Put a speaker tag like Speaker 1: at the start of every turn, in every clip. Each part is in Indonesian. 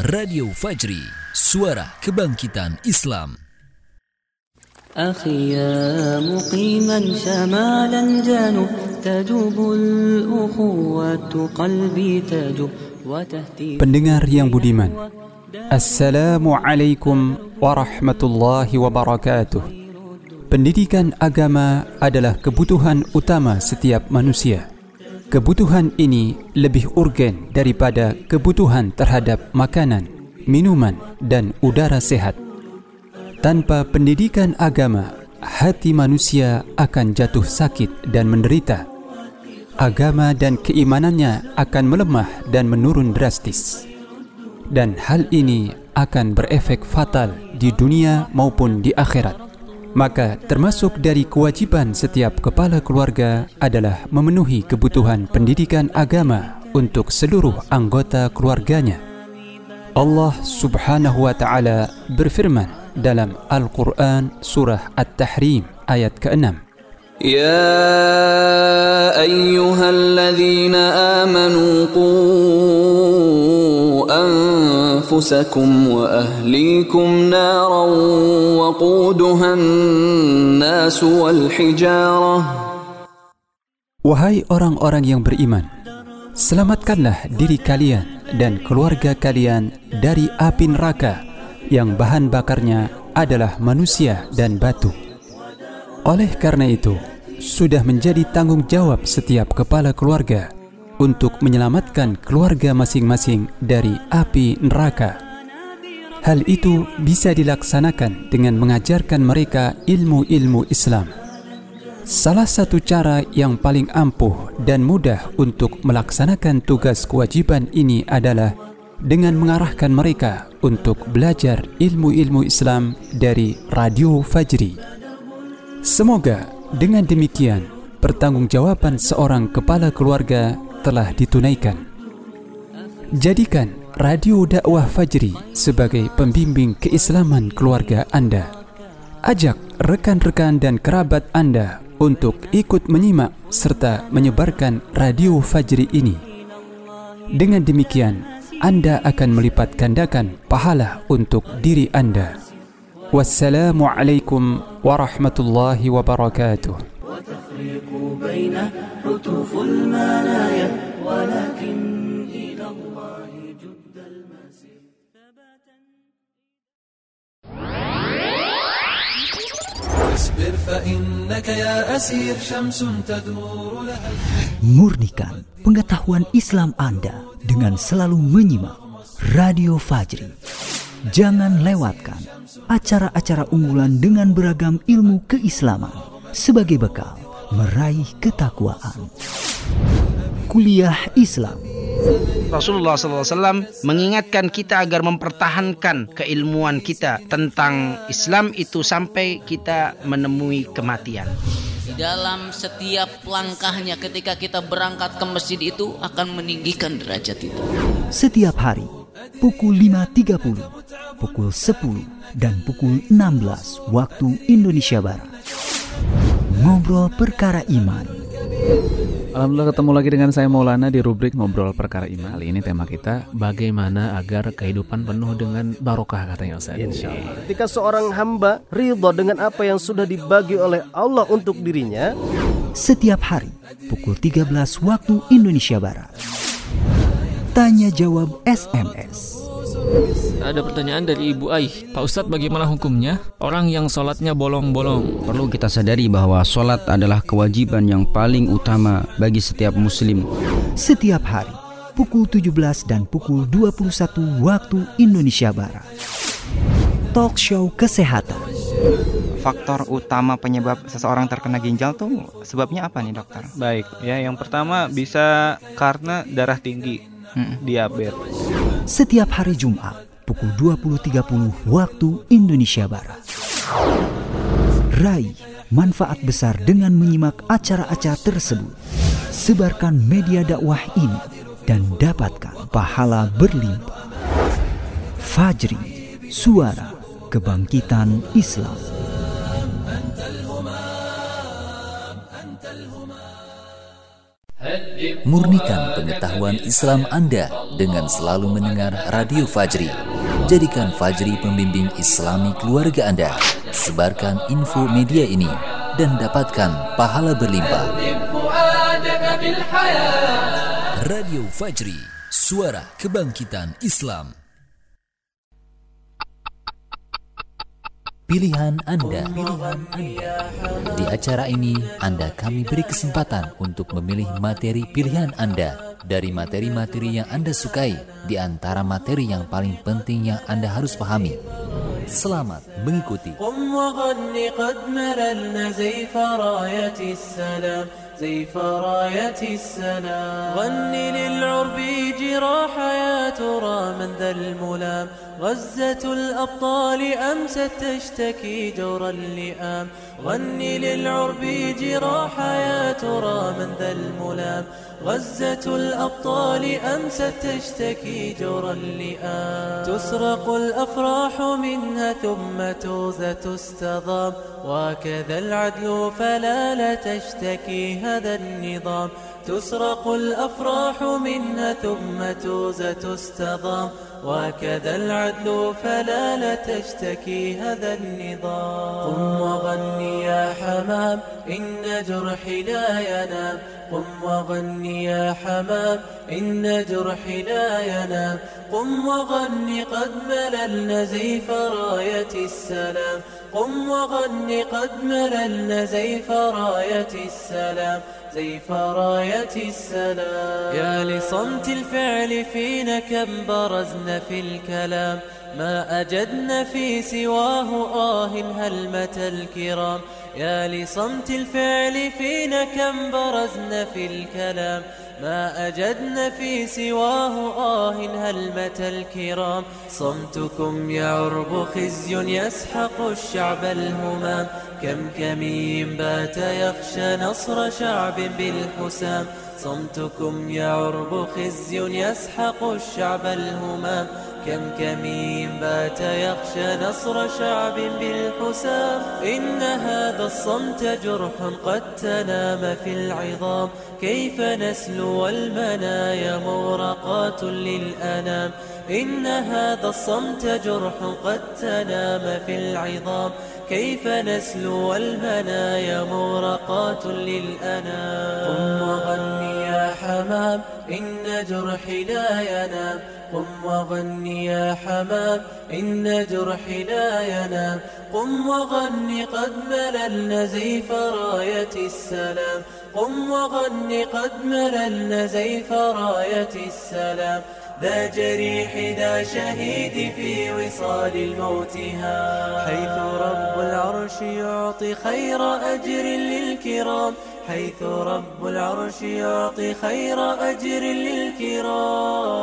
Speaker 1: Radio Fajri, suara kebangkitan Islam.
Speaker 2: أخي يا مقيما شمالا جانو تجوب الأخوة قلبي تجوب وتهتي
Speaker 3: Pendengar yang budiman, Assalamualaikum warahmatullahi wabarakatuh. Pendidikan agama adalah kebutuhan utama setiap manusia. Kebutuhan ini lebih urgen daripada kebutuhan terhadap makanan, minuman, dan udara sehat. Tanpa pendidikan agama, hati manusia akan jatuh sakit dan menderita. Agama dan keimanannya akan melemah dan menurun drastis. Dan hal ini akan berefek fatal di dunia maupun di akhirat. Maka termasuk dari kewajiban setiap kepala keluarga adalah memenuhi kebutuhan pendidikan agama untuk seluruh anggota keluarganya. Allah Subhanahu wa taala berfirman dalam Al-Quran surah At-Tahrim ayat ke-6
Speaker 4: يا أيها الذين آمنوا قوا أنفسكم وأهليكم نارا وقودها الناس والحجارة
Speaker 3: Wahai orang-orang yang beriman, selamatkanlah diri kalian dan keluarga kalian dari api neraka yang bahan bakarnya adalah manusia dan batu. Oleh karena itu, sudah menjadi tanggung jawab setiap kepala keluarga untuk menyelamatkan keluarga masing-masing dari api neraka. Hal itu bisa dilaksanakan dengan mengajarkan mereka ilmu-ilmu Islam. Salah satu cara yang paling ampuh dan mudah untuk melaksanakan tugas kewajiban ini adalah dengan mengarahkan mereka untuk belajar ilmu-ilmu Islam dari Radio Fajri. Semoga dengan demikian pertanggungjawaban seorang kepala keluarga telah ditunaikan. Jadikan Radio Dakwah Fajri sebagai pembimbing keislaman keluarga Anda. Ajak rekan-rekan dan kerabat Anda untuk ikut menyimak serta menyebarkan Radio Fajri ini. Dengan demikian, Anda akan melipat gandakan pahala untuk diri Anda. Wassalamualaikum warahmatullahi wabarakatuh.
Speaker 2: وتفريق بين هتوف المنايا ولكن إلى الله جد المسير
Speaker 5: اصبر فإنك يا أسير شمس تدور لها
Speaker 6: Murnikan pengetahuan Islam Anda dengan selalu menyimak Radio Fajri. Jangan lewatkan acara-acara unggulan dengan beragam ilmu keislaman sebagai bekal meraih ketakwaan. Kuliah Islam
Speaker 7: Rasulullah SAW mengingatkan kita agar mempertahankan keilmuan kita tentang Islam itu sampai kita menemui kematian.
Speaker 8: Di dalam setiap langkahnya ketika kita berangkat ke masjid itu akan meninggikan derajat itu.
Speaker 6: setiap hari pukul 5.30, pukul 10 dan pukul 16 waktu Indonesia Barat. Ngobrol perkara iman.
Speaker 9: Alhamdulillah ketemu lagi dengan saya Maulana di rubrik Ngobrol Perkara Iman. Kali ini tema kita bagaimana agar kehidupan penuh dengan barokah katanya Ustaz.
Speaker 10: Ketika seorang hamba ridho dengan apa yang sudah dibagi oleh Allah untuk dirinya,
Speaker 6: Setiap hari pukul 13 waktu Indonesia Barat. Jawab SMS.
Speaker 11: Ada pertanyaan dari Ibu Aih. Pak Ustadz bagaimana hukumnya? Orang yang sholatnya bolong-bolong.
Speaker 12: Perlu kita sadari bahwa sholat adalah kewajiban yang paling utama bagi setiap muslim.
Speaker 6: Setiap hari pukul 17 dan pukul 21 waktu Indonesia Barat. Talk show kesehatan.
Speaker 13: Faktor utama penyebab seseorang terkena ginjal tuh sebabnya apa nih dokter?
Speaker 14: Baik, ya yang pertama bisa karena darah tinggi, diabetes.
Speaker 6: Setiap hari Jumat pukul 20.30 waktu Indonesia Barat. Raih manfaat besar dengan menyimak acara-acara tersebut. Sebarkan media dakwah ini dan dapatkan pahala berlimpah. Fajri, suara kebangkitan Islam.
Speaker 15: Murnikan pengetahuan Islam Anda dengan selalu mendengar Radio Fajri. Jadikan Fajri pembimbing Islami keluarga Anda. Sebarkan info media ini dan dapatkan pahala berlimpah. Radio Fajri, suara kebangkitan Islam. Pilihan Anda. Di acara ini, Anda kami beri kesempatan untuk memilih materi pilihan Anda dari materi-materi yang Anda sukai di antara materi yang paling penting yang Anda harus pahami. Selamat mengikuti.
Speaker 16: قم وغني قد مللنا زيف راية السلام زيف راية السلام غني للعرب جراح يا ترى من ذا الملام غزة الأبطال أمست تشتكي جور اللئام غني للعرب جراح يا ترى من ذا الملام. غزة الأبطال أمست تشتكي جور اللئام تسرق الأفراح منها ثم توزة تستضام. وكذا العدل فلا لا تشتكي هذا النظام. تسرق الأفراح منها ثم توزة تستضام. وكذا العدل فلا لا تشتكي هذا النظام. قم وغني يا حمام إن جرحي لا ينام. قم وغني يا حمام إن جرحي لا ينام. قم وغني قد مللنا زيف راية السلام. قم وغني قد مللنا زيف راية السلام. زيف راية السلام. يا لصمت الفعل فينا كم برزنا في الكلام. ما أجدنا في سواه آه هلمة الكرام. يا لصمت الفعل فينا كم برزنا في الكلام. ما أجدنا في سواه آه هلمة الكرام. صمتكم يا عرب خزي يسحق الشعب الهمام. كم كمين بات يخشى نصر شعب بالحسام. صمتكم يا عرب خزي يسحق الشعب الهمام. كم كمين بات يخشى نصر شعب بالحسام. إن هذا الصمت جرح قد تنام في العظام. كيف نسلو المنايا مورقات للأنام. إن هذا الصمت جرح قد تنام في العظام. كيف نسلو المنايا مورقات للأنام. قم وغني يا حمام إن جرحي لا ينام. قم وغني يا حمام إن جرحي لا ينام. قم وغني قد مللنا زيف راية السلام. قم وغني قد مللنا زيف راية السلام. ذا جريح ذا شهيد في وصال الموت ها. حيث رب العرش يعطي خير أجر للكرام. حيث رب العرش يعطي خير أجر للكرام.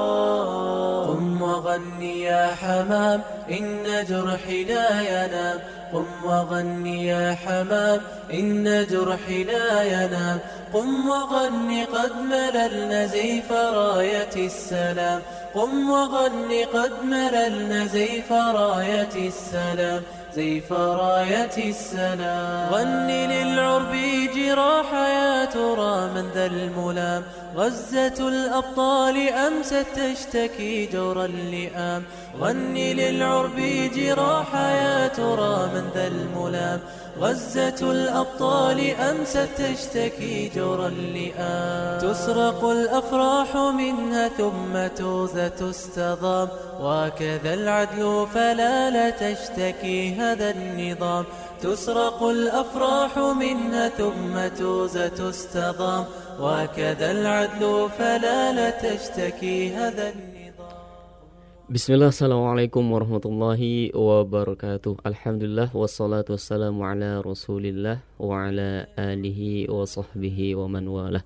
Speaker 16: قم وغني يا حمام إن جرحي لا ينام. قم وغني يا حمام إن جرحي لا ينام. قم وغني قد مللنا زيف راية السلام. قم وغني قد مللنا زيف راية السلام. زيف راية السلام غني للعرب جراح يا ترى من ذا الملام. غزة الأبطال أمست تشتكي جور اللئام غني للعرب جراح يا ترى من ذا الملام. غزة الأبطال أمست تشتكي جور اللئام تسرق الأفراح منها ثم توزة تستضام. وكذا العدل فلا لا تشتكي هذا النظام. تسرق الأفراح منها ثم توزة تستضام. وكذا العدل فلا لا تشتكي هذا النظام
Speaker 17: Bismillah, Assalamualaikum warahmatullahi wabarakatuh Alhamdulillah, wassalatu wassalamu ala rasulillah Wa ala alihi wa sahbihi wa man walah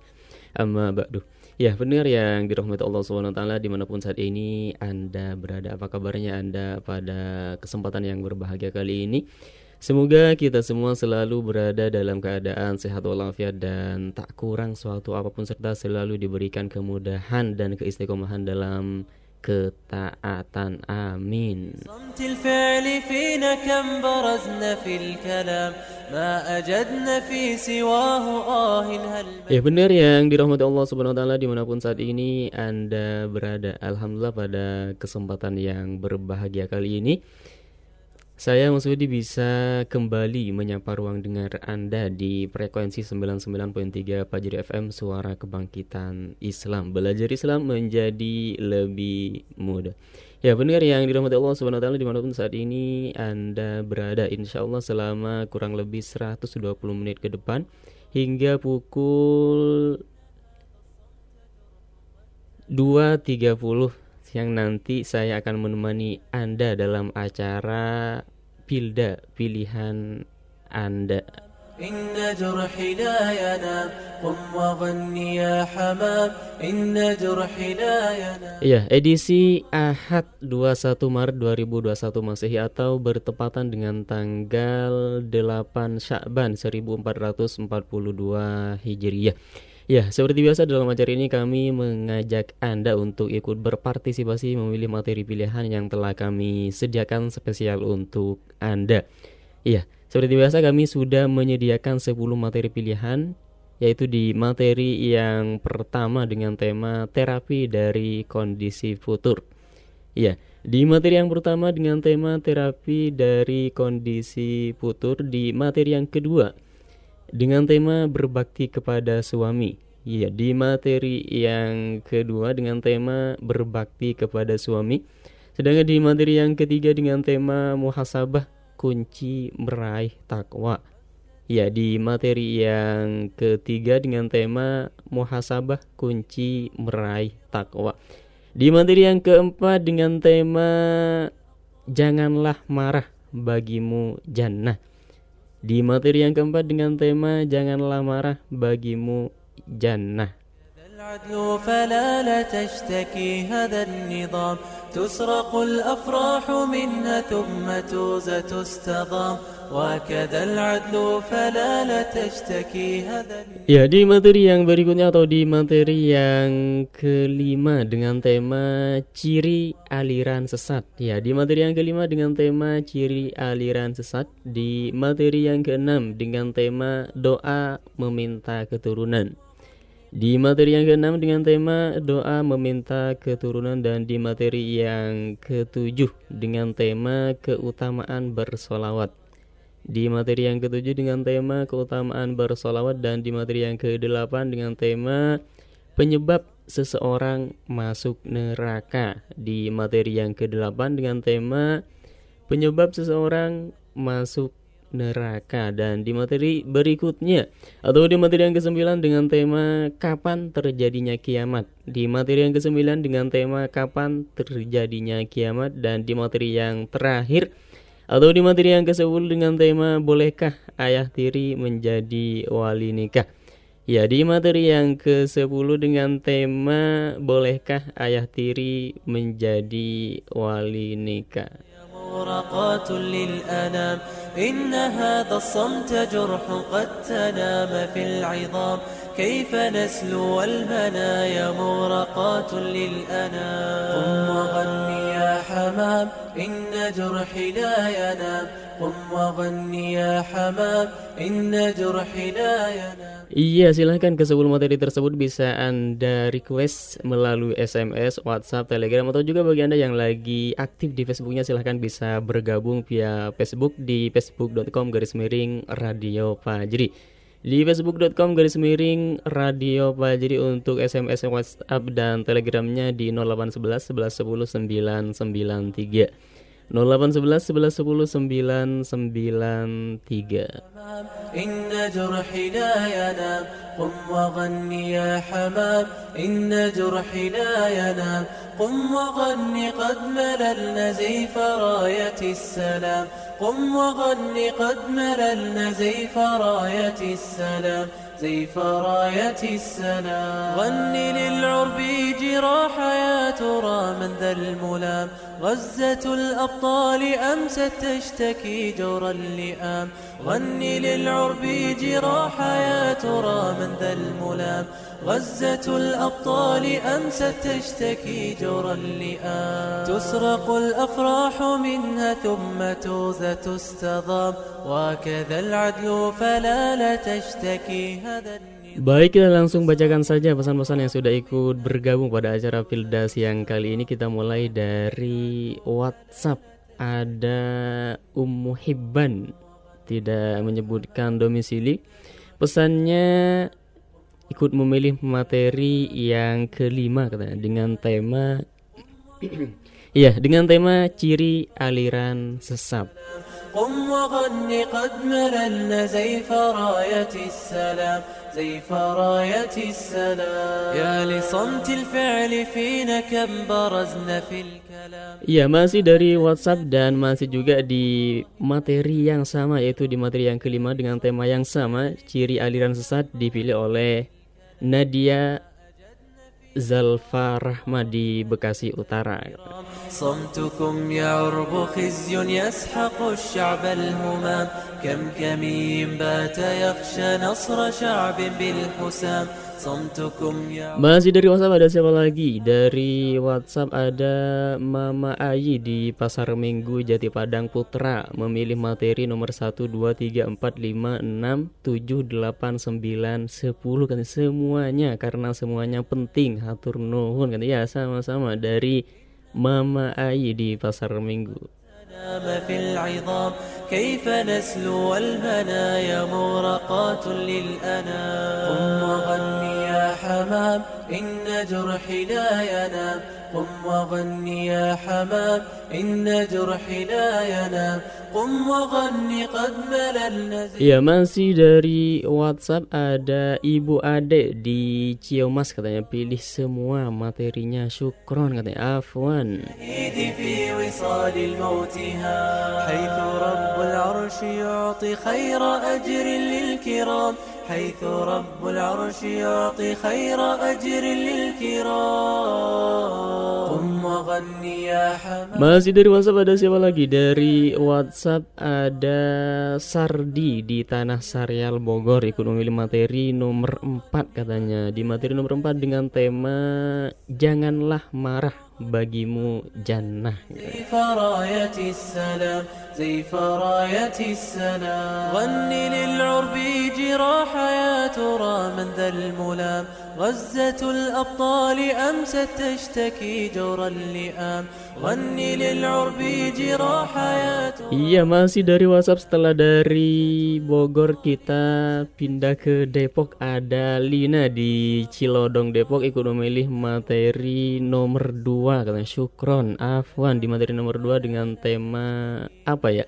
Speaker 17: Amma ba'du Ya benar yang dirahmati Allah SWT dimanapun saat ini Anda berada Apa kabarnya Anda pada kesempatan yang berbahagia kali ini Semoga kita semua selalu berada dalam keadaan sehat walafiat dan tak kurang suatu apa pun serta selalu diberikan kemudahan dan keistiqomahan dalam ketaatan. Amin. Ya benar yang dirahmati Allah Subhanahu wa taala di mana pun saat ini Anda berada. Alhamdulillah pada kesempatan yang berbahagia kali ini saya Mas Budi bisa kembali menyapa ruang dengar Anda di frekuensi 99.3 Fajri FM Suara Kebangkitan Islam. Belajar Islam menjadi lebih mudah. Ya benar yang dirahmati Allah Subhanahu wa taala di mana pun saat ini Anda berada insya Allah selama kurang lebih 120 menit ke depan hingga pukul 2.30 yang nanti saya akan menemani Anda dalam acara Pilda pilihan Anda.
Speaker 16: إن جرحي لا ينام قم وغني يا حمام إن جرحي لا ينام
Speaker 17: Iya, edisi Ahad 21 Maret 2021 Masehi atau bertepatan dengan tanggal 8 Syakban 1442 Hijriah. Ya, seperti biasa dalam acara ini kami mengajak Anda untuk ikut berpartisipasi memilih materi pilihan yang telah kami sediakan spesial untuk Anda. Iya, seperti biasa kami sudah menyediakan 10 materi pilihan yaitu di materi yang pertama dengan tema terapi dari kondisi futur. Iya, di materi yang pertama dengan tema terapi dari kondisi futur, di materi yang kedua dengan tema berbakti kepada suami. Iya, di materi yang kedua dengan tema berbakti kepada suami. Sedangkan di materi yang ketiga dengan tema muhasabah kunci meraih takwa. Ya, di materi yang ketiga dengan tema muhasabah kunci meraih takwa. Di materi yang keempat dengan tema janganlah marah bagimu jannah. Di materi yang keempat dengan tema janganlah marah bagimu jannah.
Speaker 16: العدل فلا لا تشتكي هذا النظام تسرق الأفراح منها ثم توزى تستضام وكذا العدل فلا لا تشتكي هذا
Speaker 17: Ya, di materi yang berikutnya atau di materi yang kelima dengan tema ciri aliran sesat. Ya, di materi yang kelima dengan tema ciri aliran sesat. Di materi yang keenam dengan tema doa meminta keturunan. Di materi yang keenam dengan tema doa meminta keturunan dan di materi yang ketujuh dengan tema keutamaan bersolawat. Di materi yang ketujuh dengan tema keutamaan bersolawat dan di materi yang kedelapan dengan tema penyebab seseorang masuk neraka. Di materi yang kedelapan dengan tema penyebab seseorang masuk neraka. Dan di materi berikutnya atau di materi yang kesembilan dengan tema kapan terjadinya kiamat. Di materi yang kesembilan dengan tema kapan terjadinya kiamat. Dan di materi yang terakhir atau di materi yang ke-10 dengan tema bolehkah ayah tiri menjadi wali nikah? Ya di materi yang ke-10 dengan tema bolehkah ayah tiri menjadi wali nikah
Speaker 16: مورقات للأنام. إن هذا الصمت جرح قد تنام في العظام. كيف نسلو المنايا مورقات للأنام. قم وغني يا حمام إن جرحي لا ينام. قم وغني يا حمام إن جرحي لا ينام.
Speaker 17: Iya, silahkan ke 10 materi tersebut bisa Anda request melalui SMS, WhatsApp, Telegram, atau juga bagi Anda yang lagi aktif di Facebooknya silahkan bisa bergabung via Facebook di facebook.com garis miring Radio Fajri. Di facebook.com garis miring Radio Fajri untuk SMS, WhatsApp, dan Telegramnya di 0811 11 10 993. 0811 11 10 993
Speaker 16: إن جرحي لا ينام قم وغني يا حمام إن جرحي لا ينام قم وغني قد مللنا زيف راية السلام قم وغني قد مللنا زيف راية السلام زيف راية السلام غني للعرب جراح يا ترى من ذا الملام. غزة الأبطال أمست تشتكي جور اللئام. غني للعرب جراح يا ترى من ذا الملام غزة الأبطال أمست تشتكي جور اللئام تسرق الأفراح منها ثم توزة تستضام وكذا العدل فلا لا تشتكي هذا
Speaker 17: Baik, kita langsung bacakan saja pesan-pesan yang sudah ikut bergabung pada acara Fildas yang kali ini kita mulai dari WhatsApp. Ada Ummu Hibban tidak menyebutkan domisili. Pesannya ikut memilih materi yang kelima katanya dengan tema Iya, dengan tema ciri aliran sesat.
Speaker 16: قم وغني قد مللنا زيف راية السلام زيف راية السلام يا لصمت الفعل فينا كم برزنا في الكلام
Speaker 17: Iya, masih dari WhatsApp dan masih juga di materi yang sama yaitu di materi yang kelima dengan tema yang sama, ciri aliran sesat dipilih oleh Nadia Zalfa Rahma di Bekasi Utara.
Speaker 16: صمتكم يعرب خزي يسحق الشعب الهمام كم كمين بات يخشى نصر شعب بالحسام
Speaker 17: Masih dari WhatsApp ada siapa lagi? Dari WhatsApp ada Mama Ayi di Pasar Minggu Jati Padang Putra. Memilih materi nomor 1 2 3 4 5 6 7 8 9 10 kan semuanya karena semuanya penting. Hatur nuhun. Kan ya sama-sama. Dari Mama Ayi di Pasar Minggu.
Speaker 16: نام في العظام. كيف نسلو والمنايا مورقات للأنام. قم وغني يا حمام إن جرحي لا ينام. قم وغني يا حمام إن جرحي لا ينام. قم وغني قد مللنا
Speaker 17: يا من سيدري واتساب أدا إبو أدي دي تشيو ماس katanya سموا semua materinya syukron katanya afwan
Speaker 16: في وصال الموت حيث رب العرش يعطي خير أجر للكرام. حيث رب العرش يعطي خير أجر للكرام قم وغني يا حمام
Speaker 17: Masih dari WhatsApp ada siapa lagi? Dari WhatsApp ada Sardi di Tanah Sarial Bogor ikut memilih materi nomor 4 katanya. Di materi nomor 4 dengan tema Janganlah marah bagimu jannah.
Speaker 16: زيف راية السلام زيف راية السلام غني للعرب جراح يا ترى من ذا الملام غزة الأبطال أمست تشتكي جور اللئام غني للعرب جراح يا ترى
Speaker 17: Iya masih dari WhatsApp setelah dari Bogor kita pindah ke Depok ada Lina di Cilodong Depok ikut memilih materi nomor 2 katanya Syukron Afwan di materi nomor 2 dengan tema apa ya?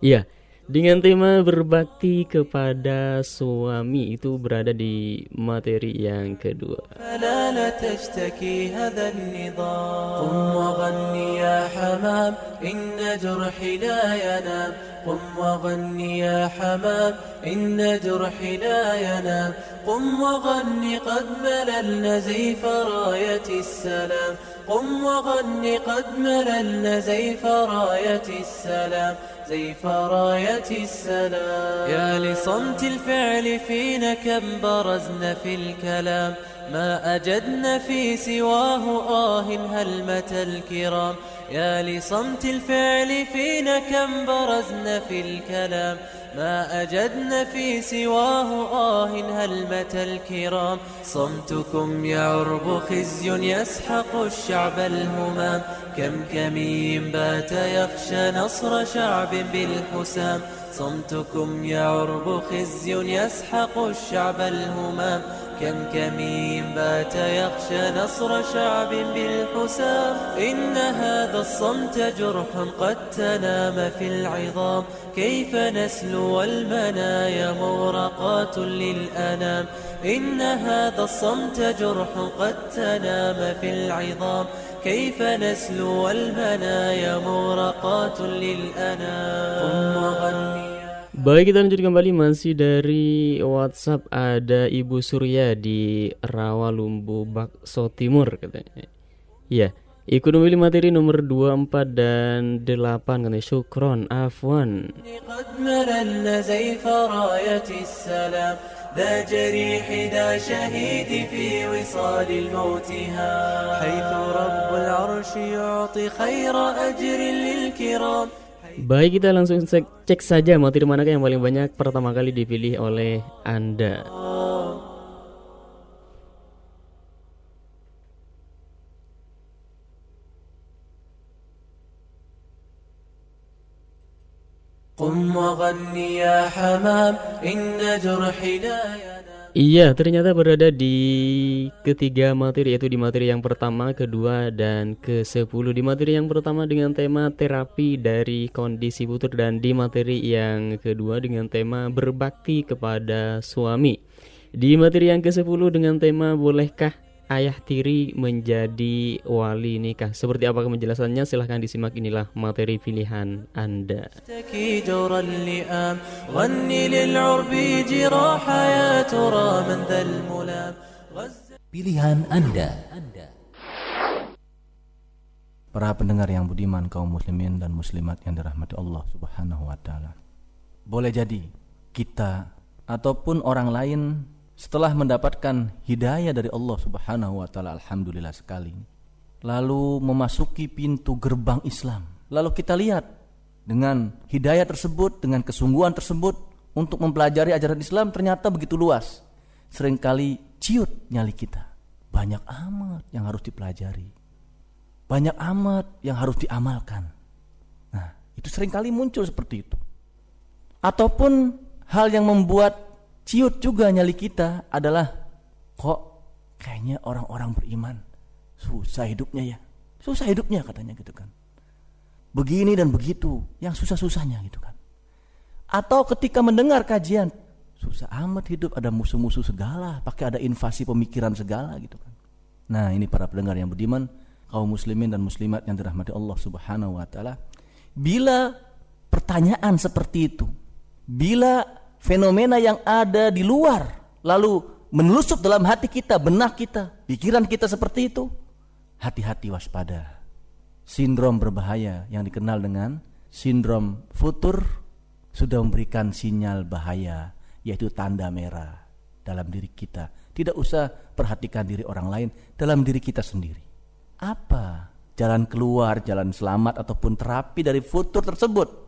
Speaker 17: Iya dengan tema berbakti kepada suami itu berada di materi yang kedua.
Speaker 16: فلا لا تشتكي هذا النظام. قم وغني يا حمام إن جرحي لا ينام. قم وغني يا حمام إن جرحي لا ينام. قم وغني قد مللنا زيف راية السلام. قم وغني قد مللنا زيف راية السلام. زيف راية السلام. يا لصمت الفعل فينا كم برزنا في الكلام. ما أجدنا في سواه آه هلمة الكرام. يا لصمت الفعل فينا كم برزنا في الكلام. ما أجدنا في سواه آه هلمة الكرام. صمتكم يعرب خزي يسحق الشعب الهمام. كم كمين بات يخشى نصر شعب بالحسام. صمتكم يعرب خزي يسحق الشعب الهمام. كم كمين بات يخشى نصر شعب بالحسام. إن هذا الصمت جرح قد تنام في العظام. كيف نسلو والمنايا مورقات للأنام. إن هذا الصمت جرح قد تنام في العظام. كيف نسلو والمنايا مورقات للأنام. قم وغني
Speaker 17: Baik kita lanjut kembali masih dari WhatsApp ada Ibu Surya di Rawalumbu Bakso Timur katanya. Iya, ikut memilih materi nomor 2, 4 dan 8 katanya Syukron Afwan.
Speaker 16: قد مللنا زيف راية السلام ذا جريح ذا شهيد في وصال الموتها حيث رب العرش يعطي خير أجر للكرام
Speaker 17: Baik kita langsung cek, cek saja materi manakah yang paling banyak pertama kali dipilih oleh Anda.
Speaker 16: قم وغني يا حمام إن جرحي لا ينام
Speaker 17: Iya, ternyata berada di ketiga materi yaitu di materi yang pertama, kedua, dan ke-10 Di materi yang pertama dengan tema terapi dari kondisi putus Dan di materi yang kedua dengan tema berbakti kepada suami. Di materi yang ke-10 dengan tema bolehkah ayah tiri menjadi wali nikah. Seperti apa penjelasannya? Silahkan disimak inilah materi pilihan Anda.
Speaker 15: Pilihan Anda.
Speaker 18: Para pendengar yang budiman kaum muslimin dan muslimat yang dirahmati Allah Subhanahu wa taala. Boleh jadi kita ataupun orang lain setelah mendapatkan hidayah dari Allah Subhanahu wa taala alhamdulillah sekali. Lalu memasuki pintu gerbang Islam. Lalu kita lihat dengan hidayah tersebut, dengan kesungguhan tersebut untuk mempelajari ajaran Islam ternyata begitu luas. Seringkali ciut nyali kita. Banyak amat yang harus dipelajari. Banyak amat yang harus diamalkan. Nah, itu sering kali muncul seperti itu. Ataupun hal yang membuat ciut juga nyali kita adalah kok kayaknya orang-orang beriman susah hidupnya ya. Susah hidupnya katanya gitu kan. Begini dan begitu, yang susah-susahnya gitu kan. Atau ketika mendengar kajian, susah amat hidup, ada musuh-musuh segala, pakai ada invasi pemikiran segala gitu kan. Nah, ini para pendengar yang budiman, kaum muslimin dan muslimat yang dirahmati Allah Subhanahu wa taala. Bila pertanyaan seperti itu, bila fenomena yang ada di luar lalu menelusup dalam hati kita, benak kita, pikiran kita seperti itu, hati-hati waspada. Sindrom berbahaya yang dikenal dengan sindrom futur sudah memberikan sinyal bahaya yaitu tanda merah dalam diri kita. Tidak usah perhatikan diri orang lain dalam diri kita sendiri. Apa jalan keluar, jalan selamat ataupun terapi dari futur tersebut?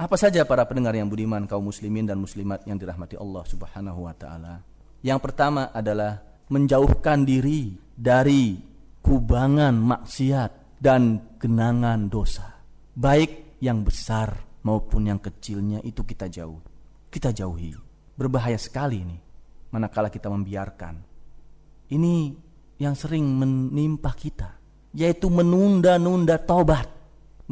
Speaker 18: Apa saja para pendengar yang budiman kaum muslimin dan muslimat yang dirahmati Allah Subhanahu wa taala? Yang pertama adalah menjauhkan diri dari kubangan maksiat dan genangan dosa. Baik yang besar maupun yang kecilnya itu kita jauh. Kita jauhi. Berbahaya sekali ini manakala kita membiarkan. Ini yang sering menimpa kita, yaitu menunda-nunda tobat.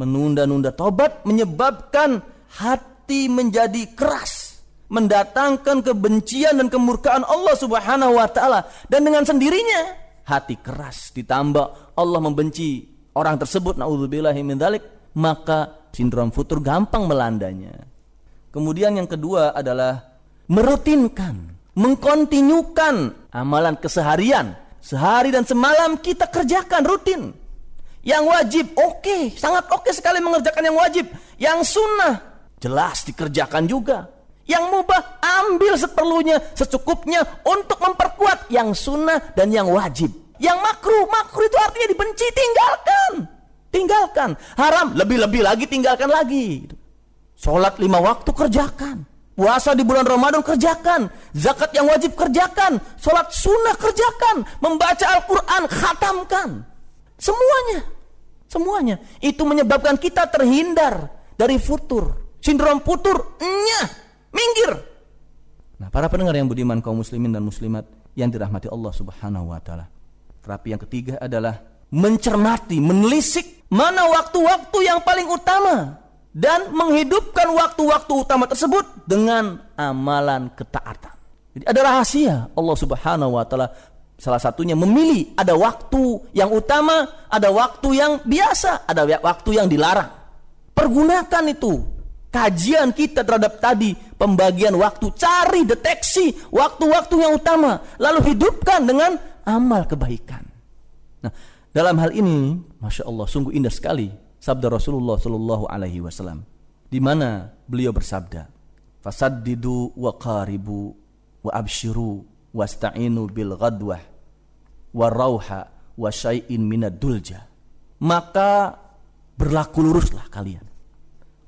Speaker 18: Menunda-nunda tobat menyebabkan hati menjadi keras, mendatangkan kebencian dan kemurkaan Allah Subhanahu wa taala dan dengan sendirinya hati keras ditambah Allah membenci orang tersebut naudzubillahi min dzalik maka sindrom futur gampang melandanya. Kemudian yang kedua adalah merutinkan, mengkontinyukan amalan keseharian. Sehari dan semalam kita kerjakan rutin. Yang wajib oke, okay, sangat oke okay sekali mengerjakan yang wajib. Yang sunnah jelas dikerjakan juga. Yang mubah ambil seperlunya, secukupnya untuk memperkuat yang sunnah dan yang wajib. Yang makruh, makruh itu artinya dibenci, tinggalkan. Tinggalkan. Haram, lebih-lebih lagi tinggalkan lagi. Sholat lima waktu kerjakan. Puasa di bulan Ramadan kerjakan. Zakat yang wajib kerjakan. Sholat sunnah kerjakan. Membaca Al-Quran khatamkan. Semuanya. Semuanya. Itu menyebabkan kita terhindar dari futur. Sindrom futur, nyah. Minggir. Nah, para pendengar yang budiman kaum muslimin dan muslimat yang dirahmati Allah Subhanahu wa taala. Terapi yang ketiga adalah mencermati, menelisik mana waktu-waktu yang paling utama dan menghidupkan waktu-waktu utama tersebut dengan amalan ketaatan. Jadi ada rahasia Allah Subhanahu wa taala salah satunya memilih ada waktu yang utama, ada waktu yang biasa, ada waktu yang dilarang. Pergunakan itu. Kajian kita terhadap tadi pembagian waktu, cari deteksi waktu-waktu yang utama, lalu hidupkan dengan amal kebaikan. Nah, dalam hal ini, masya Allah, sungguh indah sekali sabda Rasulullah Shallallahu Alaihi Wasallam, di mana beliau bersabda, "Fasaddidu wa qaribu wa abshiru wasta'inu bil ghadwah wa rauha wa syai'in minad dulja." Maka berlaku luruslah kalian.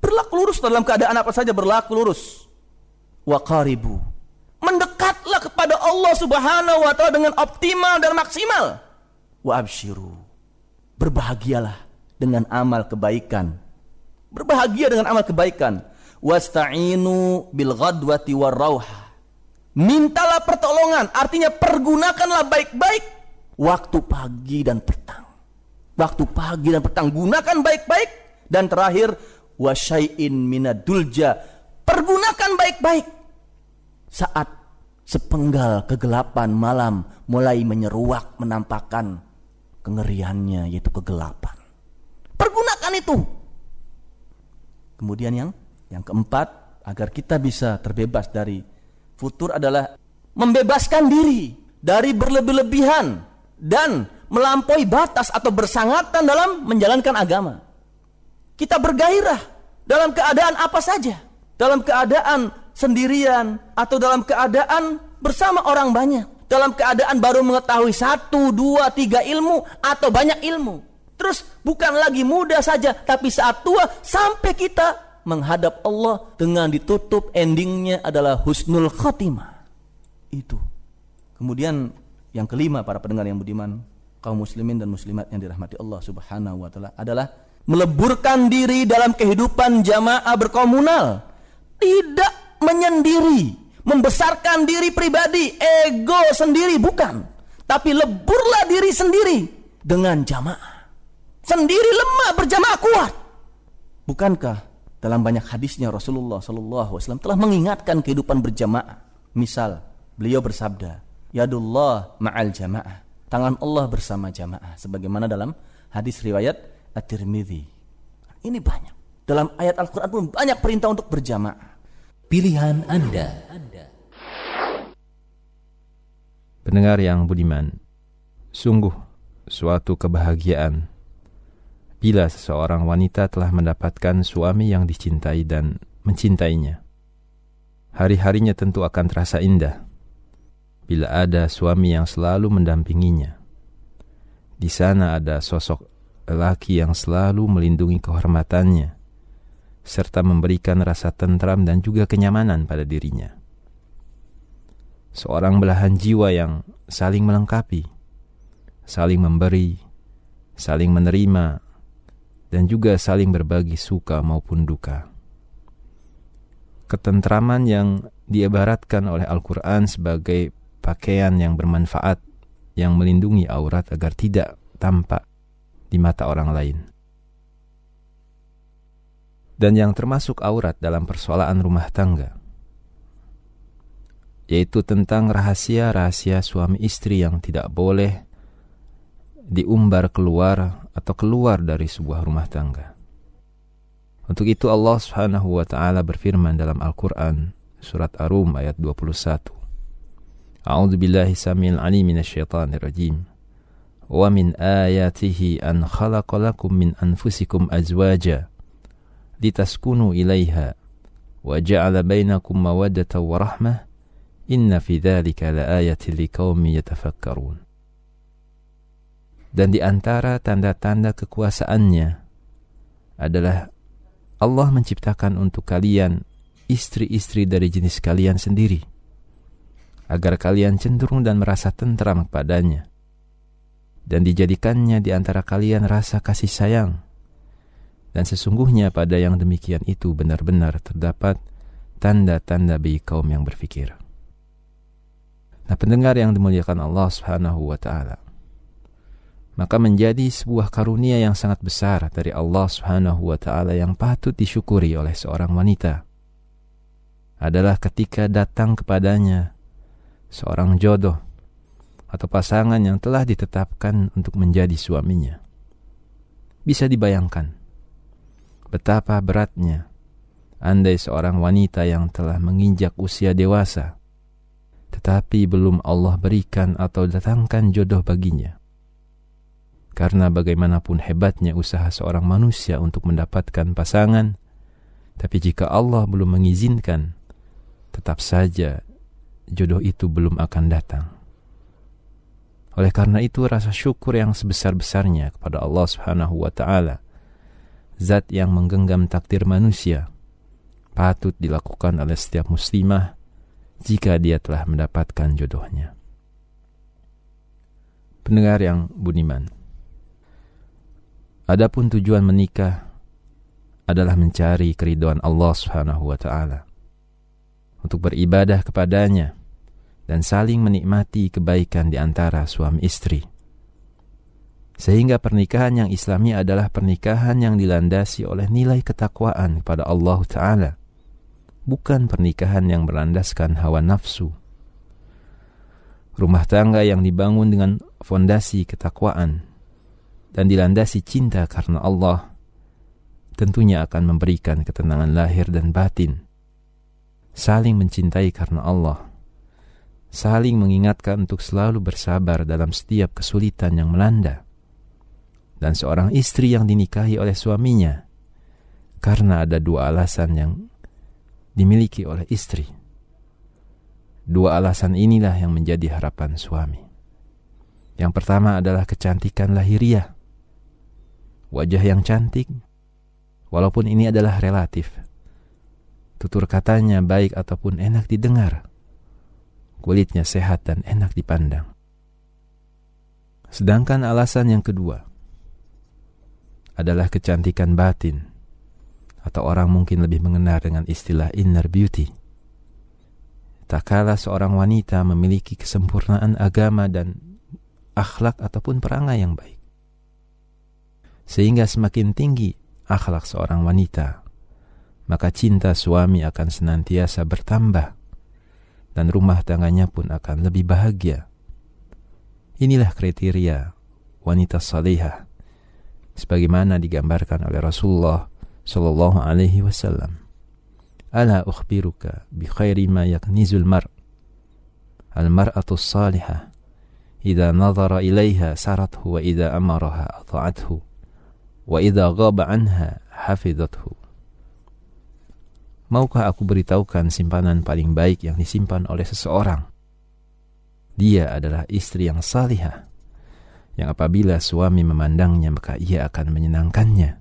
Speaker 18: Berlaku lurus dalam keadaan apa saja berlaku lurus. Wa qaribu. Mendekatlah kepada Allah Subhanahu wa taala dengan optimal dan maksimal. Wa absyiru. Berbahagialah dengan amal kebaikan. Berbahagia dengan amal kebaikan. Wasta'inu bil ghadwati war. Mintalah pertolongan, artinya pergunakanlah baik-baik waktu pagi dan petang. Waktu pagi dan petang gunakan baik-baik dan terakhir wasyai'in minadulja pergunakan baik-baik. Saat sepenggal kegelapan malam mulai menyeruak menampakkan kengeriannya yaitu kegelapan. Pergunakan itu. Kemudian yang yang keempat agar kita bisa terbebas dari futur adalah membebaskan diri dari berlebih-lebihan dan melampaui batas atau bersangatan dalam menjalankan agama. Kita bergairah dalam keadaan apa saja, dalam keadaan sendirian atau dalam keadaan bersama orang banyak, dalam keadaan baru mengetahui satu, dua, tiga ilmu atau banyak ilmu. Terus bukan lagi muda saja, tapi saat tua sampai kita menghadap Allah dengan ditutup endingnya adalah husnul khotimah. Itu. Kemudian yang kelima para pendengar yang budiman, kaum muslimin dan muslimat yang dirahmati Allah Subhanahu wa taala adalah meleburkan diri dalam kehidupan jamaah berkomunal, tidak menyendiri, membesarkan diri pribadi, ego sendiri bukan, tapi leburlah diri sendiri dengan jamaah. Sendiri lemah berjamaah kuat. Bukankah dalam banyak hadisnya Rasulullah Shallallahu Wasallam telah mengingatkan kehidupan berjamaah. Misal beliau bersabda, Yadullah ma'al jamaah. Tangan Allah bersama jamaah. Sebagaimana dalam hadis riwayat At-Tirmidzi. Ini banyak. Dalam ayat Al-Quran pun banyak perintah untuk berjamaah.
Speaker 15: Pilihan Anda.
Speaker 19: Pendengar yang budiman, sungguh suatu kebahagiaan bila seseorang wanita telah mendapatkan suami yang dicintai dan mencintainya. Hari-harinya tentu akan terasa indah bila ada suami yang selalu mendampinginya. Di sana ada sosok lelaki yang selalu melindungi kehormatannya serta memberikan rasa tentram dan juga kenyamanan pada dirinya. Seorang belahan jiwa yang saling melengkapi, saling memberi, saling menerima, dan juga saling berbagi suka maupun duka. Ketentraman yang diibaratkan oleh Al-Quran sebagai pakaian yang bermanfaat yang melindungi aurat agar tidak tampak di mata orang lain. Dan yang termasuk aurat dalam persoalan rumah tangga, yaitu tentang rahasia-rahasia suami istri yang tidak boleh diumbar keluar atau keluar dari sebuah rumah tangga. Untuk itu Allah Subhanahu wa taala berfirman dalam Al-Qur'an surat Ar-Rum ayat 21. A'udzu billahi samil alim minasyaitonir rajim wa min ayatihi an khalaqalakum min anfusikum azwaja litaskunu ilaiha wa ja'ala bainakum mawaddata wa rahmah. Inna fi dhalika laayatin yatafakkarun. Dan di antara tanda-tanda kekuasaannya adalah Allah menciptakan untuk kalian istri-istri dari jenis kalian sendiri agar kalian cenderung dan merasa tentram kepadanya dan dijadikannya di antara kalian rasa kasih sayang. Dan sesungguhnya pada yang demikian itu benar-benar terdapat tanda-tanda bagi kaum yang berfikir. Nah, pendengar yang dimuliakan Allah Subhanahu wa taala. Maka menjadi sebuah karunia yang sangat besar dari Allah Subhanahu wa taala yang patut disyukuri oleh seorang wanita adalah ketika datang kepadanya seorang jodoh atau pasangan yang telah ditetapkan untuk menjadi suaminya. Bisa dibayangkan betapa beratnya andai seorang wanita yang telah menginjak usia dewasa, tetapi belum Allah berikan atau datangkan jodoh baginya. Karena bagaimanapun hebatnya usaha seorang manusia untuk mendapatkan pasangan, tapi jika Allah belum mengizinkan, tetap saja jodoh itu belum akan datang. Oleh karena itu rasa syukur yang sebesar-besarnya kepada Allah Subhanahu wa taala zat yang menggenggam takdir manusia patut dilakukan oleh setiap muslimah jika dia telah mendapatkan jodohnya. Pendengar yang budiman. Adapun tujuan menikah adalah mencari keriduan Allah Subhanahu wa taala untuk beribadah kepadanya dan saling menikmati kebaikan di antara suami istri. Sehingga pernikahan yang islami adalah pernikahan yang dilandasi oleh nilai ketakwaan kepada Allah Ta'ala. Bukan pernikahan yang berlandaskan hawa nafsu. Rumah tangga yang dibangun dengan fondasi ketakwaan dan dilandasi cinta karena Allah tentunya akan memberikan ketenangan lahir dan batin. Saling mencintai karena Allah saling mengingatkan untuk selalu bersabar dalam setiap kesulitan yang melanda. Dan seorang istri yang dinikahi oleh suaminya karena ada dua alasan yang dimiliki oleh istri. Dua alasan inilah yang menjadi harapan suami. Yang pertama adalah kecantikan lahiriah. Wajah yang cantik, walaupun ini adalah relatif. Tutur katanya baik ataupun enak didengar kulitnya sehat dan enak dipandang. Sedangkan alasan yang kedua adalah kecantikan batin atau orang mungkin lebih mengenal dengan istilah inner beauty. Tak kala seorang wanita memiliki kesempurnaan agama dan akhlak ataupun perangai yang baik. Sehingga semakin tinggi akhlak seorang wanita, maka cinta suami akan senantiasa bertambah dan rumah tangganya pun akan lebih bahagia. Inilah kriteria wanita salihah sebagaimana digambarkan oleh Rasulullah sallallahu alaihi wasallam. Ala ukhbiruka bi khairi ma yaknizul mar. Al mar'atu salihah idza nadhara ilaiha sarathu wa idza amaraha ata'athu wa idza ghaba anha hafizathu. Maukah aku beritahukan simpanan paling baik yang disimpan oleh seseorang? Dia adalah istri yang salihah, yang apabila suami memandangnya maka ia akan menyenangkannya.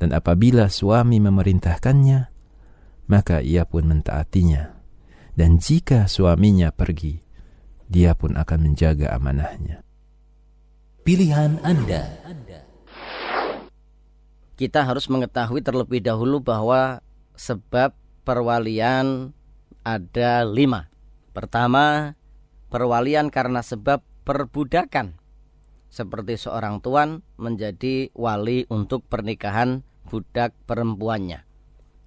Speaker 19: Dan apabila suami memerintahkannya, maka ia pun mentaatinya. Dan jika suaminya pergi, dia pun akan menjaga amanahnya.
Speaker 15: Pilihan Anda.
Speaker 20: Kita harus mengetahui terlebih dahulu bahwa sebab perwalian ada lima. Pertama, perwalian karena sebab perbudakan. Seperti seorang tuan menjadi wali untuk pernikahan budak perempuannya.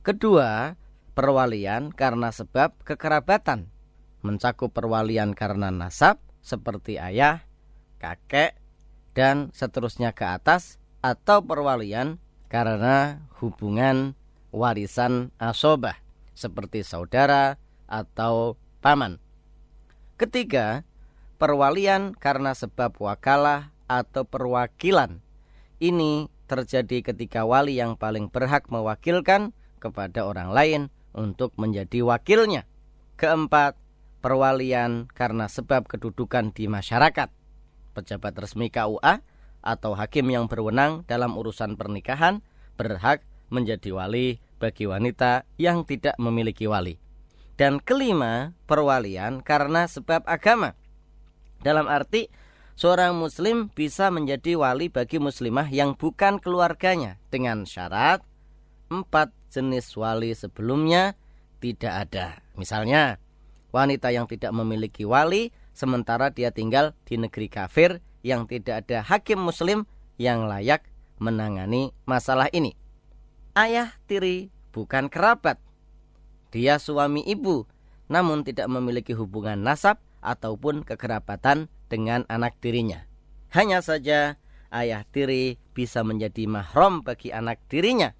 Speaker 20: Kedua, perwalian karena sebab kekerabatan. Mencakup perwalian karena nasab seperti ayah, kakek, dan seterusnya ke atas atau perwalian karena hubungan warisan asobah seperti saudara atau paman. Ketiga, perwalian karena sebab wakalah atau perwakilan. Ini terjadi ketika wali yang paling berhak mewakilkan kepada orang lain untuk menjadi wakilnya. Keempat, perwalian karena sebab kedudukan di masyarakat. Pejabat resmi KUA atau hakim yang berwenang dalam urusan pernikahan berhak menjadi wali bagi wanita yang tidak memiliki wali. Dan kelima, perwalian karena sebab agama. Dalam arti seorang muslim bisa menjadi wali bagi muslimah yang bukan keluarganya dengan syarat empat jenis wali sebelumnya tidak ada. Misalnya, wanita yang tidak memiliki wali sementara dia tinggal di negeri kafir yang tidak ada hakim muslim yang layak menangani masalah ini ayah tiri bukan kerabat. Dia suami ibu, namun tidak memiliki hubungan nasab ataupun kekerabatan dengan anak tirinya. Hanya saja ayah tiri bisa menjadi mahram bagi anak tirinya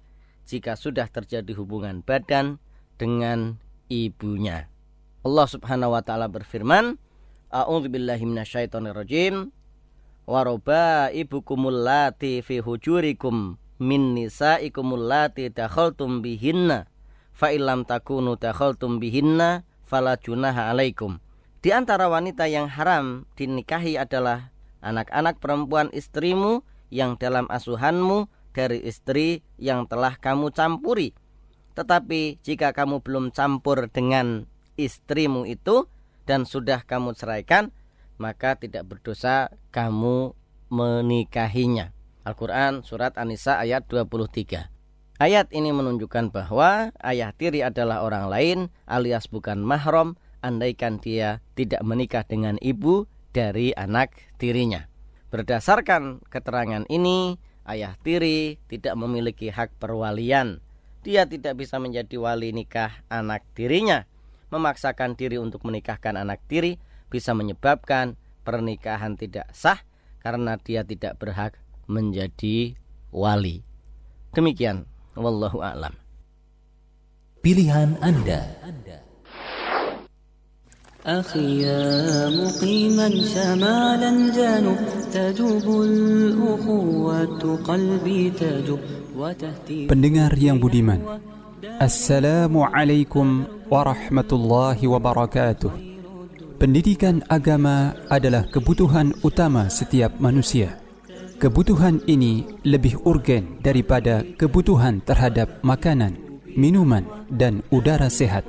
Speaker 20: jika sudah terjadi hubungan badan dengan ibunya. Allah Subhanahu wa taala berfirman, A'udzubillahi minasyaitonirrajim. Waroba ibukumul lati fi hujurikum min nisaikumul lati dakhaltum bihinna fa illam takunu dakhaltum bihinna fala junaha alaikum. Di antara wanita yang haram dinikahi adalah anak-anak perempuan istrimu yang dalam asuhanmu dari istri yang telah kamu campuri. Tetapi jika kamu belum campur dengan istrimu itu dan sudah kamu ceraikan, maka tidak berdosa kamu menikahinya. Al-Quran Surat An-Nisa ayat 23 Ayat ini menunjukkan bahwa ayah tiri adalah orang lain alias bukan mahram andaikan dia tidak menikah dengan ibu dari anak tirinya. Berdasarkan keterangan ini, ayah tiri tidak memiliki hak perwalian. Dia tidak bisa menjadi wali nikah anak tirinya. Memaksakan diri untuk menikahkan anak tiri bisa menyebabkan pernikahan tidak sah karena dia tidak berhak menjadi wali. Demikian, wallahu a'lam.
Speaker 15: Pilihan Anda.
Speaker 16: أخي يا مقيما شمالا جانب تجوب الأخوة قلبي تجوب وتهتي
Speaker 3: Pendengar yang budiman, Assalamualaikum warahmatullahi wabarakatuh. Pendidikan agama adalah kebutuhan utama setiap manusia. Kebutuhan ini lebih urgen daripada kebutuhan terhadap makanan, minuman, dan udara sehat.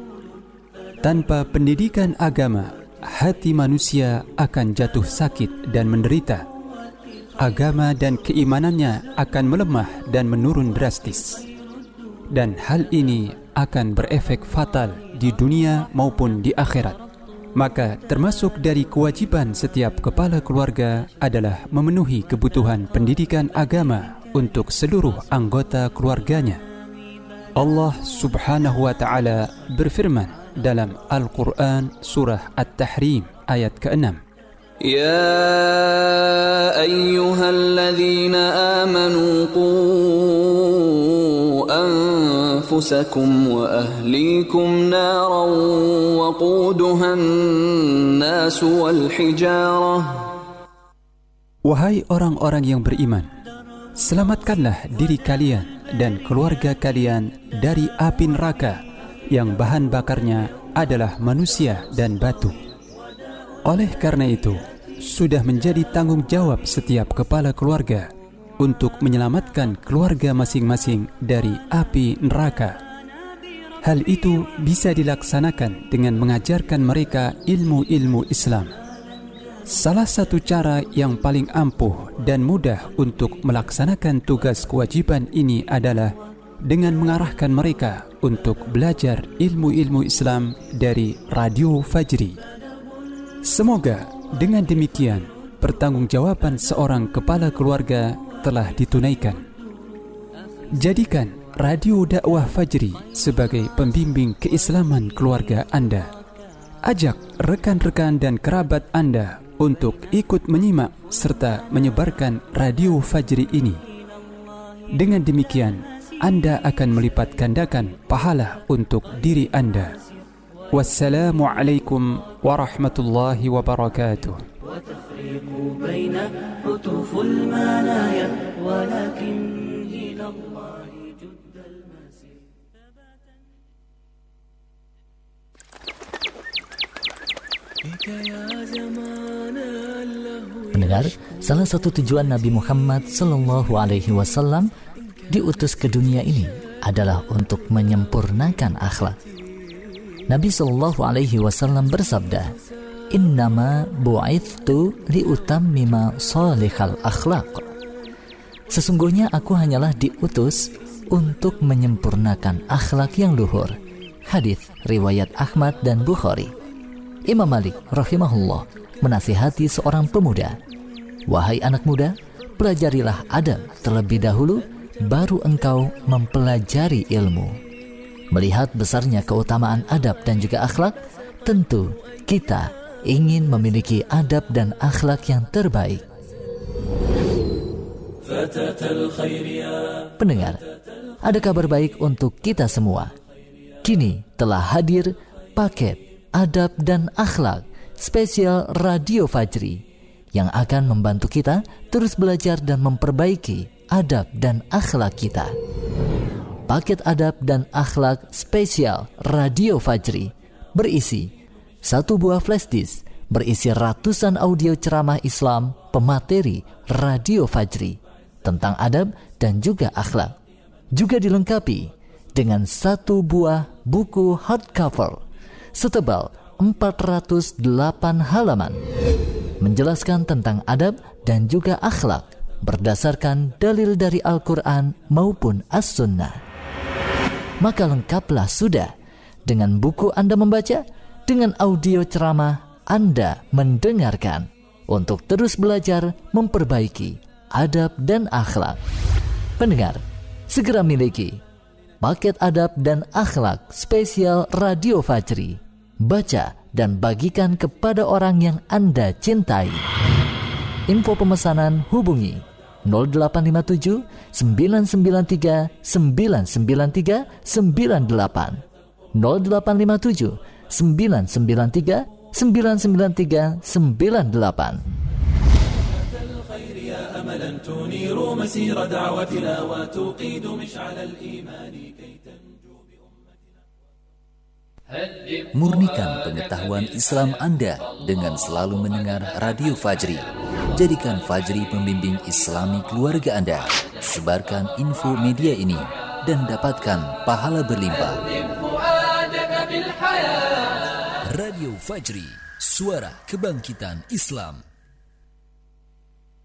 Speaker 3: Tanpa pendidikan agama, hati manusia akan jatuh sakit dan menderita. Agama dan keimanannya akan melemah dan menurun drastis. Dan hal ini akan berefek fatal di dunia maupun di akhirat. Maka termasuk dari kewajiban setiap kepala keluarga adalah memenuhi kebutuhan pendidikan agama untuk seluruh anggota keluarganya. Allah Subhanahu wa taala berfirman dalam Al-Quran surah At-Tahrim ayat ke-6
Speaker 4: يا أيها الذين آمنوا قوا أنفسكم وأهليكم نارا وقودها الناس والحجارة
Speaker 3: Wahai orang-orang yang beriman, selamatkanlah diri kalian dan keluarga kalian dari api neraka yang bahan bakarnya adalah manusia dan batu. Oleh karena itu, sudah menjadi tanggung jawab setiap kepala keluarga untuk menyelamatkan keluarga masing-masing dari api neraka. Hal itu bisa dilaksanakan dengan mengajarkan mereka ilmu-ilmu Islam. Salah satu cara yang paling ampuh dan mudah untuk melaksanakan tugas kewajiban ini adalah dengan mengarahkan mereka untuk belajar ilmu-ilmu Islam dari Radio Fajri. Semoga dengan demikian pertanggungjawaban seorang kepala keluarga telah ditunaikan. Jadikan Radio Dakwah Fajri sebagai pembimbing keislaman keluarga Anda. Ajak rekan-rekan dan kerabat Anda untuk ikut menyimak serta menyebarkan Radio Fajri ini. Dengan demikian, Anda akan melipat gandakan pahala untuk diri Anda. Wassalamualaikum warahmatullahi wabarakatuh.
Speaker 16: وتفريق بين هتوف المنايا ولكن إلى الله جد المسير بك يا زمان اللهو
Speaker 15: Pendengar, salah satu tujuan Nabi Muhammad Sallallahu Alaihi Wasallam diutus ke dunia ini adalah untuk menyempurnakan akhlak. Nabi Sallallahu Alaihi Wasallam bersabda, Innama bu'ithtu liutammima salihal akhlaq. Sesungguhnya aku hanyalah diutus untuk menyempurnakan akhlak yang luhur. Hadis riwayat Ahmad dan Bukhari. Imam Malik rahimahullah menasihati seorang pemuda, "Wahai anak muda, pelajarilah adab terlebih dahulu baru engkau mempelajari ilmu." Melihat besarnya keutamaan adab dan juga akhlak, tentu kita ingin memiliki adab dan akhlak yang terbaik. Pendengar, ada kabar baik untuk kita semua. Kini telah hadir paket adab dan akhlak spesial Radio Fajri yang akan membantu kita terus belajar dan memperbaiki adab dan akhlak kita. Paket adab dan akhlak spesial Radio Fajri berisi satu buah flash disk berisi ratusan audio ceramah Islam pemateri Radio Fajri tentang adab dan juga akhlak. Juga dilengkapi dengan satu buah buku hardcover setebal 408 halaman menjelaskan tentang adab dan juga akhlak berdasarkan dalil dari Al-Quran maupun As-Sunnah. Maka lengkaplah sudah dengan buku Anda membaca, dengan audio ceramah Anda mendengarkan untuk terus belajar memperbaiki adab dan akhlak. Pendengar, segera miliki paket adab dan akhlak spesial Radio Fajri. Baca dan bagikan kepada orang yang Anda cintai. Info pemesanan hubungi 0857 993 993 98 0857 993 993 98
Speaker 5: أملا تنير مسير دعوتنا وتوقيد مشعل الإيمان كي
Speaker 15: Murnikan pengetahuan Islam Anda dengan selalu mendengar Radio Fajri. Jadikan Fajri pembimbing Islami keluarga Anda. Sebarkan info media ini dan dapatkan pahala berlimpah. Radio Fajri, suara kebangkitan Islam.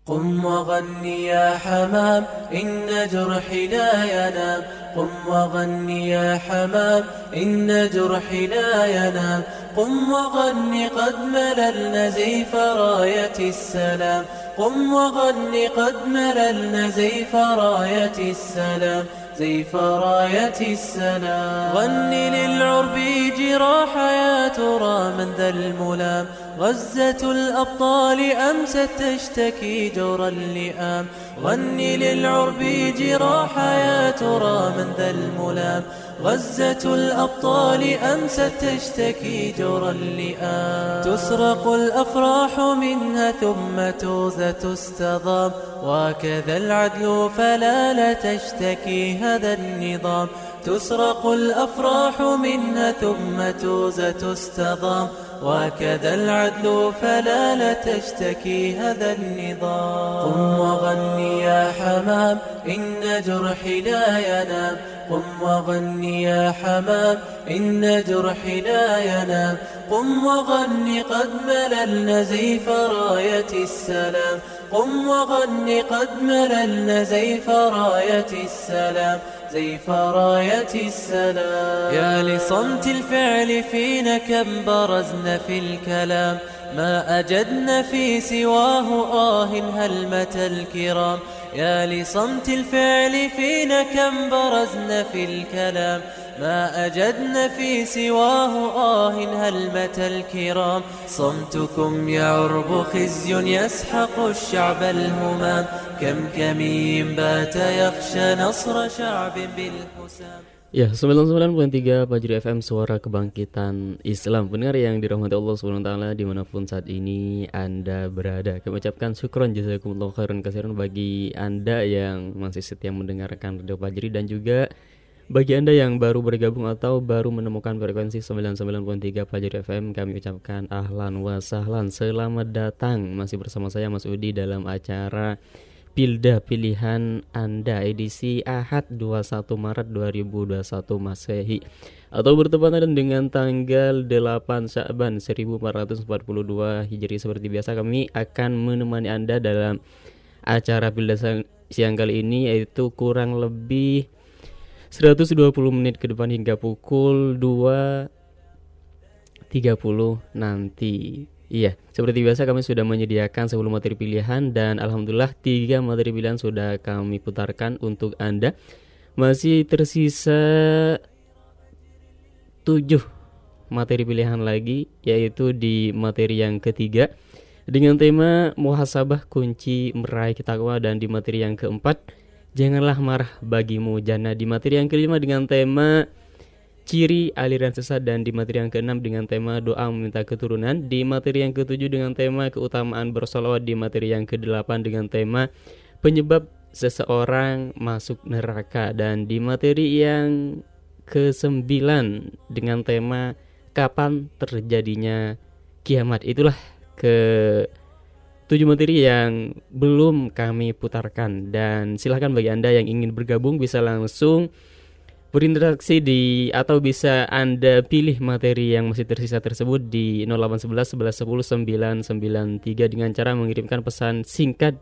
Speaker 16: قم وغني يا حمام إن جرحي لا ينام. قم وغني يا حمام إن جرحي لا ينام. قم وغني قد مللنا زيف راية السلام. قم وغني قد مللنا زيف راية السلام. زيف راية السلام. غني للعرب جراح يا ترى من ذا الملام. غزة الأبطال أمست تشتكي جور اللئام غني للعرب جراح يا ترى من ذا الملام. غزة الأبطال أمست تشتكي جور اللئام تسرق الأفراح منها ثم توزة تستضام. وكذا العدل فلا لا تشتكي هذا النظام. تسرق الأفراح منها ثم توزة تستضام. وكذا العدل فلا لا تشتكي هذا النظام. قم وغني يا حمام إن جرحي لا ينام. قم وغني يا حمام إن جرحي لا ينام. قم وغني قد مللنا زيف راية السلام. قم وغني قد مللنا زيف راية السلام. زيف راية السلام. يا لصمت الفعل فينا كم برزنا في الكلام. ما أجدنا في سواه آه هلمة الكرام؟ يا لصمت الفعل فينا كم برزنا في الكلام. ما أجدنا في سواه آه هلمة الكرام صمتكم يعرب خزي يسحق الشعب الهمام كم كمين بات يخشى نصر شعب بالحسام
Speaker 17: Ya, 99.3 Fajri FM Suara Kebangkitan Islam Benar yang dirahmati Allah SWT dimanapun saat ini Anda berada Kami ucapkan syukron jazakumullah khairan kasiran bagi Anda yang masih setia mendengarkan Radio Fajri Dan juga bagi Anda yang baru bergabung atau baru menemukan frekuensi 99.3 Fajri FM Kami ucapkan ahlan wa sahlan. Selamat datang. Masih bersama saya Mas Udi dalam acara Pilda pilihan Anda edisi Ahad 21 Maret 2021 Masehi. Atau bertepatan dengan tanggal 8 Sya'ban 1442 Hijri seperti biasa kami akan menemani Anda dalam acara Pilda siang kali ini yaitu kurang lebih 120 menit ke depan hingga pukul 2.30 nanti Iya, seperti biasa kami sudah menyediakan 10 materi pilihan dan alhamdulillah tiga materi pilihan sudah kami putarkan untuk Anda. Masih tersisa 7 materi pilihan lagi yaitu di materi yang ketiga dengan tema muhasabah kunci meraih takwa dan di materi yang keempat Janganlah marah bagimu jana di materi yang kelima dengan tema ciri aliran sesat dan di materi yang keenam dengan tema doa meminta keturunan. Di materi yang ketujuh dengan tema keutamaan bersolawat. Di materi yang kedelapan dengan tema penyebab seseorang masuk neraka. Dan di materi yang kesembilan dengan tema kapan terjadinya kiamat. Itulah ke tujuh materi yang belum kami putarkan. Dan silahkan bagi anda yang ingin bergabung bisa langsung berinteraksi di atau bisa anda pilih materi yang masih tersisa tersebut di 0811 11 10 993 dengan cara mengirimkan pesan singkat.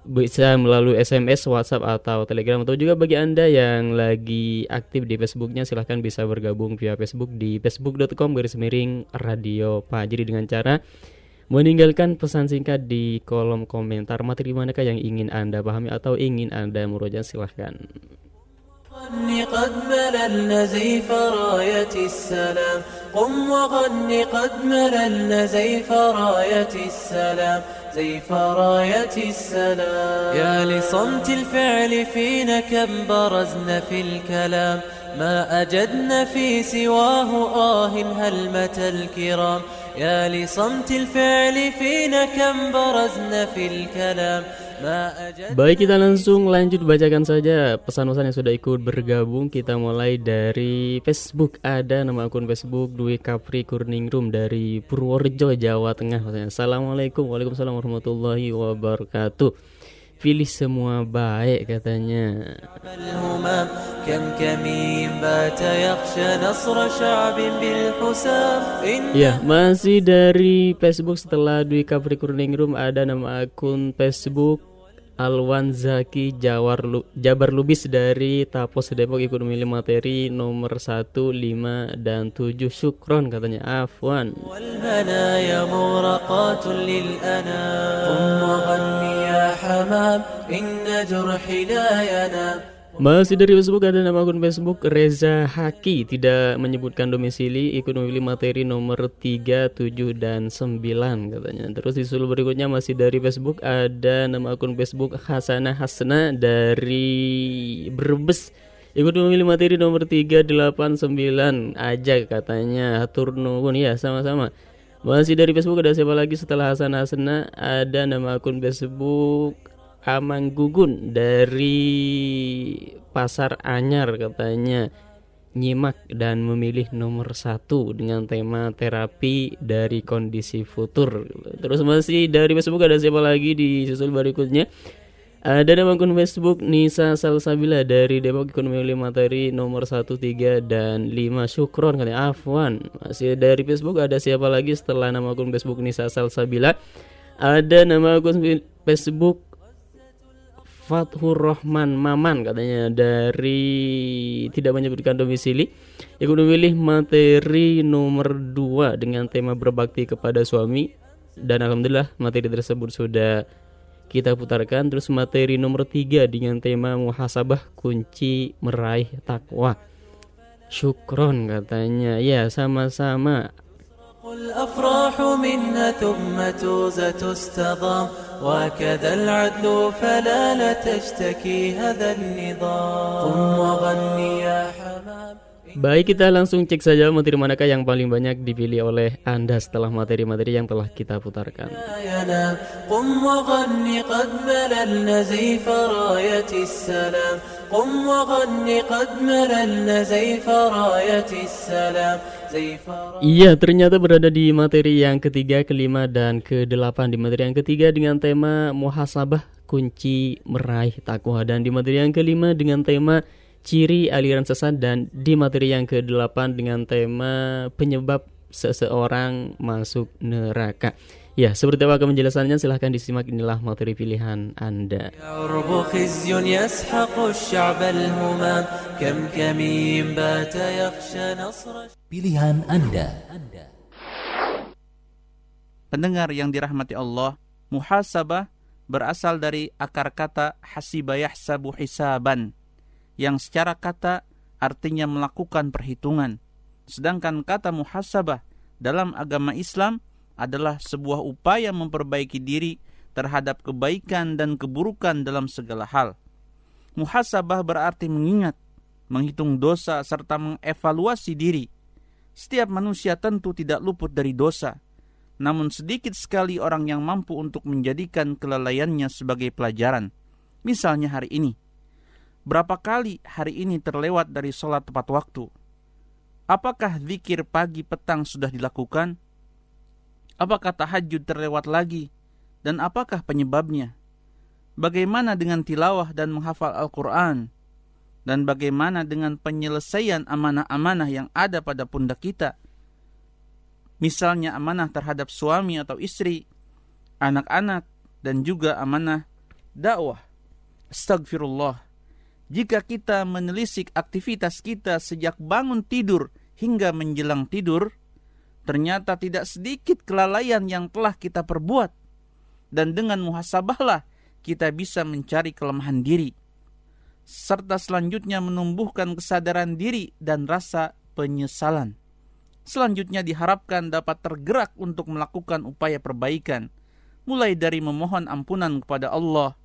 Speaker 17: Bisa melalui SMS, WhatsApp atau Telegram. Atau juga bagi Anda yang lagi aktif di Facebooknya silahkan bisa bergabung via Facebook di facebook.com garis miring radio Jadi dengan cara meninggalkan pesan singkat di kolom komentar materi manakah yang ingin Anda pahami atau ingin Anda merujuk silahkan.
Speaker 16: غني قد مللنا زيف راية السلام قم وغني قد مللنا زيف راية السلام زيف راية السلام يا لصمت الفعل فينا كم برزنا في الكلام ما أجدنا في سواه آه هلمة الكرام يا لصمت الفعل فينا كم برزنا في الكلام
Speaker 17: Baik kita langsung lanjut bacakan saja pesan-pesan yang sudah ikut bergabung Kita mulai dari Facebook Ada nama akun Facebook Dwi Kapri Room dari Purworejo Jawa Tengah Assalamualaikum Waalaikumsalam warahmatullahi wabarakatuh Pilih semua baik katanya. Ya masih dari Facebook. Setelah Dwi Kapri Room Ada nama akun Facebook Alwan Zaki Jawar Lu, Jabar Lubis dari Tapos Depok ikut memilih materi nomor 1, 5 dan 7 Syukron katanya. Afwan. Masih dari Facebook ada nama akun Facebook Reza Haki. Tidak menyebutkan domisili Ikut memilih materi nomor 3, 7, dan 9 katanya. Terus di disusul berikutnya masih dari Facebook Ada nama akun Facebook Hasanah Hasna Dari Brebes. Ikut memilih materi nomor 3, 8, 9 aja katanya Turno pun ya sama-sama. Masih dari Facebook ada siapa lagi setelah Hasanah Hasna? Ada nama akun Facebook Amang Gugun dari Pasar Anyar katanya nyimak dan memilih nomor satu dengan tema terapi dari kondisi futur. Terus masih dari Facebook ada siapa lagi di susul berikutnya? Ada nama akun Facebook Nisa Salsabila dari Depok Ekonomi Materi nomor 1, 3, dan 5 Syukron katanya Afwan Masih dari Facebook ada siapa lagi setelah nama akun Facebook Nisa Salsabila Ada nama akun Facebook Fathur Rahman Maman katanya dari tidak menyebutkan domisili yang memilih materi nomor 2 dengan tema berbakti kepada suami. Dan alhamdulillah materi tersebut sudah kita putarkan. Terus materi nomor 3 dengan tema muhasabah kunci meraih takwa. Syukron katanya. Ya sama-sama
Speaker 16: الأفراح منها ثم توزة تستضام وكذا العدل فلا لا تشتكي هذا النظام قم وغني يا حمام
Speaker 17: Baik kita langsung cek saja materi manakah yang paling banyak dipilih oleh Anda setelah materi-materi yang telah kita putarkan. Iya ternyata berada di materi yang ketiga, kelima, dan kedelapan. Di materi yang ketiga dengan tema muhasabah kunci meraih takwa. Dan di materi yang kelima dengan tema ciri aliran sesat Dan di materi yang kedelapan dengan tema penyebab seseorang masuk neraka Ya, seperti apa penjelasannya silahkan disimak inilah materi pilihan Anda.
Speaker 15: Pilihan Anda.
Speaker 21: Pendengar yang dirahmati Allah, muhasabah berasal dari akar kata hasibayah sabu hisaban yang secara kata artinya melakukan perhitungan. Sedangkan kata muhasabah dalam agama Islam adalah sebuah upaya memperbaiki diri terhadap kebaikan dan keburukan dalam segala hal. Muhasabah berarti mengingat, menghitung dosa serta mengevaluasi diri. Setiap manusia tentu tidak luput dari dosa. Namun sedikit sekali orang yang mampu untuk menjadikan kelalaiannya sebagai pelajaran. Misalnya hari ini. Berapa kali hari ini terlewat dari sholat tepat waktu? Apakah zikir pagi petang sudah dilakukan? Apakah tahajud terlewat lagi? Dan apakah penyebabnya? Bagaimana dengan tilawah dan menghafal Al-Quran? Dan bagaimana dengan penyelesaian amanah-amanah yang ada pada pundak kita? Misalnya amanah terhadap suami atau istri, anak-anak, dan juga amanah dakwah. Astagfirullah. Jika kita menelisik aktivitas kita sejak bangun tidur hingga menjelang tidur, ternyata tidak sedikit kelalaian yang telah kita perbuat. Dan dengan muhasabahlah kita bisa mencari kelemahan diri. Serta selanjutnya menumbuhkan kesadaran diri dan rasa penyesalan. Selanjutnya diharapkan dapat tergerak untuk melakukan upaya perbaikan, mulai dari memohon ampunan kepada Allah,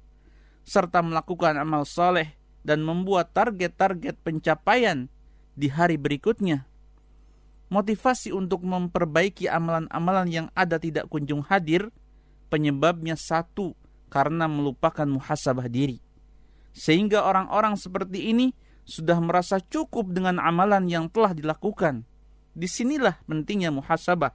Speaker 21: serta melakukan amal soleh dan membuat target-target pencapaian di hari berikutnya. Motivasi untuk memperbaiki amalan-amalan yang ada tidak kunjung hadir, penyebabnya satu, karena melupakan muhasabah diri. Sehingga orang-orang seperti ini sudah merasa cukup dengan amalan yang telah dilakukan – Di sinilah pentingnya muhasabah.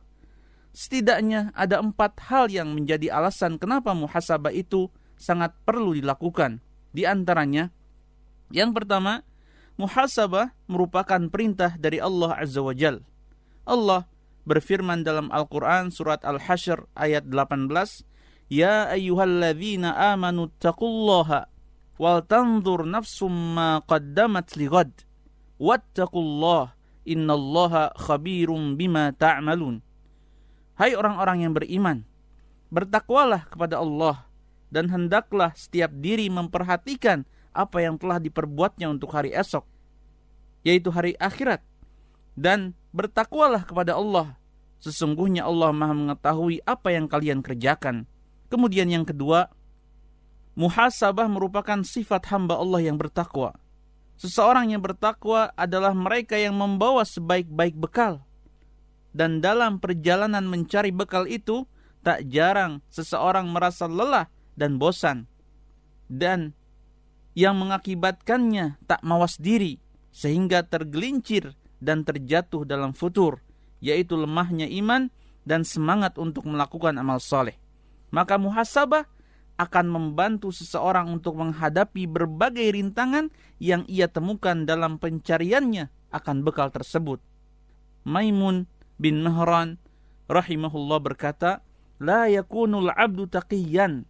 Speaker 21: Setidaknya ada empat hal yang menjadi alasan kenapa muhasabah itu sangat perlu dilakukan. Di antaranya, yang pertama, muhasabah merupakan perintah dari Allah Azza wa Jal. Allah berfirman dalam Al-Quran surat Al-Hashr ayat 18, Ya ayyuhalladzina amanu taqullaha wal tanzur nafsum ma qaddamat lighad wattaqullaha innallaha khabirum bima ta'malun. Hai orang-orang yang beriman, bertakwalah kepada Allah dan hendaklah setiap diri memperhatikan apa yang telah diperbuatnya untuk hari esok, yaitu hari akhirat. Dan bertakwalah kepada Allah, sesungguhnya Allah maha mengetahui apa yang kalian kerjakan. Kemudian yang kedua, muhasabah merupakan sifat hamba Allah yang bertakwa. Seseorang yang bertakwa adalah mereka yang membawa sebaik-baik bekal. Dan dalam perjalanan mencari bekal itu, tak jarang seseorang merasa lelah dan bosan. Dan yang mengakibatkannya tak mawas diri, sehingga tergelincir dan terjatuh dalam futur, yaitu lemahnya iman dan semangat untuk melakukan amal soleh. Maka muhasabah akan membantu seseorang untuk menghadapi berbagai rintangan yang ia temukan dalam pencariannya akan bekal tersebut. Maimun bin Mahran rahimahullah berkata, "La yakunul 'abdu taqiyan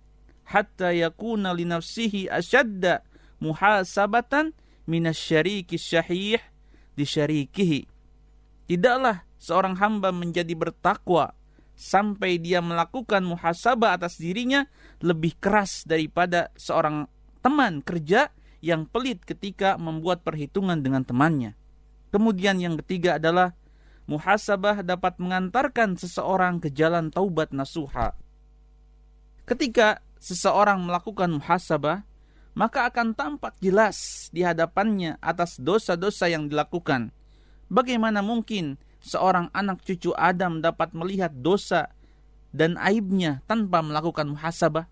Speaker 21: hatta yakuna li nafsihi ashadda muhasabatan minasyariki syahih di syarikihi." Tidaklah seorang hamba menjadi bertakwa sampai dia melakukan muhasabah atas dirinya lebih keras daripada seorang teman kerja yang pelit ketika membuat perhitungan dengan temannya. Kemudian yang ketiga adalah muhasabah dapat mengantarkan seseorang ke jalan taubat nasuha. Ketika seseorang melakukan muhasabah, maka akan tampak jelas di hadapannya atas dosa-dosa yang dilakukan. Bagaimana mungkin seorang anak cucu Adam dapat melihat dosa dan aibnya tanpa melakukan muhasabah?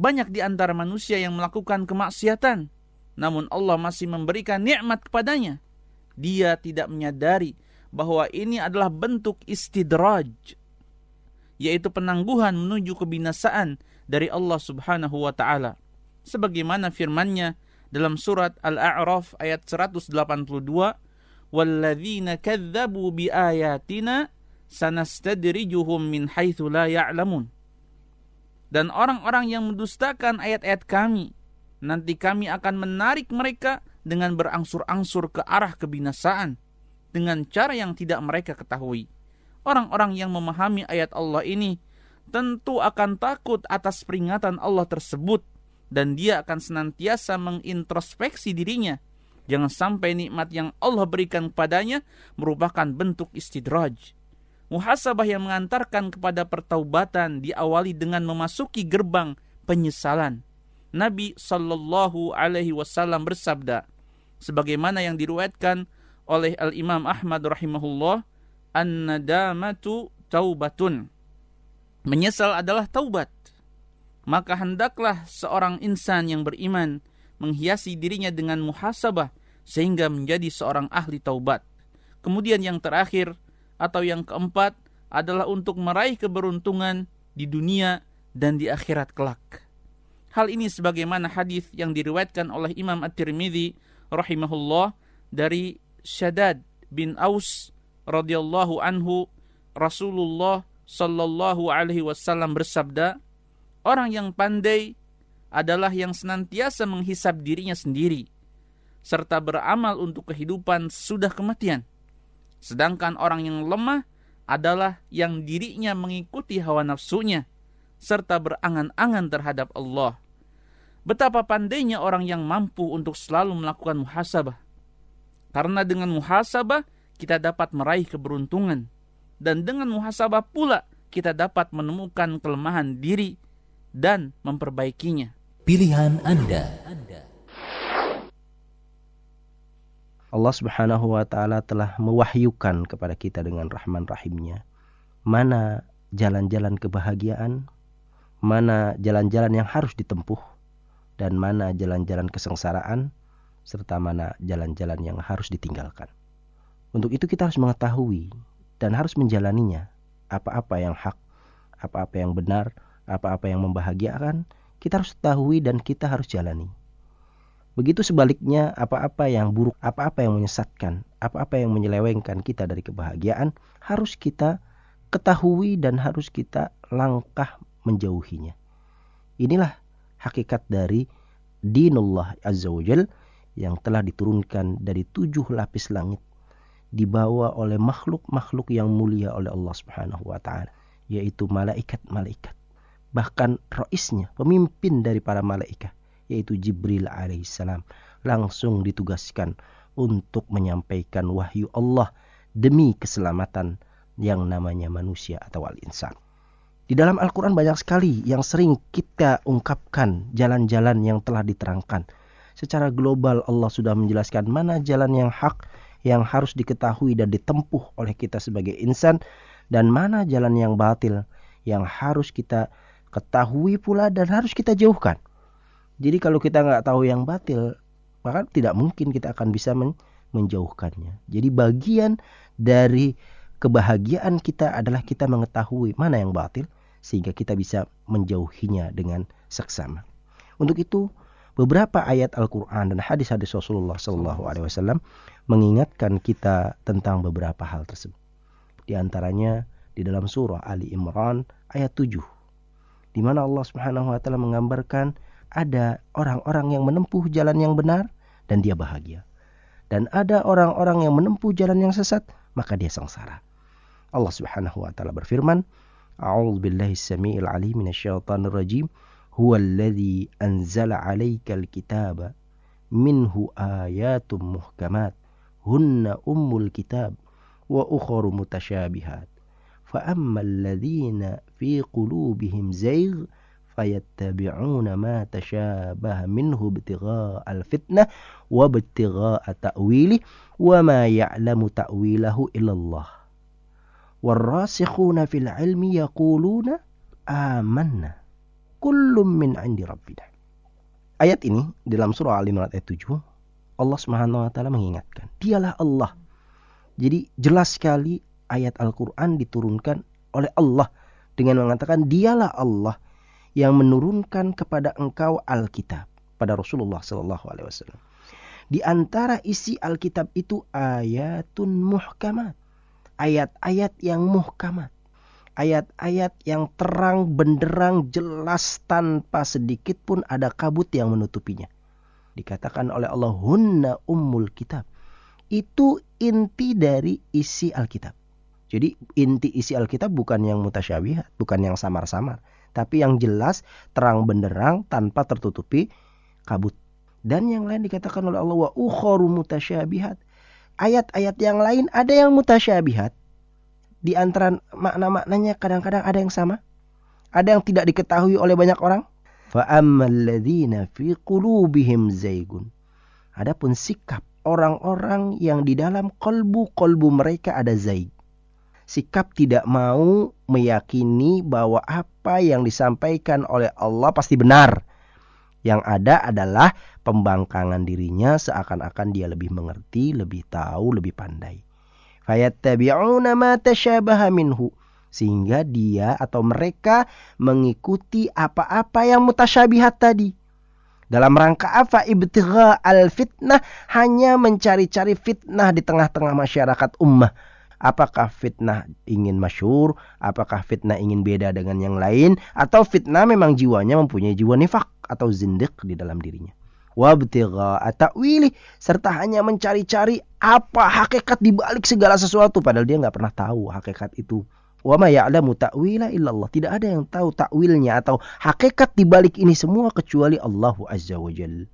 Speaker 21: Banyak di antara manusia yang melakukan kemaksiatan, namun Allah masih memberikan nikmat kepadanya. Dia tidak menyadari bahwa ini adalah bentuk istidraj, yaitu penangguhan menuju kebinasaan dari Allah Subhanahu wa taala. Sebagaimana firman-Nya dalam surat Al-A'raf ayat 182, walladzina kadzabu biayatina sanastadrijuhum min haitsu la ya'lamun. Dan orang-orang yang mendustakan ayat-ayat kami, nanti kami akan menarik mereka dengan berangsur-angsur ke arah kebinasaan dengan cara yang tidak mereka ketahui. Orang-orang yang memahami ayat Allah ini tentu akan takut atas peringatan Allah tersebut dan dia akan senantiasa mengintrospeksi dirinya Jangan sampai nikmat yang Allah berikan kepadanya merupakan bentuk istidraj. Muhasabah yang mengantarkan kepada pertaubatan diawali dengan memasuki gerbang penyesalan. Nabi Shallallahu Alaihi Wasallam bersabda, sebagaimana yang diriwayatkan oleh Al Imam Ahmad rahimahullah, an nadamatu taubatun. Menyesal adalah taubat. Maka hendaklah seorang insan yang beriman menghiasi dirinya dengan muhasabah sehingga menjadi seorang ahli taubat. Kemudian yang terakhir atau yang keempat adalah untuk meraih keberuntungan di dunia dan di akhirat kelak. Hal ini sebagaimana hadis yang diriwayatkan oleh Imam At-Tirmidzi rahimahullah dari Syadad bin Aus radhiyallahu anhu Rasulullah sallallahu alaihi wasallam bersabda, orang yang pandai adalah yang senantiasa menghisap dirinya sendiri serta beramal untuk kehidupan sudah kematian. Sedangkan orang yang lemah adalah yang dirinya mengikuti hawa nafsunya serta berangan-angan terhadap Allah. Betapa pandainya orang yang mampu untuk selalu melakukan muhasabah. Karena dengan muhasabah kita dapat meraih keberuntungan dan dengan muhasabah pula kita dapat menemukan kelemahan diri dan memperbaikinya.
Speaker 15: Pilihan Anda.
Speaker 10: Allah Subhanahu wa taala telah mewahyukan kepada kita dengan rahman rahimnya mana jalan-jalan kebahagiaan, mana jalan-jalan yang harus ditempuh dan mana jalan-jalan kesengsaraan serta mana jalan-jalan yang harus ditinggalkan. Untuk itu kita harus mengetahui dan harus menjalaninya. Apa-apa yang hak, apa-apa yang benar, apa-apa yang membahagiakan, kita harus ketahui dan kita harus jalani. Begitu sebaliknya, apa-apa yang buruk, apa-apa yang menyesatkan, apa-apa yang menyelewengkan kita dari kebahagiaan, harus kita ketahui dan harus kita langkah menjauhinya. Inilah hakikat dari dinullah azza wajal yang telah diturunkan dari tujuh lapis langit dibawa oleh makhluk-makhluk yang mulia oleh Allah Subhanahu wa taala yaitu malaikat-malaikat bahkan roisnya pemimpin dari para malaikat yaitu Jibril alaihissalam langsung ditugaskan untuk menyampaikan wahyu Allah demi keselamatan yang namanya manusia atau al-insan. Di dalam Al-Quran banyak sekali yang sering kita ungkapkan jalan-jalan yang telah diterangkan. Secara global Allah sudah menjelaskan mana jalan yang hak yang harus diketahui dan ditempuh oleh kita sebagai insan dan mana jalan yang batil yang harus kita ketahui pula dan harus kita jauhkan. Jadi kalau kita nggak tahu yang batil, maka tidak mungkin kita akan bisa men menjauhkannya. Jadi bagian dari kebahagiaan kita adalah kita mengetahui mana yang batil sehingga kita bisa menjauhinya dengan seksama. Untuk itu, beberapa ayat Al-Qur'an dan hadis-hadis Rasulullah Shallallahu alaihi wasallam mengingatkan kita tentang beberapa hal tersebut. Di antaranya di dalam surah Ali Imran ayat 7 di mana Allah Subhanahu wa taala menggambarkan ada orang-orang yang menempuh jalan yang benar dan dia bahagia. Dan ada orang-orang yang menempuh jalan yang sesat, maka dia sengsara. Allah Subhanahu wa taala berfirman, A'udzu billahi samiil alim minasyaitonir rajim. Huwa alladhi anzala 'alaikal kitaba minhu ayatun muhkamat hunna ummul kitab wa ukharu mutasyabihat. Fa ammal ladzina fi qulubihim zayg فيتبعون ما تشابه منه ابتغاء الفتنة وابتغاء تأويله وما يعلم تأويله إلا الله والراسخون في العلم يقولون آمنا كل من عند ربنا Ayat ini dalam surah Al-Imran ayat 7 Allah Subhanahu wa taala mengingatkan, Dialah Allah. Jadi jelas sekali ayat Al-Qur'an diturunkan oleh Allah dengan mengatakan Dialah Allah yang menurunkan kepada engkau Alkitab pada Rasulullah Sallallahu Alaihi Wasallam. Di antara isi Alkitab itu ayatun muhkamat, ayat-ayat yang muhkamat, ayat-ayat yang terang benderang jelas tanpa sedikit pun ada kabut yang menutupinya. Dikatakan oleh Allah hunna ummul kitab. Itu inti dari isi Alkitab. Jadi inti isi Alkitab bukan yang mutasyabihat, bukan yang samar-samar, tapi yang jelas, terang benderang tanpa tertutupi kabut. Dan yang lain dikatakan oleh Allah wa ukhoru mutasyabihat. Ayat-ayat yang lain ada yang mutasyabihat. Di antara makna-maknanya kadang-kadang ada yang sama, ada yang tidak diketahui oleh banyak orang. Fa ammalladzina fi qulubihim zaygun. Adapun sikap orang-orang yang di dalam kolbu-kolbu mereka ada zaig Sikap tidak mau meyakini bahwa apa yang disampaikan oleh Allah pasti benar. Yang ada adalah pembangkangan dirinya seakan-akan dia lebih mengerti, lebih tahu, lebih pandai. Fayattabi'una ma tashabaha minhu sehingga dia atau mereka mengikuti apa-apa yang mutasyabihat tadi dalam rangka apa? Ibtigha al-fitnah hanya mencari-cari fitnah di tengah-tengah masyarakat ummah. Apakah fitnah ingin masyur? Apakah fitnah ingin beda dengan yang lain? Atau fitnah memang jiwanya mempunyai jiwa nifak atau zindik di dalam dirinya? Wabtigha ta'wili serta hanya mencari-cari apa hakikat di balik segala sesuatu padahal dia nggak pernah tahu hakikat itu Wa ma ya'lamu ta'wila illallah. Tidak ada yang tahu takwilnya atau hakikat di balik ini semua kecuali Allah Azza wa Jal.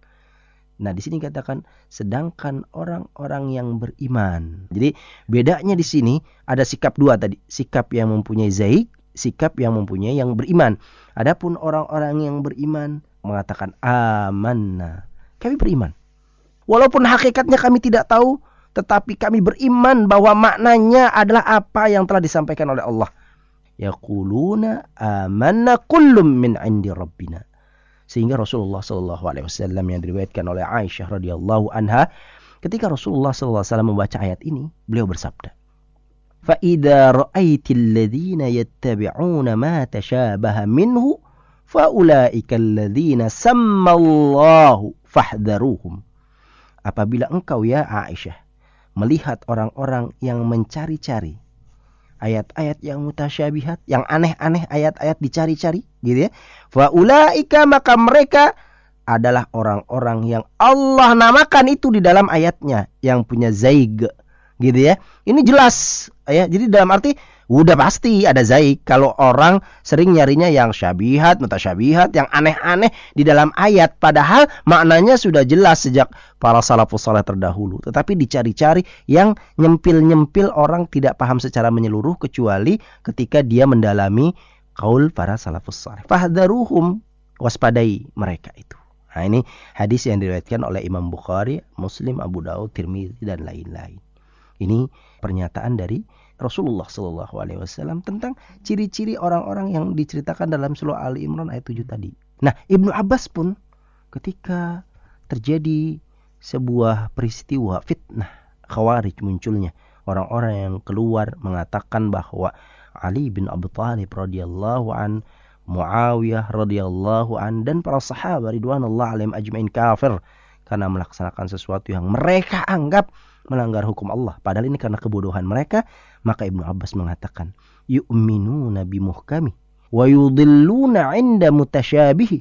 Speaker 10: Nah, di sini katakan sedangkan orang-orang yang beriman. Jadi bedanya di sini ada sikap dua tadi, sikap yang mempunyai zaik, sikap yang mempunyai yang beriman. Adapun orang-orang yang beriman mengatakan amanna. Kami beriman. Walaupun hakikatnya kami tidak tahu, tetapi kami beriman bahwa maknanya adalah apa yang telah disampaikan oleh Allah. Yaquluna amanna kullum min indi rabbina. Sehingga Rasulullah sallallahu alaihi wasallam yang diriwayatkan oleh Aisyah radhiyallahu anha ketika Rasulullah sallallahu alaihi wasallam membaca ayat ini, beliau bersabda, "Fa idza ra'aitil ladzina yattabi'una ma tashabaha minhu fa ulaika alladzina sammallahu fahdharuhum." Apabila engkau ya Aisyah melihat orang-orang yang mencari-cari ayat-ayat yang mutasyabihat, yang aneh-aneh ayat-ayat dicari-cari, gitu ya. Faulaika maka mereka adalah orang-orang yang Allah namakan itu di dalam ayatnya yang punya zaig, gitu ya. Ini jelas ya. Jadi dalam arti Udah pasti ada zaik kalau orang sering nyarinya yang syabihat, mutasyabihat, yang aneh-aneh di dalam ayat. Padahal maknanya sudah jelas sejak para salafus saleh terdahulu. Tetapi dicari-cari yang nyempil-nyempil orang tidak paham secara menyeluruh kecuali ketika dia mendalami kaul para salafus saleh. Fahdaruhum waspadai mereka itu. Nah ini hadis yang diriwayatkan oleh Imam Bukhari, Muslim, Abu Daud, Tirmidzi dan lain-lain. Ini pernyataan dari Rasulullah Shallallahu Alaihi Wasallam tentang ciri-ciri orang-orang yang diceritakan dalam surah Ali Imran ayat 7 tadi. Nah, Ibnu Abbas pun ketika terjadi sebuah peristiwa fitnah khawarij munculnya orang-orang yang keluar mengatakan bahwa Ali bin Abi Thalib radhiyallahu an Muawiyah radhiyallahu an dan para sahabat ridwanullah alaihim ajmain kafir karena melaksanakan sesuatu yang mereka anggap melanggar hukum Allah. Padahal ini karena kebodohan mereka. Maka Ibnu Abbas mengatakan, yu'minuna bimuhkami wa yudilluna 'inda mutasyabihi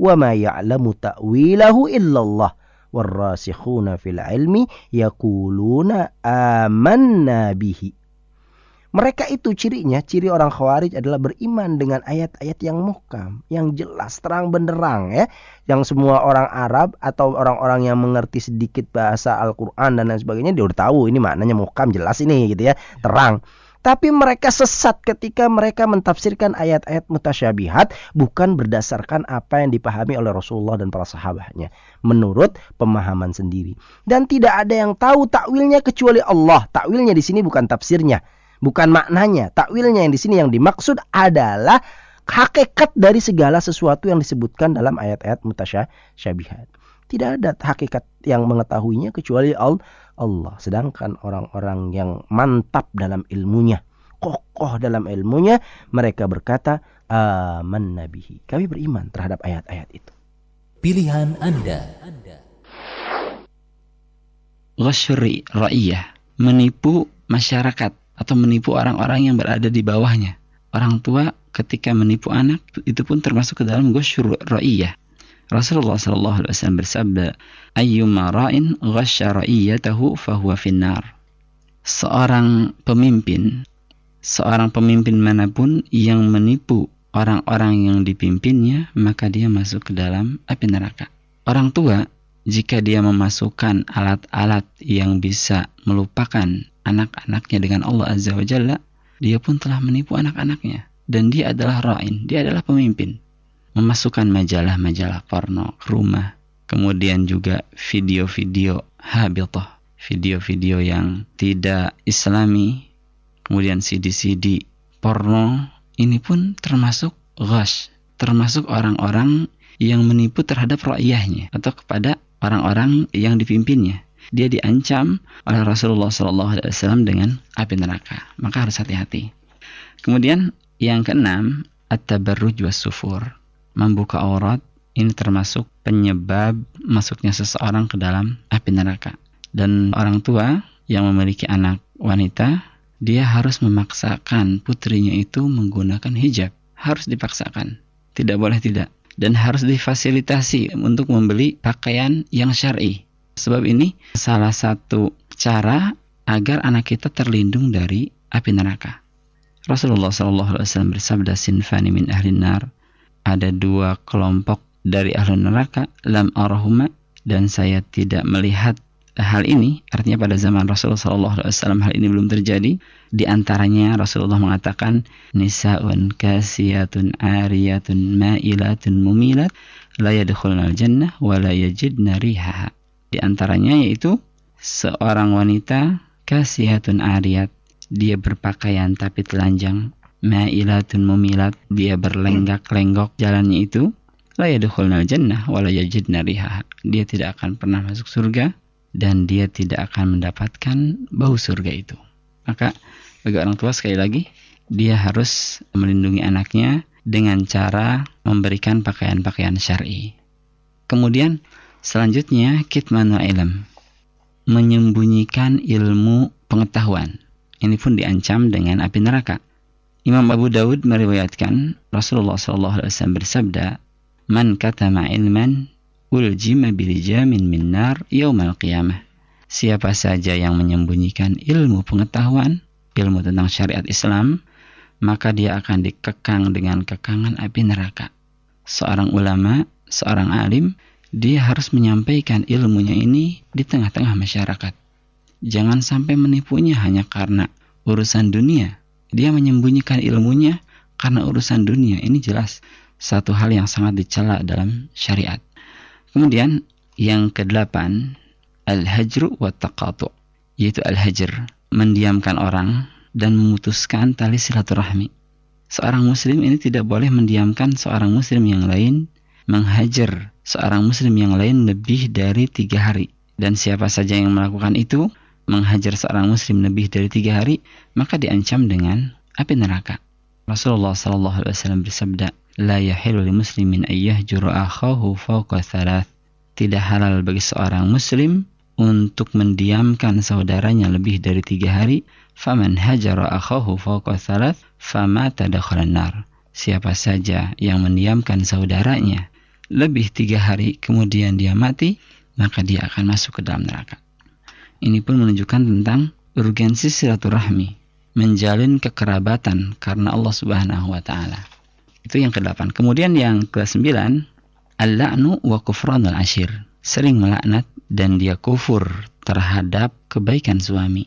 Speaker 10: wa ma ya'lamu ta'wilahu illallah warrasikhuna fil ilmi yaquluna amanna bihi mereka itu cirinya, ciri orang khawarij adalah beriman dengan ayat-ayat yang muhkam, yang jelas, terang benderang ya. Yang semua orang Arab atau orang-orang yang mengerti sedikit bahasa Al-Quran dan lain sebagainya, dia udah tahu ini maknanya muhkam, jelas ini gitu ya, terang. Tapi mereka sesat ketika mereka mentafsirkan ayat-ayat mutasyabihat bukan berdasarkan apa yang dipahami oleh Rasulullah dan para sahabatnya. Menurut pemahaman sendiri. Dan tidak ada yang tahu takwilnya kecuali Allah. Takwilnya di sini bukan tafsirnya bukan maknanya. Takwilnya yang di sini yang dimaksud adalah hakikat dari segala sesuatu yang disebutkan dalam ayat-ayat mutasyabihat. Tidak ada hakikat yang mengetahuinya kecuali Allah. Sedangkan orang-orang yang mantap dalam ilmunya, kokoh dalam ilmunya, mereka berkata, aman nabihi. Kami beriman terhadap ayat-ayat itu.
Speaker 15: Pilihan Anda.
Speaker 22: Ghasyri ra'iyah. Menipu masyarakat atau menipu orang-orang yang berada di bawahnya. Orang tua ketika menipu anak itu pun termasuk ke dalam ghasyur ra'iyah. Rasulullah sallallahu alaihi wasallam bersabda, "Ayyuma ra'in ghasya ra'iyatahu fahuwa finnar." Seorang pemimpin, seorang pemimpin mana pun yang menipu orang-orang yang dipimpinnya, maka dia masuk ke dalam api neraka. Orang tua jika dia memasukkan alat-alat yang bisa melupakan anak-anaknya dengan Allah Azza wa Jalla, dia pun telah menipu anak-anaknya. Dan dia adalah ra'in, dia adalah pemimpin. memasukkan majalah-majalah porno ke rumah, kemudian juga video-video habitoh, video-video yang tidak islami, kemudian CD-CD porno, ini pun termasuk ghash, termasuk orang-orang yang menipu terhadap rakyahnya atau kepada orang-orang yang dipimpinnya. Dia diancam oleh Rasulullah SAW dengan api neraka. Maka harus hati-hati. Kemudian yang keenam, at-tabarruj sufur. Membuka aurat ini termasuk penyebab masuknya seseorang ke dalam api neraka. Dan orang tua yang memiliki anak wanita, dia harus memaksakan putrinya itu menggunakan hijab. Harus dipaksakan. Tidak boleh tidak. Dan harus difasilitasi untuk membeli pakaian yang syar'i. Sebab ini salah satu cara agar anak kita terlindung dari api neraka. Rasulullah SAW bersabda sinfani min ahli nar. Ada dua kelompok dari ahli neraka lam arahuma dan saya tidak melihat hal ini artinya pada zaman Rasulullah SAW hal ini belum terjadi di antaranya Rasulullah mengatakan nisaun kasiyatun ariyatun ma'ilatun mumilat la yadkhulunal jannah wa la yajidna rihaha di antaranya yaitu seorang wanita kasihatun ariyat. Dia berpakaian tapi telanjang. Ma'ilatun mumilat. Dia berlenggak-lenggok jalannya itu. La yadukhulnal jannah wa la. Dia tidak akan pernah masuk surga dan dia tidak akan mendapatkan bau surga itu. Maka bagi orang tua sekali lagi dia harus melindungi anaknya dengan cara memberikan pakaian-pakaian syar'i. Kemudian Selanjutnya, kitmanul ilm. Menyembunyikan ilmu pengetahuan. Ini pun diancam dengan api neraka. Imam Abu Dawud meriwayatkan Rasulullah SAW bersabda, "Man katama ilman uljima bilijamin min nar yaumal qiyamah." Siapa saja yang menyembunyikan ilmu pengetahuan, ilmu tentang syariat Islam, maka dia akan dikekang dengan kekangan api neraka. Seorang ulama, seorang alim dia harus menyampaikan ilmunya ini di tengah-tengah masyarakat. Jangan sampai menipunya hanya karena urusan dunia. Dia menyembunyikan ilmunya karena urusan dunia. Ini jelas satu hal yang sangat dicela dalam syariat. Kemudian yang kedelapan, al-hajru wa taqatu, yaitu al-hajr, mendiamkan orang dan memutuskan tali silaturahmi. Seorang muslim ini tidak boleh mendiamkan seorang muslim yang lain menghajar seorang muslim yang lain lebih dari tiga hari. Dan siapa saja yang melakukan itu, menghajar seorang muslim lebih dari tiga hari, maka diancam dengan api neraka. Rasulullah sallallahu alaihi wasallam bersabda, "La yahilu li muslimin ayyahjura akhahu fawqa thalath." Tidak halal bagi seorang muslim untuk mendiamkan saudaranya lebih dari tiga hari. Faman hajara akhahu fawqa thalath, famata dakhalan nar. Siapa saja yang mendiamkan saudaranya lebih tiga hari kemudian dia mati, maka dia akan masuk ke dalam neraka. Ini pun menunjukkan tentang urgensi silaturahmi, menjalin kekerabatan karena Allah Subhanahu wa taala. Itu yang ke-8. Kemudian yang ke-9, al-la'nu wa kufranul ashir. Sering melaknat dan dia kufur terhadap kebaikan suami.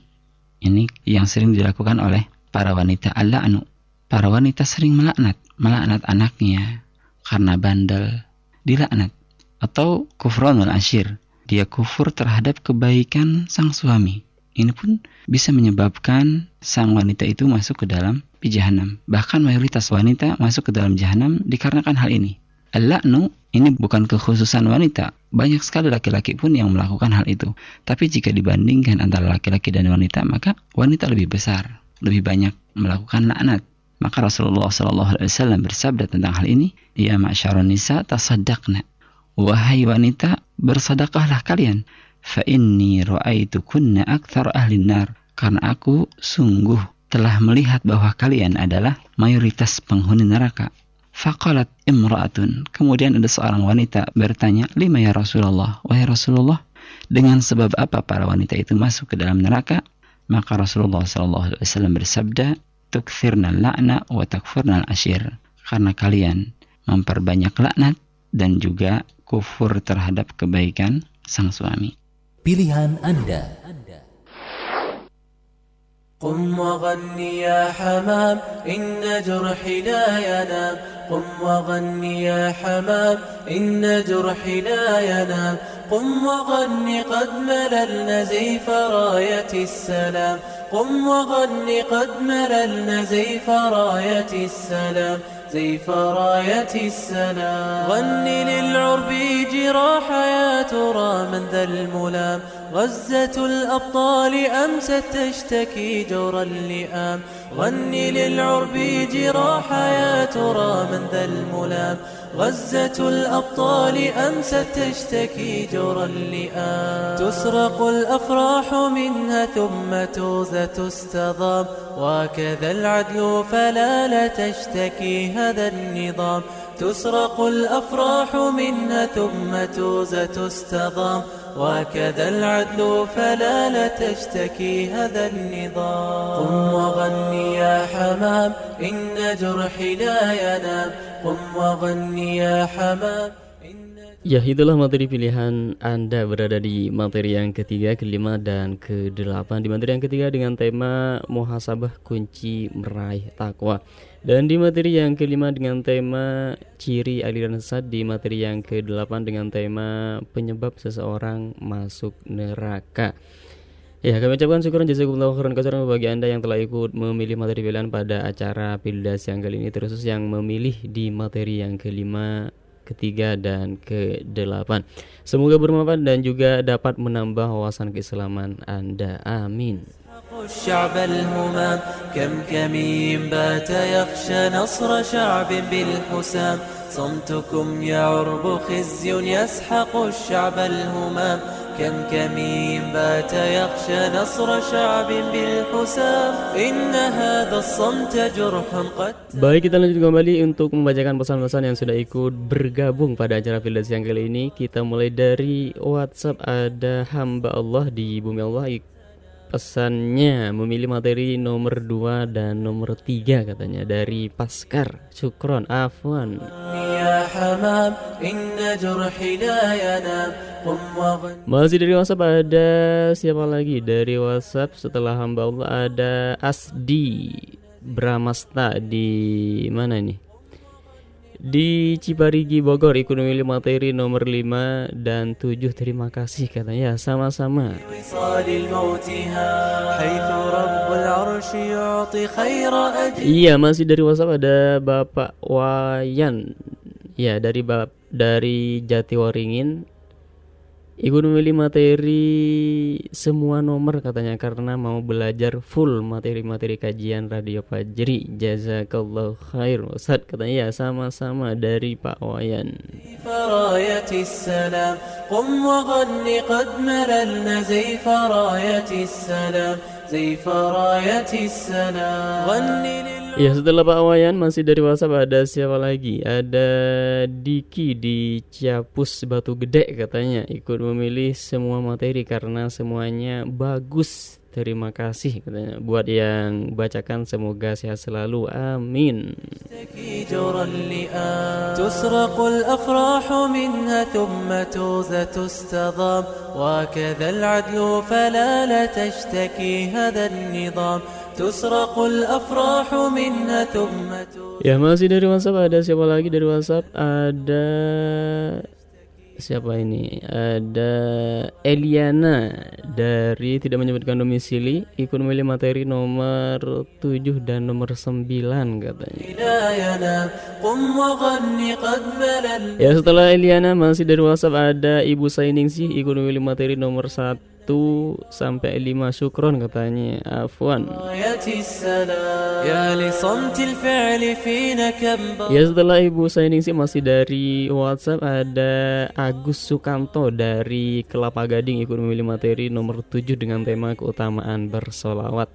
Speaker 22: Ini yang sering dilakukan oleh para wanita al-la'nu. Para wanita sering melaknat, melaknat anaknya karena bandel, dilaknat atau kufranul ashir. Dia kufur terhadap kebaikan sang suami. Ini pun bisa menyebabkan sang wanita itu masuk ke dalam jahanam. Bahkan mayoritas wanita masuk ke dalam jahanam dikarenakan hal ini. Al-la'nu ini bukan kekhususan wanita. Banyak sekali laki-laki pun yang melakukan hal itu. Tapi jika dibandingkan antara laki-laki dan wanita maka wanita lebih besar lebih banyak melakukan laknat maka Rasulullah Shallallahu Alaihi Wasallam bersabda tentang hal ini, Ya ma'syarun nisa tasaddaqna. Wahai wanita, bersedekahlah kalian. Fa inni kunna akthar ahli. Karena aku sungguh telah melihat bahwa kalian adalah mayoritas penghuni neraka. Faqalat imra'atun. Kemudian ada seorang wanita bertanya, "Lima ya Rasulullah?" Wahai Rasulullah, dengan sebab apa para wanita itu masuk ke dalam neraka? Maka Rasulullah sallallahu alaihi wasallam bersabda, tukthirna la'na wa takfurna ashir karena kalian memperbanyak laknat dan juga kufur terhadap kebaikan sang suami.
Speaker 15: Pilihan Anda.
Speaker 16: قم وغن يا حمام إن جرحي لا ينام قم وغن يا حمام إن جرحي لا ينام قم وغن قد مللنا زيف راية السلام قم وغن قد مللنا زيف راية السلام زيف راية السلام. غني للعرب جراح يا ترى من ذا الملام. غزة الأبطال أمست تشتكي جور اللئام؟ غني للعرب جراح يا ترى من ذا الملام. غزة الأبطال أمست تشتكي جور اللئام؟ تسرق الأفراح منها ثم توزى تستضام. وكذا العدل فلا لا تشتكي هذا النظام. تسرق الأفراح منها ثم توزى تستضام. وكذا العدل فلا لا تشتكي هذا النظام قم وغني يا حمام إن جرحي لا ينام قم وغني يا حمام
Speaker 17: Ya itulah materi pilihan Anda berada di materi yang ketiga, kelima, dan kedelapan Di materi yang ketiga dengan tema muhasabah kunci meraih takwa Dan di materi yang kelima dengan tema ciri aliran sesat Di materi yang kedelapan dengan tema penyebab seseorang masuk neraka Ya kami ucapkan syukur jazakumullah khairan kasaran bagi Anda yang telah ikut memilih materi pilihan pada acara Pildas yang kali ini Terus yang memilih di materi yang kelima ketiga dan ke-8. Semoga bermanfaat dan juga dapat menambah wawasan keislaman Anda. Amin.
Speaker 16: الشعب الهمام كم كمين بات يخشى نصر شعب بالحسام صمتكم يا عرب خزي يسحق الشعب الهمام كم كمين بات يخشى نصر شعب بالحسام إن هذا الصمت جرح قد
Speaker 17: Baik kita lanjut kembali untuk membacakan pesan-pesan yang sudah ikut bergabung pada acara Filas yang kali ini Kita mulai dari WhatsApp ada hamba Allah di bumi Allah pesannya memilih materi nomor 2 dan nomor 3 katanya dari Paskar. Syukron Afwan. Masih dari WhatsApp ada siapa lagi? Dari WhatsApp setelah hamba Allah ada Asdi Bramasta di mana nih di Ciparigi Bogor memilih materi nomor 5 dan 7 terima kasih katanya. Sama-sama. Iya masih dari WhatsApp ada Bapak Wayan. Ya dari bap dari Jatiwaringin Ibu memilih materi semua nomor katanya karena mau belajar full materi-materi kajian Radio Fajri. Jazakallah khair Ustaz katanya ya sama-sama dari Pak Wayan. Ya setelah Pak Wayan masih dari WhatsApp ada siapa lagi? Ada Diki di Ciapus Batu Gede katanya ikut memilih semua materi karena semuanya bagus. Terima kasih katanya buat yang bacakan semoga sehat selalu. Amin.
Speaker 16: تسرق الأفراح منها ثم توزى تستضام وكذا العدل فلا لا تشتكي هذا النظام تسرق الأفراح منها ثم
Speaker 17: Ya masih dari WhatsApp ada siapa lagi dari WhatsApp ada siapa ini? Ada Eliana dari tidak menyebutkan domisili. Ikut memilih materi nomor 7 dan nomor 9 katanya. Ya setelah Eliana masih dari WhatsApp ada Ibu Sainingsih. Ikut memilih materi nomor 1 sampai 5 syukron katanya. Afwan. Ya setelah ibu saya sih masih dari WhatsApp ada Agus Sukanto dari Kelapa Gading ikut memilih materi nomor 7 dengan tema keutamaan bersolawat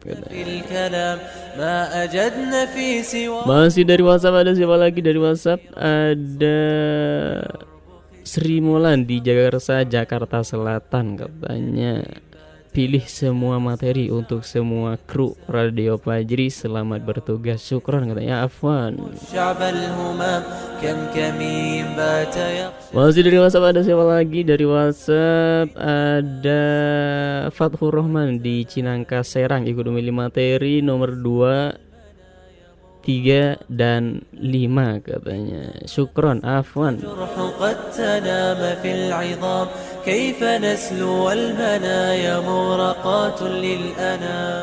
Speaker 17: masih dari WhatsApp ada siapa lagi dari WhatsApp? Ada Sri Mulan di Jakarta, Jakarta Selatan katanya. Pilih semua materi untuk semua kru Radio Pajri. Selamat bertugas. Syukron katanya. Afwan. Masih dari WhatsApp ada siapa lagi? Dari WhatsApp ada Fathur Rahman di Cinangka Serang. Ikut memilih materi nomor 2 tiga dan lima katanya. Syukron afwan.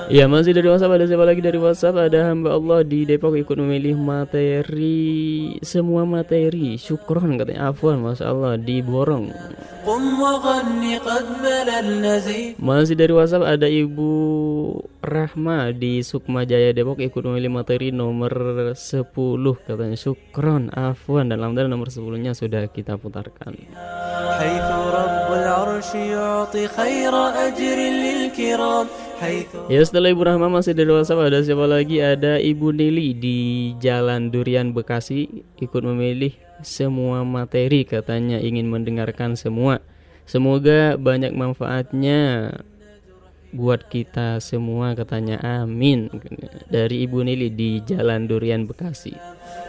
Speaker 17: Ya masih dari WhatsApp ada siapa lagi dari WhatsApp? Ada hamba Allah di Depok ikut memilih materi semua materi. Syukron katanya afwan masya Allah diborong masih dari WhatsApp ada Ibu Rahma di Sukma Jaya Depok ikut memilih materi nomor 10 katanya. Syukron afwan dan alhamdulillah nomor 10 nya sudah kita putarkan. Ya setelah Ibu Rahma masih dari WhatsApp ada siapa lagi? Ada Ibu Nili di Jalan Durian Bekasi ikut memilih semua materi katanya ingin mendengarkan semua. Semoga banyak manfaatnya buat kita semua katanya amin dari Ibu Nili di Jalan Durian Bekasi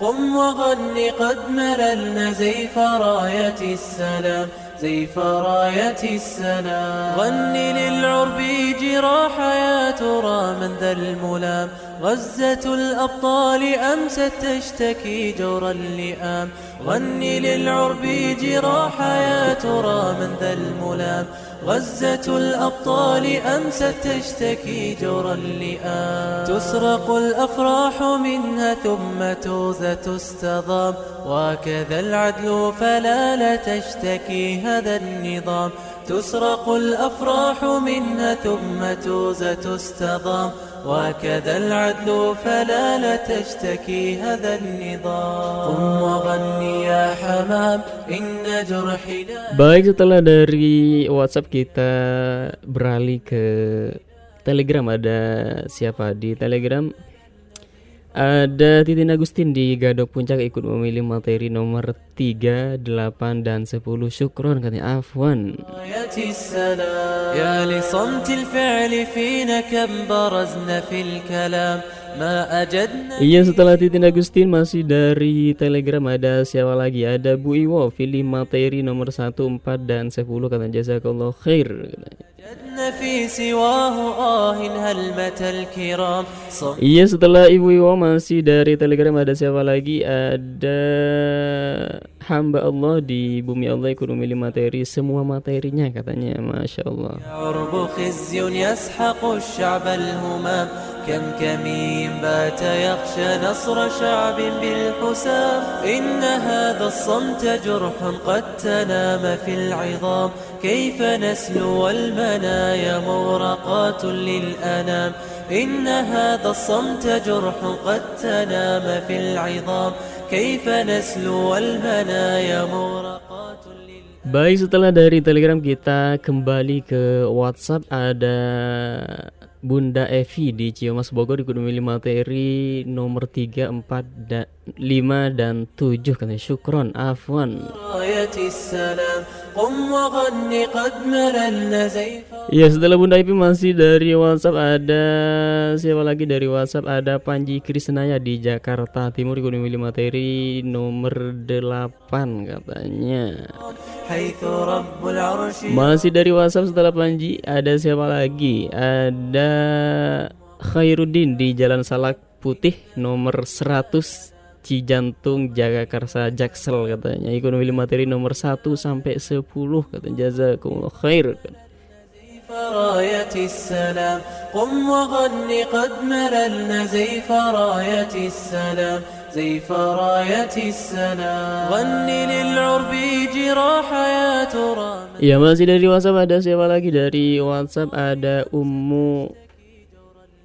Speaker 16: قم وغني قد مللنا زيف راية السلام زيف راية السلام غني للعرب جراح يا ترى من ذا الملام غزة الأبطال أمست تشتكي جور اللئام غني للعرب جراح يا ترى من ذا الملام. غزة الأبطال أمست تشتكي جور اللئام تسرق الأفراح منها ثم توزى تستضام. وكذا العدل فلا لا تشتكي هذا النظام. تسرق الأفراح منها ثم توزى تستضام. وكذا العدل فلا لا تشتكي هذا النظام قم وغني حمام إن جرحي لا
Speaker 17: Baik setelah dari WhatsApp kita beralih ke Telegram ada siapa di Telegram ada Titin Agustin di Gadok Puncak ikut memilih materi nomor 3, 8 dan 10 Syukron katanya Afwan
Speaker 16: راية السلام يا لصمت الفعل فينا كم برزنا في الكلام ما أجدنا
Speaker 17: Iya setelah Titin Agustin masih dari Telegram ada siapa lagi ada Bu Iwo pilih materi nomor 1, 4 dan 10 katanya jazakallah khair katanya.
Speaker 16: آه
Speaker 17: Iya setelah Ibu Iwo masih dari Telegram ada siapa lagi ada hamba Allah di bumi Allah ikut memilih materi semua materinya katanya Masya Allah
Speaker 16: كم كمين بات يخشى نصر شعب بالحسام إن هذا الصمت جرح قد تنام في العظام كيف نسلو المنايا مورقات للأنام. إن هذا الصمت جرح قد تنام في العظام. كيف نسلو المنايا مورقات
Speaker 17: Baik setelah dari Telegram kita kembali ke WhatsApp. Ada Bunda Evi di Ciamas Bogor ikut memilih materi nomor 3, 4, da- 5 dan 7 katanya syukron Afwan Iya setelah Bunda Ipi masih dari WhatsApp ada siapa lagi dari WhatsApp ada Panji Krisnaya di Jakarta Timur Gunung ekonomi materi nomor 8 katanya. Masih dari WhatsApp setelah Panji ada siapa lagi? Ada Khairuddin di Jalan Salak Putih nomor 100 Cijantung Jagakarsa Jaksel katanya ekonomi materi nomor 1 sampai 10 katanya jazakumullah khair katanya.
Speaker 16: راية السلام. قم وغني قد مللنا زيف راية السلام. زيف راية السلام. غني للعرب جراح يا ترى.
Speaker 17: Ya masih dari WhatsApp ada siapa lagi dari WhatsApp ada Ummu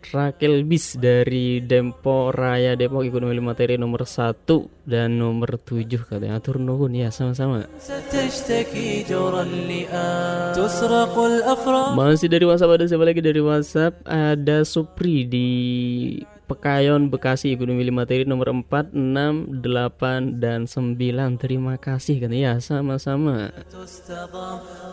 Speaker 17: Rakel Bis dari Dempo Raya Depok Ekonomi Materi nomor 1 dan nomor 7 katanya. Atur nuhun ya sama-sama. Masih dari WhatsApp ada siapa lagi dari WhatsApp? Ada Supri di Pekayon Bekasi Gunung Mili materi nomor 4, 6, 8 dan 9. Terima kasih kan ya sama-sama.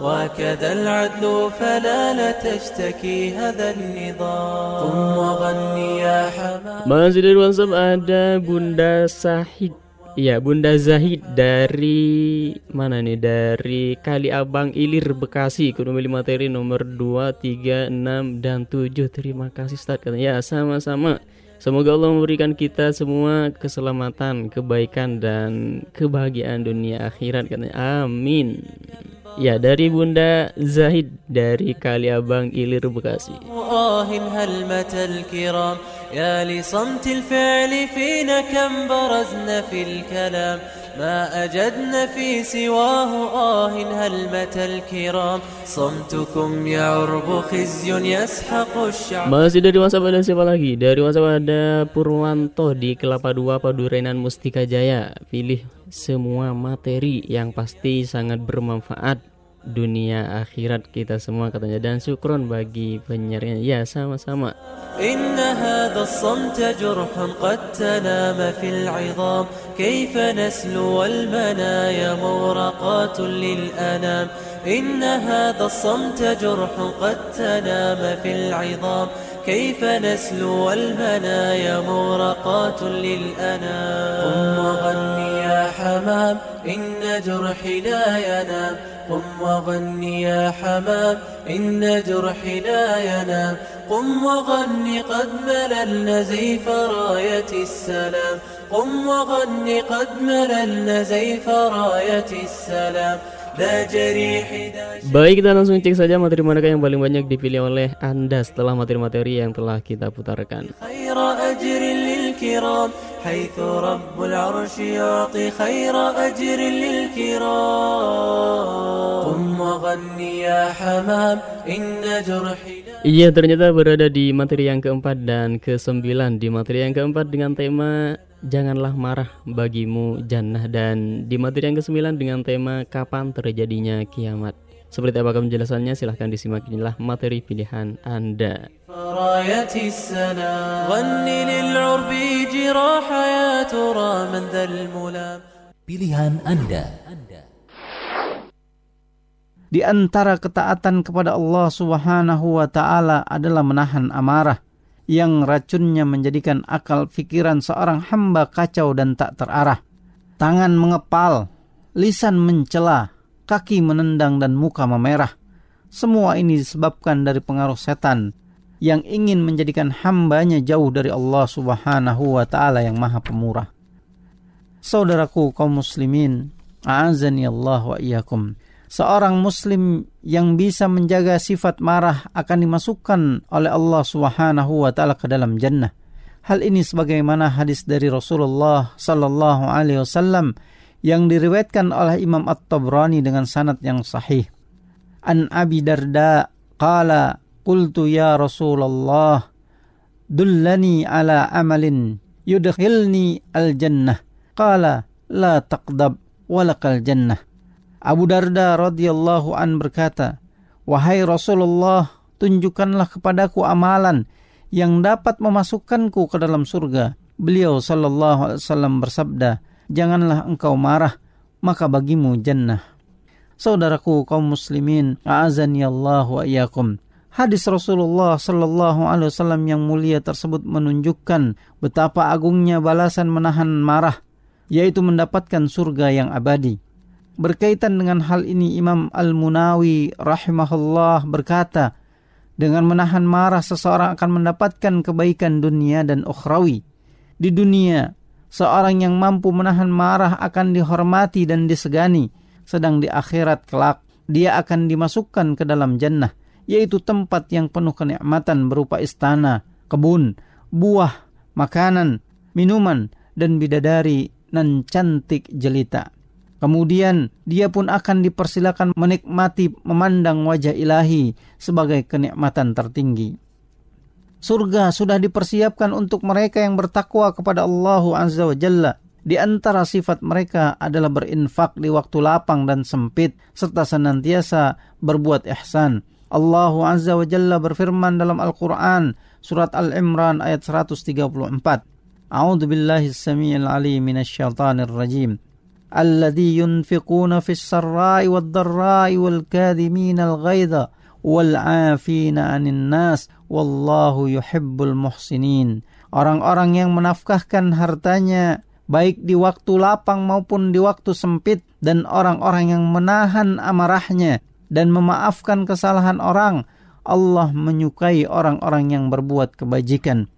Speaker 16: وكذا العدل فلا لا تشتكي هذا النظام قم وغني يا حمام
Speaker 17: Masih dari WhatsApp ada Bunda Sahid Iya, Bunda Zahid dari mana nih? Dari Kali Abang Ilir Bekasi, Gunung Mili materi nomor 2, 3, 6 dan 7. Terima kasih Ustaz. Ya, sama-sama. Semoga Allah memberikan kita semua keselamatan, kebaikan dan kebahagiaan dunia akhirat katanya. Amin. Ya, dari Bunda Zahid dari Kali Abang Ilir Bekasi.
Speaker 16: آه هلمة الكرام يا لصمت الفعل فينا كم برزنا في الكلام ما أجدنا في سواه آه هلمة الكرام صمتكم يعرب خزي يسحق الشعب
Speaker 17: Masih dari WhatsApp ada siapa lagi? Dari WhatsApp ada Purwanto di Kelapa 2 Padurenan Mustika Jaya. Pilih semua materi yang pasti sangat bermanfaat Dunia akhirat kita semua katanya dan syukron bagi penyaringan ya sama-sama
Speaker 16: إن إن هذا الصمت جرح قد تنام في العظام. كيف نسلو والمنايا مورقات للأنام. قم وغني يا حمام إن جرحي لا ينام. قم وغني يا حمام إن جرحي لا ينام. قم وغني قد مللنا زيف راية السلام. قم وغني قد مللنا زيف راية السلام.
Speaker 17: Baik kita langsung cek saja materi manakah yang paling banyak dipilih oleh Anda setelah materi-materi yang telah kita putarkan
Speaker 16: خير أجر للكرام حيث رب العرش يعطي خير أجر للكرام قم وغني يا حمام إن جرحي
Speaker 17: Iya ternyata berada di materi yang keempat dan kesembilan Di materi yang keempat dengan tema Janganlah marah bagimu jannah dan di materi yang ke-9 dengan tema kapan terjadinya kiamat. Seperti apa penjelasannya silahkan disimak inilah materi pilihan Anda.
Speaker 15: Pilihan Anda.
Speaker 23: Di antara ketaatan kepada Allah Subhanahu wa taala adalah menahan amarah yang racunnya menjadikan akal pikiran seorang hamba kacau dan tak terarah. Tangan mengepal, lisan mencela, kaki menendang dan muka memerah. Semua ini disebabkan dari pengaruh setan yang ingin menjadikan hambanya jauh dari Allah Subhanahu wa taala yang Maha Pemurah. Saudaraku kaum muslimin, a'azani Allah wa iyyakum. Seorang muslim yang bisa menjaga sifat marah akan dimasukkan oleh Allah Subhanahu wa taala ke dalam jannah. Hal ini sebagaimana hadis dari Rasulullah sallallahu alaihi wasallam yang diriwayatkan oleh Imam At-Tabrani dengan sanad yang sahih. An Abi Darda qala qultu ya Rasulullah dullani ala amalin yudkhilni al-jannah qala la taqdab walakal jannah Abu Darda radhiyallahu an berkata, "Wahai Rasulullah, tunjukkanlah kepadaku amalan yang dapat memasukkanku ke dalam surga." Beliau sallallahu alaihi wasallam bersabda, "Janganlah engkau marah, maka bagimu jannah." Saudaraku kaum muslimin, a'azani Allah wa iyyakum. Hadis Rasulullah sallallahu alaihi wasallam yang mulia tersebut menunjukkan betapa agungnya balasan menahan marah, yaitu mendapatkan surga yang abadi. Berkaitan dengan hal ini Imam Al-Munawi rahimahullah berkata, dengan menahan marah seseorang akan mendapatkan kebaikan dunia dan ukhrawi. Di dunia, seorang yang mampu menahan marah akan dihormati dan disegani, sedang di akhirat kelak dia akan dimasukkan ke dalam jannah, yaitu tempat yang penuh kenikmatan berupa istana, kebun, buah, makanan, minuman, dan bidadari nan cantik jelita. Kemudian dia pun akan dipersilakan menikmati memandang wajah ilahi sebagai kenikmatan tertinggi. Surga sudah dipersiapkan untuk mereka yang bertakwa kepada Allah Azza wa Jalla. Di antara sifat mereka adalah berinfak di waktu lapang dan sempit serta senantiasa berbuat ihsan. Allah Azza wa Jalla berfirman dalam Al-Quran surat Al-Imran ayat 134. A'udzu billahi as-sami'il 'alim minasyaitonir rajim. Sarra'i wad dharra'i wal kadhimina al-ghaidha wal 'afina 'anil nas wallahu yuhibbul muhsinin. Orang-orang yang menafkahkan hartanya baik di waktu lapang maupun di waktu sempit dan orang-orang yang menahan amarahnya dan memaafkan kesalahan orang, Allah menyukai orang-orang yang berbuat kebajikan.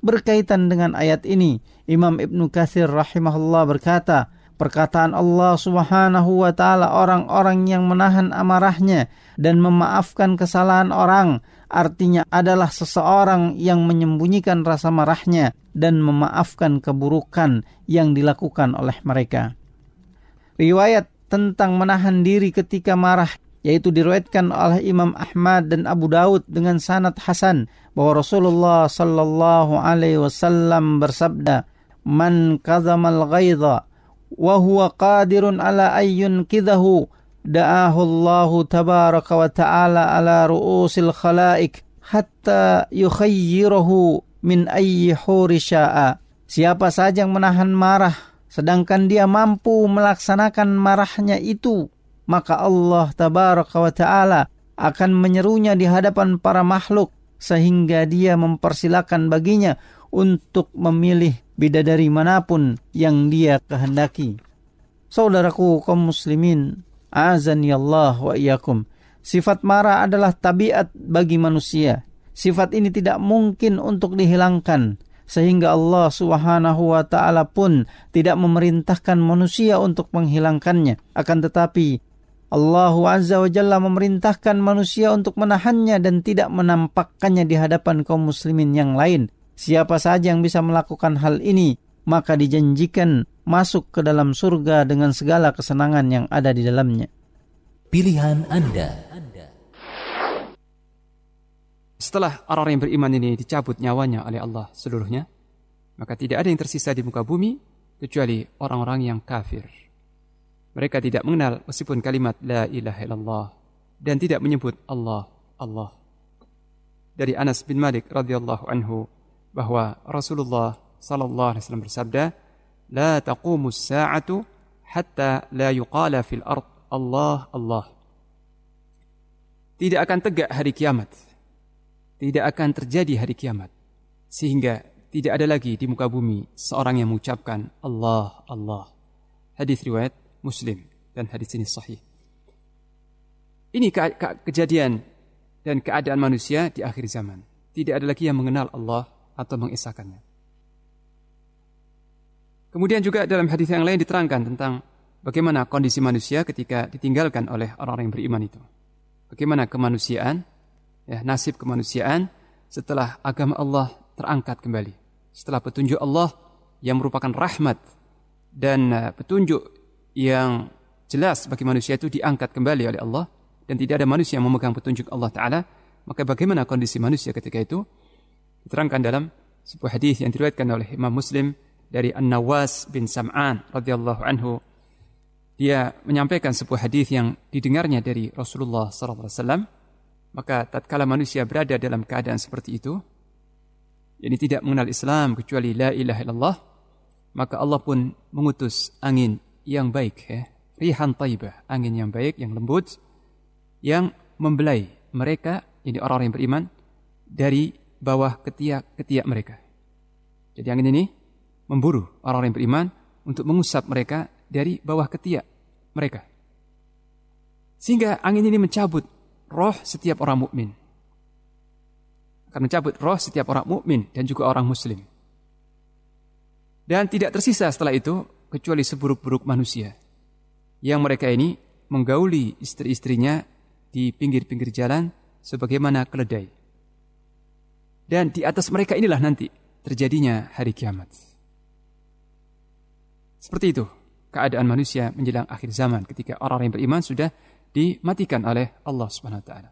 Speaker 23: Berkaitan dengan ayat ini, Imam Ibnu Katsir rahimahullah berkata, perkataan Allah Subhanahu wa taala orang-orang yang menahan amarahnya dan memaafkan kesalahan orang artinya adalah seseorang yang menyembunyikan rasa marahnya dan memaafkan keburukan yang dilakukan oleh mereka. Riwayat tentang menahan diri ketika marah yaitu diriwayatkan oleh Imam Ahmad dan Abu Daud dengan sanad hasan bahwa Rasulullah sallallahu alaihi wasallam bersabda man kadzamal ghaidha wa huwa qadirun ala ayyun kidahu da'ahu Allah tabaraka wa ta'ala ala ru'usil khalaik hatta yukhayyirahu min ayyi huri sya'a. Siapa saja yang menahan marah sedangkan dia mampu melaksanakan marahnya itu maka Allah tabaraka wa taala akan menyerunya di hadapan para makhluk sehingga dia mempersilakan baginya untuk memilih bidadari mana pun yang dia kehendaki. Saudaraku kaum muslimin, azani Allah wa iyyakum. Sifat marah adalah tabiat bagi manusia. Sifat ini tidak mungkin untuk dihilangkan sehingga Allah Subhanahu wa taala pun tidak memerintahkan manusia untuk menghilangkannya. Akan tetapi Allah Azza wa Jalla memerintahkan manusia untuk menahannya dan tidak menampakkannya di hadapan kaum muslimin yang lain. Siapa saja yang bisa melakukan hal ini, maka dijanjikan masuk ke dalam surga dengan segala kesenangan yang ada di dalamnya.
Speaker 15: Pilihan Anda.
Speaker 3: Setelah orang-orang yang beriman ini dicabut nyawanya oleh Allah seluruhnya, maka tidak ada yang tersisa di muka bumi kecuali orang-orang yang kafir. Mereka tidak mengenal meskipun kalimat la ilaha illallah dan tidak menyebut Allah Allah. Dari Anas bin Malik radhiyallahu anhu bahwa Rasulullah sallallahu alaihi wasallam bersabda, "La taqumu as-sa'atu hatta la yuqala fil ard Allah Allah." Tidak akan tegak hari kiamat. Tidak akan terjadi hari kiamat sehingga tidak ada lagi di muka bumi seorang yang mengucapkan Allah Allah. Hadis riwayat Muslim dan hadis ini sahih. Ini ke ke kejadian dan keadaan manusia di akhir zaman. Tidak ada lagi yang mengenal Allah atau mengesahkannya. Kemudian juga dalam hadis yang lain diterangkan tentang bagaimana kondisi manusia ketika ditinggalkan oleh orang-orang yang beriman itu. Bagaimana kemanusiaan, ya, nasib kemanusiaan setelah agama Allah terangkat kembali. Setelah petunjuk Allah yang merupakan rahmat dan uh, petunjuk yang jelas bagi manusia itu diangkat kembali oleh Allah dan tidak ada manusia yang memegang petunjuk Allah Ta'ala, maka bagaimana kondisi manusia ketika itu? Diterangkan dalam sebuah hadis yang diriwayatkan oleh Imam Muslim dari An-Nawas bin Sam'an radhiyallahu anhu. Dia menyampaikan sebuah hadis yang didengarnya dari Rasulullah SAW. Maka tatkala manusia berada dalam keadaan seperti itu, ini tidak mengenal Islam kecuali la ilaha illallah, maka Allah pun mengutus angin yang baik ya. Rihan taibah, angin yang baik, yang lembut yang membelai mereka ini orang-orang yang beriman dari bawah ketiak-ketiak mereka. Jadi angin ini memburu orang-orang yang beriman untuk mengusap mereka dari bawah ketiak mereka. Sehingga angin ini mencabut roh setiap orang mukmin. Akan mencabut roh setiap orang mukmin dan juga orang muslim. Dan tidak tersisa setelah itu kecuali seburuk-buruk manusia. Yang mereka ini menggauli istri-istrinya di pinggir-pinggir jalan sebagaimana keledai. Dan di atas mereka inilah nanti terjadinya hari kiamat. Seperti itu keadaan manusia menjelang akhir zaman ketika orang yang beriman sudah dimatikan oleh Allah Subhanahu wa taala.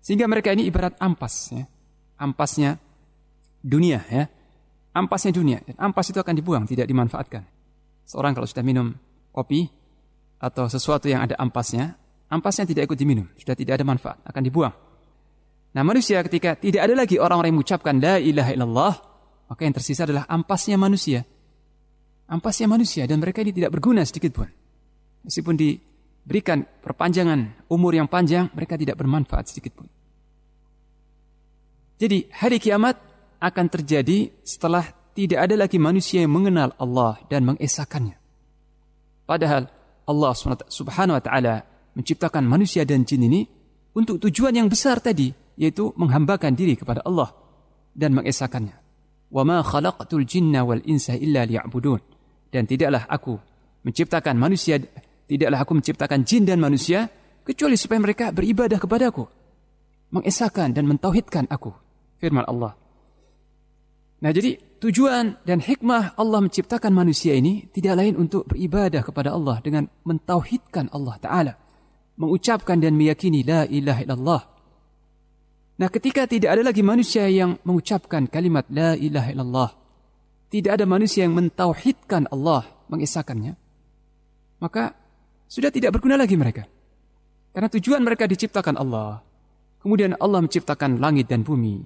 Speaker 3: Sehingga mereka ini ibarat ampas ya. Ampasnya dunia ya. Ampasnya dunia dan ampas itu akan dibuang, tidak dimanfaatkan. Seorang kalau sudah minum kopi atau sesuatu yang ada ampasnya, ampasnya tidak ikut diminum, sudah tidak ada manfaat, akan dibuang. Nah manusia ketika tidak ada lagi orang-orang yang mengucapkan la ilaha illallah, maka yang tersisa adalah ampasnya manusia. Ampasnya manusia dan mereka ini tidak berguna sedikit pun. Meskipun diberikan perpanjangan umur yang panjang, mereka tidak bermanfaat sedikit pun. Jadi hari kiamat akan terjadi setelah tidak ada lagi manusia yang mengenal Allah dan mengesahkannya. Padahal Allah subhanahu wa ta'ala menciptakan manusia dan jin ini untuk tujuan yang besar tadi, yaitu menghambakan diri kepada Allah dan mengesahkannya. Wa ma khalaqtul jinna wal insa illa liya'budun. Dan tidaklah aku menciptakan manusia, tidaklah aku menciptakan jin dan manusia kecuali supaya mereka beribadah kepadaku, mengesahkan dan mentauhidkan aku. Firman Allah. Nah jadi tujuan dan hikmah Allah menciptakan manusia ini tidak lain untuk beribadah kepada Allah dengan mentauhidkan Allah Ta'ala. Mengucapkan dan meyakini la ilaha illallah. Nah ketika tidak ada lagi manusia yang mengucapkan kalimat la ilaha illallah. Tidak ada manusia yang mentauhidkan Allah, mengisahkannya. Maka sudah tidak berguna lagi mereka. Karena tujuan mereka diciptakan Allah. Kemudian Allah menciptakan langit dan bumi.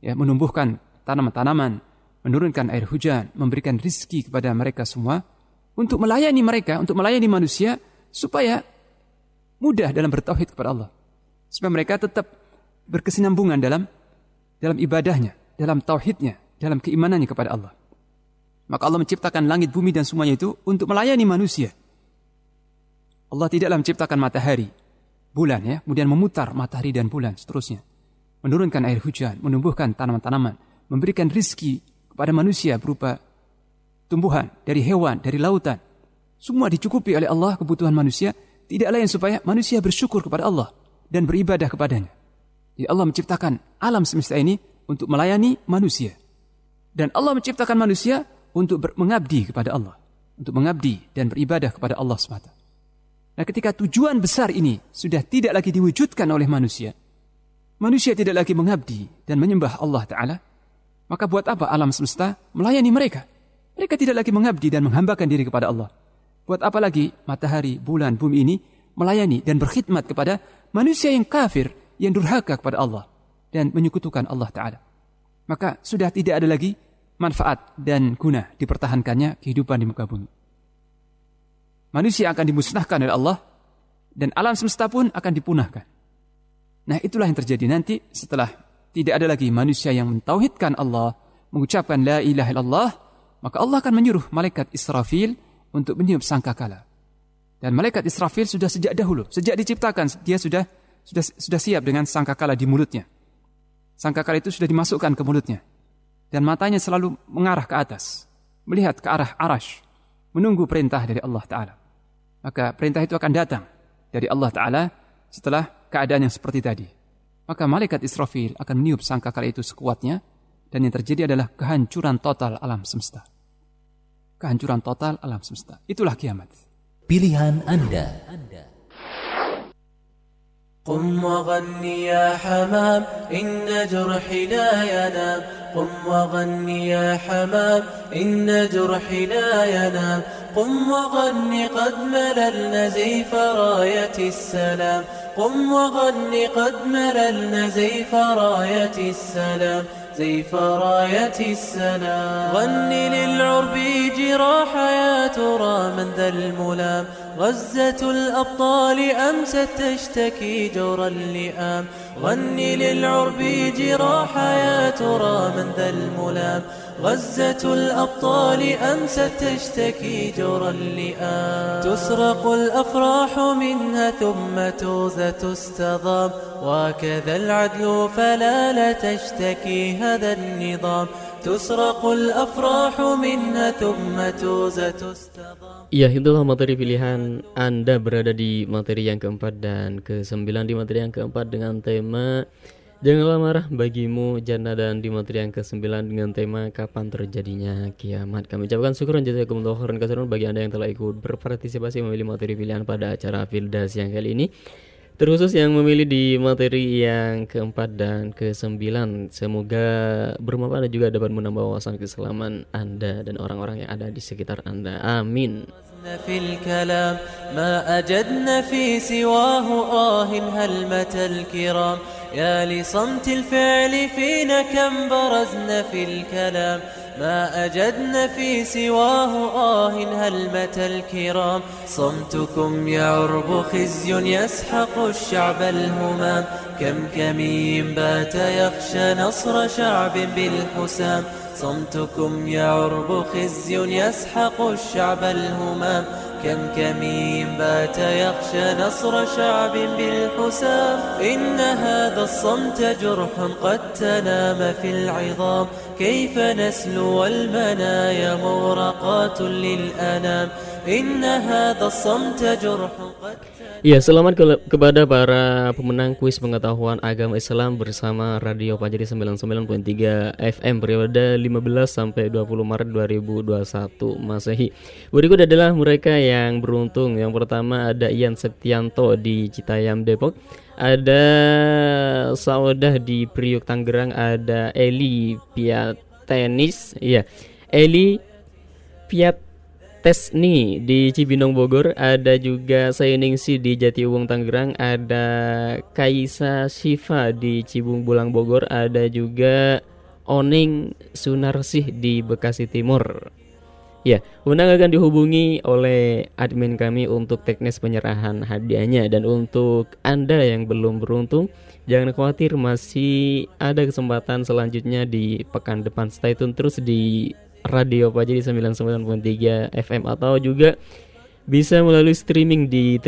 Speaker 3: Ya, menumbuhkan tanaman-tanaman, menurunkan air hujan, memberikan rizki kepada mereka semua, untuk melayani mereka, untuk melayani manusia, supaya mudah dalam bertauhid kepada Allah. Supaya mereka tetap berkesinambungan dalam dalam ibadahnya, dalam tauhidnya, dalam keimanannya kepada Allah. Maka Allah menciptakan langit, bumi dan semuanya itu untuk melayani manusia. Allah tidaklah menciptakan matahari, bulan ya, kemudian memutar matahari dan bulan seterusnya. Menurunkan air hujan, menumbuhkan tanaman-tanaman, memberikan rizki kepada manusia berupa tumbuhan, dari hewan, dari lautan. Semua dicukupi oleh Allah kebutuhan manusia, tidak lain supaya manusia bersyukur kepada Allah dan beribadah kepadanya. Jadi Allah menciptakan alam semesta ini untuk melayani manusia. Dan Allah menciptakan manusia untuk mengabdi kepada Allah. Untuk mengabdi dan beribadah kepada Allah semata. Nah ketika tujuan besar ini sudah tidak lagi diwujudkan oleh manusia, manusia tidak lagi mengabdi dan menyembah Allah Ta'ala, maka buat apa alam semesta melayani mereka? Mereka tidak lagi mengabdi dan menghambakan diri kepada Allah. Buat apa lagi matahari, bulan, bumi ini melayani dan berkhidmat kepada manusia yang kafir, yang durhaka kepada Allah dan menyekutukan Allah Ta'ala. Maka sudah tidak ada lagi manfaat dan guna dipertahankannya kehidupan di muka bumi. Manusia akan dimusnahkan oleh Allah dan alam semesta pun akan dipunahkan. Nah itulah yang terjadi nanti setelah tidak ada lagi manusia yang mentauhidkan Allah, mengucapkan la ilaha illallah, maka Allah akan menyuruh malaikat Israfil untuk meniup sangkakala. Dan malaikat Israfil sudah sejak dahulu, sejak diciptakan dia sudah sudah sudah siap dengan sangkakala di mulutnya. Sangkakala itu sudah dimasukkan ke mulutnya. Dan matanya selalu mengarah ke atas, melihat ke arah arash, menunggu perintah dari Allah Ta'ala. Maka perintah itu akan datang dari Allah Ta'ala setelah keadaan yang seperti tadi maka malaikat Israfil akan meniup sangkakala itu sekuatnya dan yang terjadi adalah kehancuran total alam semesta. Kehancuran total alam semesta. Itulah kiamat.
Speaker 15: Pilihan Anda.
Speaker 16: قم وغني يا حمام إن جرحي لا ينام. قم وغني يا حمام إن جرحي لا ينام. قم وغني قد مللنا زيف راية السلام. قم وغن قد مللنا زيف راية السلام. زيف راية السلام. غني للعرب جراح يا ترى من ذا الملام. غزة الأبطال أمست تشتكي جور اللئام غني للعرب جراح يا ترى من ذا الملام. غزة الأبطال أمست تشتكي جور اللئام تسرق الأفراح منها ثم توزة تستضام. وكذا العدل فلا لا تشتكي هذا النظام. تسرق الأفراح منها ثم توزة تستضام
Speaker 17: Ya itulah materi pilihan Anda berada di materi yang keempat dan kesembilan di materi yang keempat dengan tema Janganlah marah bagimu jana dan di materi yang ke-9 dengan tema kapan terjadinya kiamat. Kami ucapkan syukur dan jazakumullah khairan katsiran bagi Anda yang telah ikut berpartisipasi memilih materi pilihan pada acara Firdas yang kali ini. Terkhusus yang memilih di materi yang keempat dan kesembilan Semoga bermanfaat dan juga dapat menambah wawasan keselamatan Anda dan orang-orang yang ada di sekitar Anda Amin
Speaker 16: في الكلام ما أجدنا في سواه آه هلمة الكرام يا لصمت الفعل فينا كم برزنا في الكلام ما أجدنا في سواه آه هلمة الكرام. صمتكم يعرب خزي يسحق الشعب الهمام. كم كمين بات يخشى نصر شعب بالحسام. صمتكم يعرب خزي يسحق الشعب الهمام. كم كمين بات يخشى نصر شعب بالحسام. إن هذا الصمت جرح قد تنام في العظام. كيف نسلو المنايا مورقات للأنام. إن هذا الصمت جرح قد
Speaker 17: Ya, selamat ke kepada para pemenang kuis pengetahuan agama Islam bersama Radio Pajari 99.3 FM periode 15 sampai 20 Maret 2021 Masehi. Berikut adalah mereka yang beruntung. Yang pertama ada Ian Septianto di Citayam Depok, ada Saudah di Priuk Tangerang, ada Eli Piatenis, iya. Eli Piat Tesni di Cibinong Bogor, ada juga Sainingsi di Jatiuwung Tangerang, ada Kaisa Siva di Cibung Bulang Bogor, ada juga Oning Sunarsih di Bekasi Timur. Ya, undang akan dihubungi oleh admin kami untuk teknis penyerahan hadiahnya dan untuk Anda yang belum beruntung, jangan khawatir masih ada kesempatan selanjutnya di pekan depan. Stay tune terus di Radio Pajari 99.3 FM atau juga bisa melalui streaming di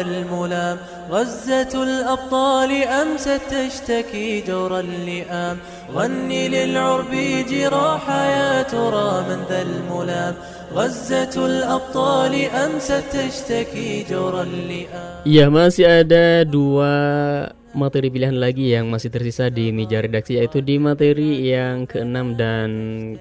Speaker 16: الملام غزة الأبطال أمست تشتكي جور اللئام غني للعرب جراح يا ترى من ذا الملام غزة الأبطال أمست تشتكي جور اللئام
Speaker 17: Ya masih ada dua materi pilihan lagi yang masih tersisa di meja redaksi yaitu di materi yang ke-6 dan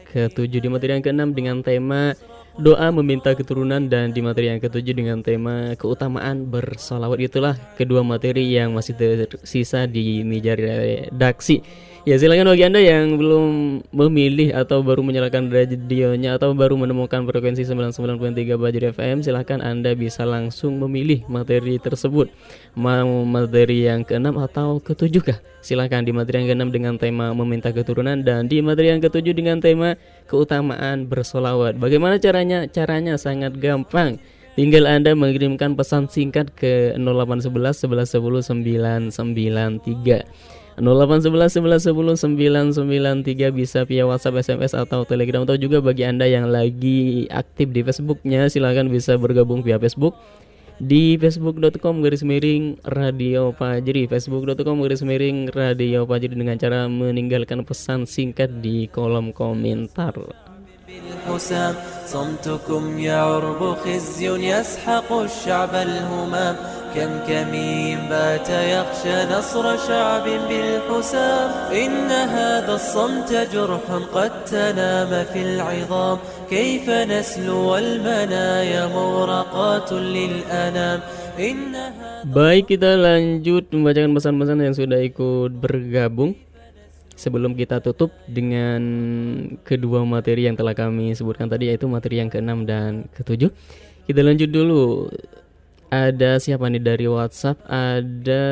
Speaker 17: ke-7 di materi yang ke-6 dengan tema doa meminta keturunan dan di materi yang ke-7 dengan tema keutamaan bersolawat. Itulah kedua materi yang masih tersisa di meja redaksi Ya silakan bagi anda yang belum memilih atau baru menyalakan radionya atau baru menemukan frekuensi 99.3 Bajri FM silahkan anda bisa langsung memilih materi tersebut. Mau materi yang ke-6 atau ke-7 kah? Silahkan di materi yang ke-6 dengan tema meminta keturunan dan di materi yang ke-7 dengan tema keutamaan bersolawat. Bagaimana caranya? Caranya sangat gampang. Tinggal Anda mengirimkan pesan singkat ke 0811 11 10 993 0811 11 10 993 bisa via WhatsApp, SMS atau Telegram. Atau juga bagi Anda yang lagi aktif di Facebooknya silahkan bisa bergabung via Facebook di facebook.com garis miring radio Fajri facebook.com garis miring radio Fajri dengan cara meninggalkan pesan singkat di kolom komentar
Speaker 16: بالحسام صمتكم يعرب خزي يسحق الشعب الهمام كم كمين بات يخشى نصر شعب بالحسام إن هذا الصمت جرح قد تنام في العظام. كيف نسلو المنايا مورقات للأنام.
Speaker 17: Baik kita lanjut membacakan pesan-pesan yang sudah ikut bergabung. Sebelum kita tutup dengan kedua materi yang telah kami sebutkan tadi yaitu materi yang ke-6 dan ke-7. Kita lanjut dulu. Ada siapa nih dari WhatsApp? Ada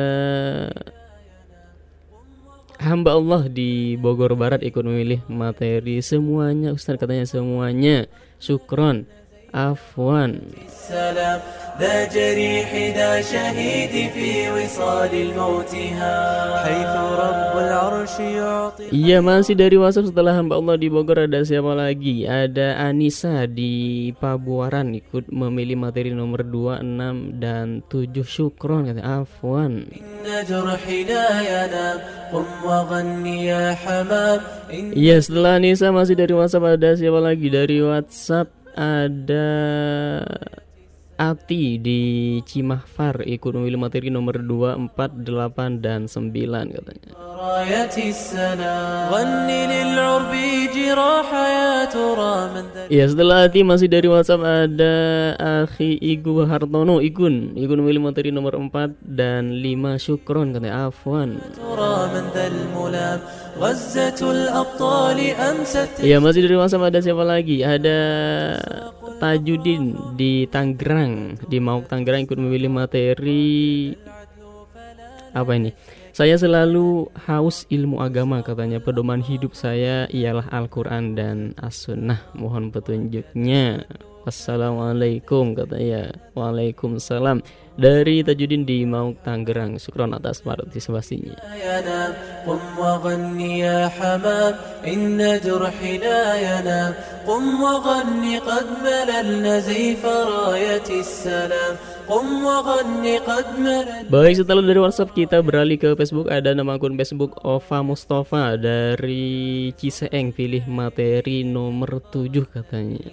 Speaker 17: hamba Allah di Bogor Barat ikut memilih materi semuanya Ustaz katanya semuanya. Syukron Afwan.
Speaker 16: السلام ذا جريح ذا شهيد في وصال الموتها حيث رب العرش يعطي
Speaker 17: Iya masih dari WhatsApp setelah hamba Allah di Bogor ada siapa lagi? Ada Anissa di Pabuaran ikut memilih materi nomor 2, 6 dan 7 syukron kata Afwan.
Speaker 16: إن جرحي لا ينام قم وغني يا حمام إن
Speaker 17: Iya setelah Anissa masih dari WhatsApp ada siapa lagi? Dari WhatsApp ada Ati di Cimahfar ikut memilih materi nomor 2, 4, 8, dan 9 katanya. Ya setelah Ati masih dari WhatsApp ada Akhi Igu Hartono Igun Igun memilih materi nomor 4 dan 5 Syukron katanya Afwan Ya masih dari WhatsApp ada siapa lagi? Ada Tajudin di Tangerang Di Mauk Tangerang ikut memilih materi. Apa ini? Saya selalu haus ilmu agama katanya. Pedoman hidup saya ialah Al-Quran dan As-Sunnah. Mohon petunjuknya. Assalamualaikum katanya. Waalaikumsalam dari Tajudin di Mau Tangerang. Syukron atas partisipasinya. Baik setelah dari WhatsApp kita beralih ke Facebook ada nama akun Facebook Ova Mustafa dari Ciseeng pilih materi nomor 7 katanya.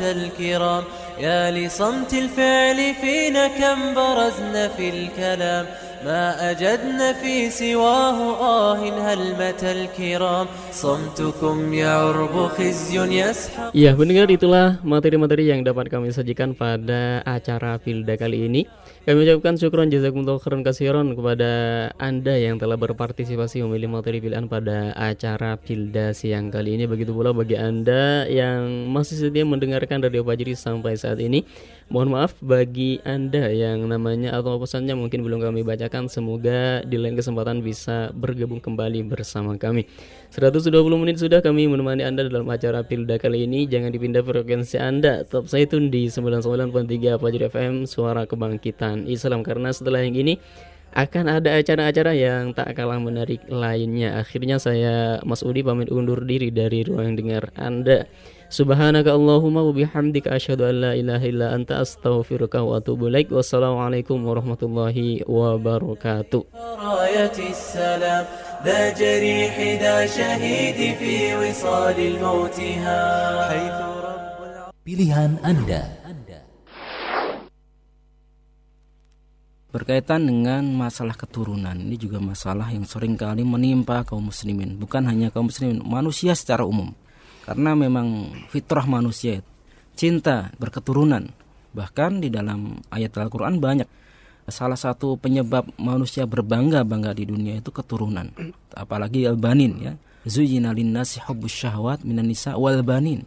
Speaker 17: الكرام. يا لصمت الفعل فينا كم برزنا في الكلام. ما أجدنا في سواه آه هلمة الكرام صمتكم يعرب خزي يسحق Ya pendengar itulah materi-materi yang dapat kami sajikan pada acara Pilda kali ini kami ucapkan syukuran jazakumullah khairan kasiron kepada Anda yang telah berpartisipasi memilih materi pilihan pada acara Pilda siang kali ini. Begitu pula bagi Anda yang masih setia mendengarkan Radio Fajri sampai saat ini. Mohon maaf bagi Anda yang namanya atau pesannya mungkin belum kami bacakan. Semoga di lain kesempatan bisa bergabung kembali bersama kami. 120 menit sudah kami menemani Anda dalam acara Pilda kali ini. Jangan dipindah frekuensi Anda. Tetap saya tun di 99.3 Fajri FM Suara Kebangkitan Islam karena setelah yang ini akan ada acara-acara yang tak kalah menarik lainnya. Akhirnya saya Mas Udi pamit undur diri dari ruang dengar Anda. Subhanaka Allahumma wa bihamdika asyhadu an la ilaha illa anta astaghfiruka wa atubu ilaik. Wassalamualaikum warahmatullahi wabarakatuh. ذا جريح ذا شهيد في وصال الموتها حيث
Speaker 15: Pilihan Anda
Speaker 24: Berkaitan dengan masalah keturunan, ini juga masalah yang sering kali menimpa kaum muslimin. Bukan hanya kaum muslimin, manusia secara umum. karena memang fitrah manusia, cinta berketurunan. Bahkan di dalam ayat Al-Quran banyak. Salah satu penyebab manusia berbangga-bangga di dunia itu keturunan. Apalagi al-banin ya. Zuyina linnasi hubbus syahwat minan nisa wal banin.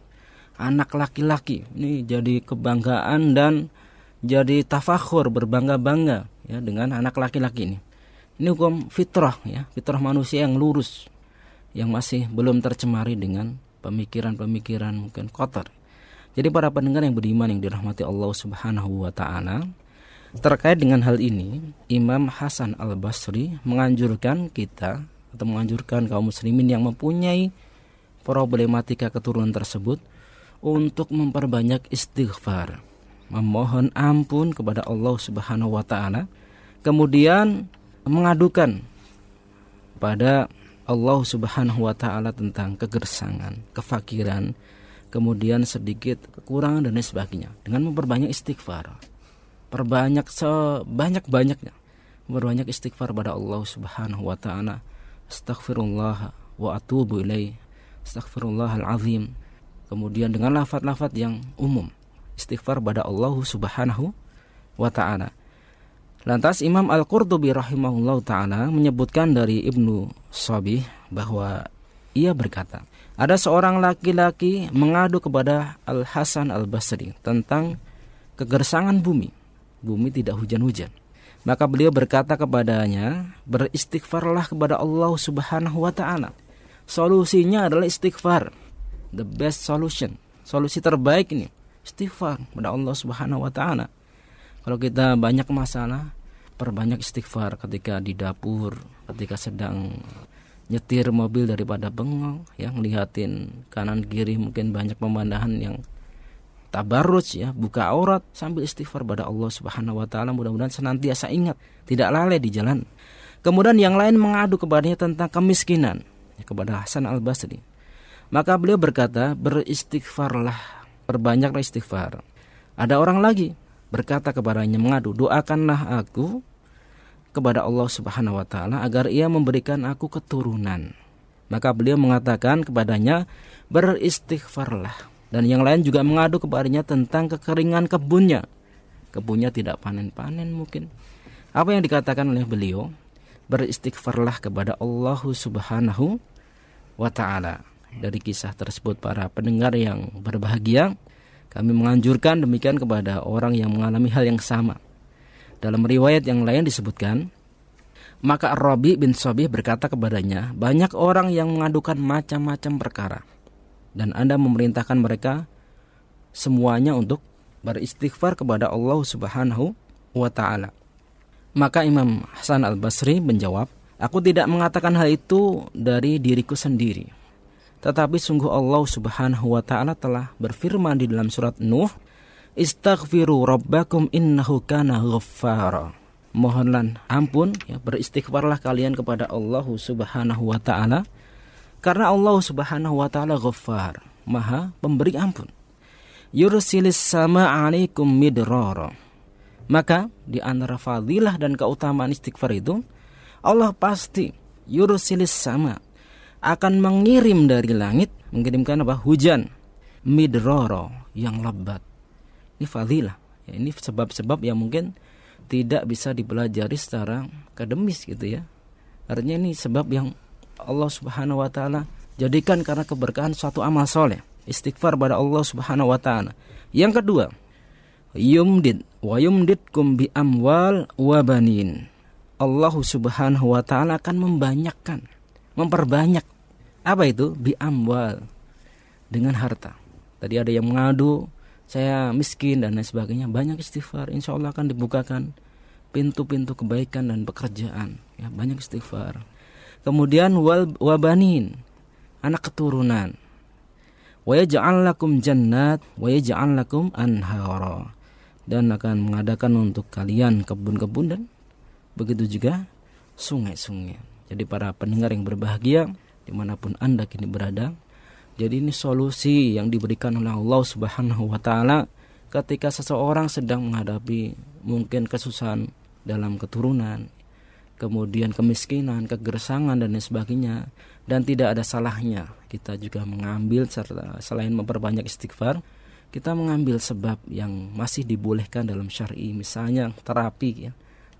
Speaker 24: Anak laki-laki ini jadi kebanggaan dan jadi tafakhur berbangga-bangga ya dengan anak laki-laki ini. Ini hukum fitrah ya, fitrah manusia yang lurus yang masih belum tercemari dengan pemikiran-pemikiran mungkin kotor. Jadi para pendengar yang beriman yang dirahmati Allah Subhanahu wa taala, terkait dengan hal ini, Imam Hasan Al-Basri menganjurkan kita atau menganjurkan kaum muslimin yang mempunyai problematika keturunan tersebut untuk memperbanyak istighfar, memohon ampun kepada Allah Subhanahu wa taala kemudian mengadukan pada Allah Subhanahu wa taala tentang kegersangan, kefakiran, kemudian sedikit kekurangan dan lain sebagainya dengan memperbanyak istighfar. Perbanyak sebanyak-banyaknya memperbanyak istighfar pada Allah Subhanahu wa taala. Astaghfirullah wa atubu ilaih. Astaghfirullahal azim. Kemudian dengan lafaz-lafaz yang umum, istighfar pada Allah Subhanahu wa taala. Lantas Imam Al-Qurtubi rahimahullah ta'ala menyebutkan dari Ibnu Sabih bahwa ia berkata, ada seorang laki-laki mengadu kepada Al-Hasan Al-Basri tentang kegersangan bumi. Bumi tidak hujan-hujan. Maka beliau berkata kepadanya, beristighfarlah kepada Allah Subhanahu wa taala. Solusinya adalah istighfar. The best solution. Solusi terbaik ini istighfar kepada Allah Subhanahu wa taala. Kalau kita banyak masalah, perbanyak istighfar ketika di dapur, ketika sedang nyetir mobil daripada bengong, yang lihatin kanan kiri mungkin banyak pemandangan yang tabarruj ya, buka aurat sambil istighfar pada Allah Subhanahu wa taala. Mudah-mudahan senantiasa ingat, tidak lalai di jalan. Kemudian yang lain mengadu kepadanya tentang kemiskinan ya, kepada Hasan Al Basri. Maka beliau berkata, beristighfarlah, perbanyaklah istighfar. Ada orang lagi berkata kepadanya mengadu, doakanlah aku kepada Allah Subhanahu wa taala agar ia memberikan aku keturunan. Maka beliau mengatakan kepadanya, beristighfarlah. Dan yang lain juga mengadu kepadanya tentang kekeringan kebunnya. Kebunnya tidak panen-panen mungkin. Apa yang dikatakan oleh beliau? Beristighfarlah kepada Allah Subhanahu wa taala dari kisah tersebut para pendengar yang berbahagia kami menganjurkan demikian kepada orang yang mengalami hal yang sama dalam riwayat yang lain disebutkan maka Rabi bin Sobih berkata kepadanya banyak orang yang mengadukan macam-macam perkara dan Anda memerintahkan mereka semuanya untuk beristighfar kepada Allah Subhanahu wa taala maka Imam Hasan Al-Basri menjawab Aku tidak mengatakan hal itu dari diriku sendiri tetapi sungguh Allah Subhanahu wa taala telah berfirman di dalam surat Nuh, "Istaghfiru rabbakum innahu kana ghaffara." Mohonlah ampun, ya, beristighfarlah kalian kepada Allah Subhanahu wa taala karena Allah Subhanahu wa taala Ghaffar, Maha pemberi ampun. Yursilis sama alaikum midrara. Maka di antara fadilah dan keutamaan istighfar itu Allah pasti yursilis sama akan mengirim dari langit mengirimkan apa hujan midroro yang lebat ini fadilah. Ya, ini sebab-sebab yang mungkin tidak bisa dipelajari secara akademis gitu ya. Artinya ini sebab yang Allah Subhanahu wa taala jadikan karena keberkahan suatu amal soleh. Istighfar pada Allah Subhanahu wa taala. Yang kedua yumdid wa yumdidkum bi amwal wa banin. Allah Subhanahu wa taala akan membanyakkan memperbanyak. Apa itu? Bi amwal. Dengan harta. Tadi ada yang mengadu saya miskin dan lain sebagainya. Banyak istighfar. Insya Allah akan dibukakan pintu-pintu kebaikan dan pekerjaan. Ya banyak istighfar. Kemudian wal wabanin. Anak keturunan. Wa lakum jannat wa lakum anhara. Dan akan mengadakan untuk kalian kebun-kebun dan begitu juga sungai-sungai. Jadi para pendengar yang berbahagia di mana pun anda kini berada, jadi ini solusi yang diberikan oleh Allah Subhanahu Wa Taala ketika seseorang sedang menghadapi mungkin kesusahan dalam keturunan, kemudian kemiskinan, kegersangan dan lain sebagainya, dan tidak ada salahnya kita juga mengambil serta selain memperbanyak istighfar, kita mengambil sebab yang masih dibolehkan dalam syar'i, misalnya terapi ya,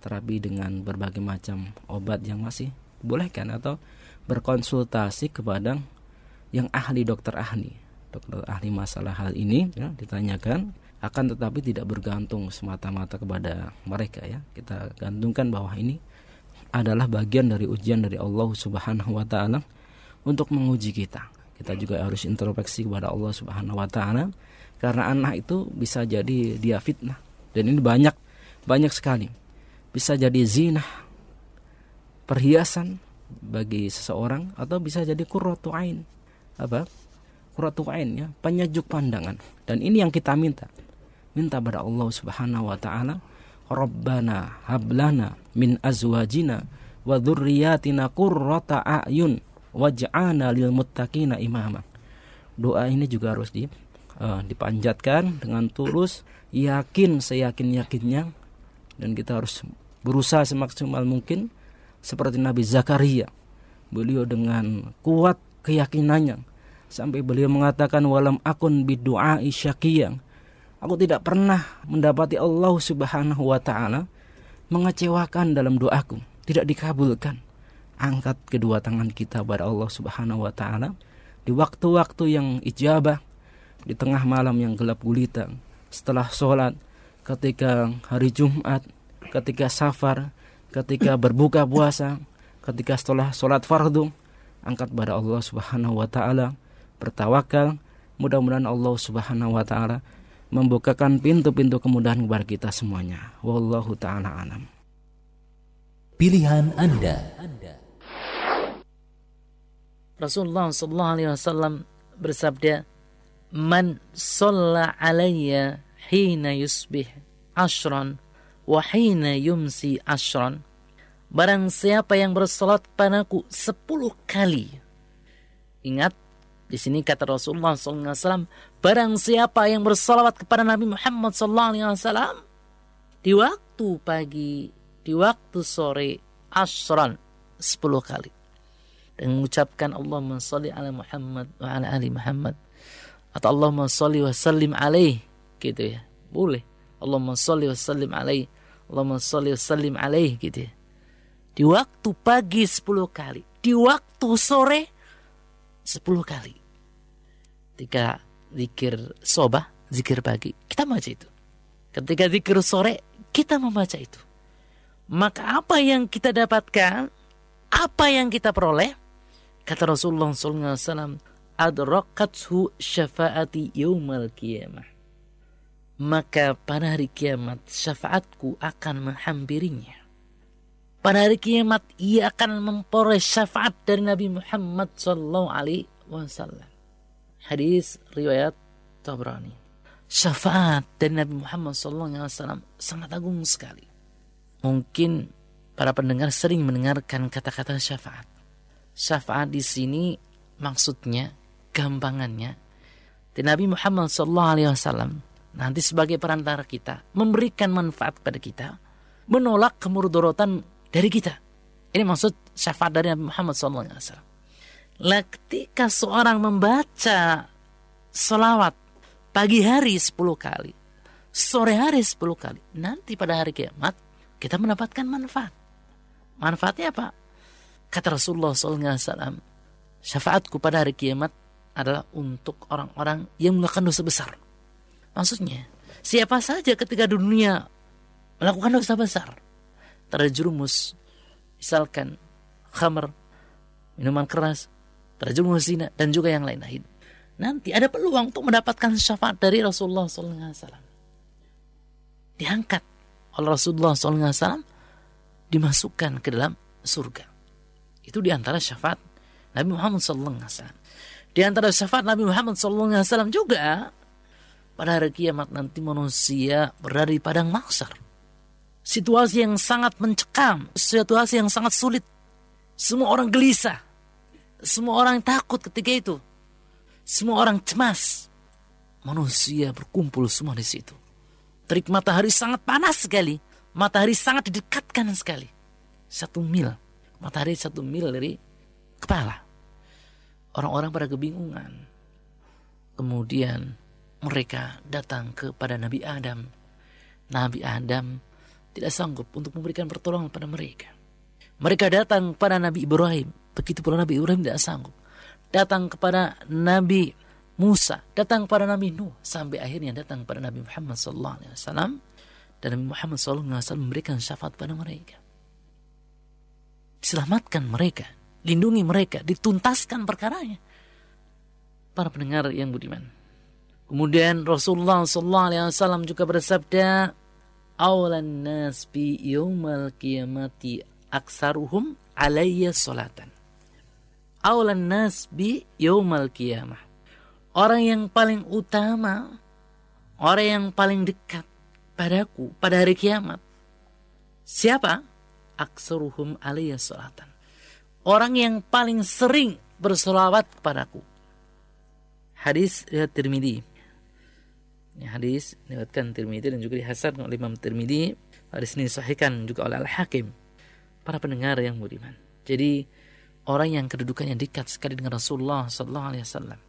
Speaker 24: terapi dengan berbagai macam obat yang masih bolehkan atau berkonsultasi kepada yang ahli dokter ahli. Dokter ahli masalah hal ini ya, ditanyakan akan tetapi tidak bergantung semata-mata kepada mereka ya. Kita gantungkan bahwa ini adalah bagian dari ujian dari Allah Subhanahu wa taala untuk menguji kita. Kita juga harus introspeksi kepada Allah Subhanahu wa taala karena anak itu bisa jadi dia fitnah. Dan ini banyak banyak sekali. Bisa jadi zina perhiasan bagi seseorang atau bisa jadi kurratu ain. Apa? Kurratu ain ya, penyejuk pandangan. Dan ini yang kita minta. Minta pada Allah Subhanahu wa taala, Rabbana hablana min azwajina wa dzurriyyatina qurrata a'yun waj'alna lil muttaqina imama. Doa ini juga harus di uh, dipanjatkan dengan tulus, yakin seyakin-yakinnya dan kita harus berusaha semaksimal mungkin seperti Nabi Zakaria. Beliau dengan kuat keyakinannya sampai beliau mengatakan walam akun bidu'a isyakiyang. Aku tidak pernah mendapati Allah Subhanahu wa taala mengecewakan dalam doaku, tidak dikabulkan. Angkat kedua tangan kita pada Allah Subhanahu wa taala di waktu-waktu yang ijabah, di tengah malam yang gelap gulita, setelah sholat, ketika hari Jumat, ketika safar, ketika berbuka puasa, ketika setelah sholat fardu, angkat pada Allah Subhanahu wa taala, bertawakal, mudah-mudahan Allah Subhanahu wa taala membukakan pintu-pintu kemudahan kepada kita semuanya. Wallahu taala alam.
Speaker 15: Pilihan Anda.
Speaker 25: Rasulullah sallallahu alaihi wasallam bersabda, "Man shalla alayya hina yusbih ashran wahina yumsi ashran barang siapa yang bersolat padaku sepuluh kali ingat Di sini kata Rasulullah SAW, barang siapa yang bersalawat kepada Nabi Muhammad SAW di waktu pagi, di waktu sore, asran, sepuluh kali. Dan mengucapkan Allahumma salli ala Muhammad wa ala ali Muhammad. Atau Allahumma salli wa sallim alaih. Gitu ya. Boleh. Allahumma salli wa sallim alaih. Allahumma salli wa sallim alaih. Gitu ya. Di waktu pagi sepuluh kali. Di waktu sore sepuluh kali. Ketika zikir sobah, zikir pagi, kita baca itu. Ketika zikir sore, kita membaca itu. Maka apa yang kita dapatkan, apa yang kita peroleh, kata Rasulullah SAW, adrakathu syafaati yaumal qiyamah. Maka pada hari kiamat syafaatku akan menghampirinya. Pada hari kiamat ia akan memperoleh syafaat dari Nabi Muhammad sallallahu alaihi wasallam. Hadis riwayat Tabrani. Syafaat dari Nabi Muhammad sallallahu alaihi wasallam sangat agung sekali. Mungkin para pendengar sering mendengarkan kata-kata syafaat. Syafaat di sini maksudnya gampangannya di Nabi Muhammad sallallahu alaihi wasallam nanti sebagai perantara kita memberikan manfaat pada kita menolak kemudorotan dari kita. Ini maksud syafaat dari Nabi Muhammad SAW. Lah ketika seorang membaca selawat pagi hari 10 kali, sore hari 10 kali, nanti pada hari kiamat kita mendapatkan manfaat. Manfaatnya apa? Kata Rasulullah SAW, syafaatku pada hari kiamat adalah untuk orang-orang yang melakukan dosa besar. Maksudnya, siapa saja ketika dunia melakukan dosa besar, terjerumus. Misalkan khamr minuman keras terjerumus zina dan juga yang lain-lain. Nanti ada peluang untuk mendapatkan syafaat dari Rasulullah SAW diangkat. Oleh Rasulullah SAW dimasukkan ke dalam surga. Itu di antara syafaat Nabi Muhammad SAW di antara syafaat Nabi Muhammad SAW juga pada hari kiamat nanti manusia berada di padang maksar situasi yang sangat mencekam, situasi yang sangat sulit. Semua orang gelisah. Semua orang takut ketika itu. Semua orang cemas. Manusia berkumpul semua di situ. Terik matahari sangat panas sekali. Matahari sangat didekatkan sekali. Satu mil. Matahari satu mil dari kepala. Orang-orang pada kebingungan. Kemudian mereka datang kepada Nabi Adam. Nabi Adam tidak sanggup untuk memberikan pertolongan pada mereka. Mereka datang kepada Nabi Ibrahim, begitu pula Nabi Ibrahim tidak sanggup. Datang kepada Nabi Musa, datang kepada Nabi Nuh, sampai akhirnya datang kepada Nabi Muhammad SAW dan Nabi Muhammad SAW memberikan syafaat pada mereka. Diselamatkan mereka, lindungi mereka, dituntaskan perkaranya. Para pendengar yang budiman. Kemudian Rasulullah SAW juga bersabda, awlan nas bi yaumal qiyamati aksaruhum alayya salatan. Awlan nas bi yaumal qiyamah. Orang yang paling utama, orang yang paling dekat padaku pada hari kiamat. Siapa? Aksaruhum alayya salatan. Orang yang paling sering bersolawat kepadaku. Hadis riwayat Tirmidzi. Ini hadis diriwayatkan Tirmidzi dan juga dihasankan oleh Imam Tirmidzi. Hadis ini disahihkan juga oleh Al-Hakim. Para pendengar yang budiman. Jadi orang yang kedudukannya dekat sekali dengan Rasulullah sallallahu alaihi wasallam.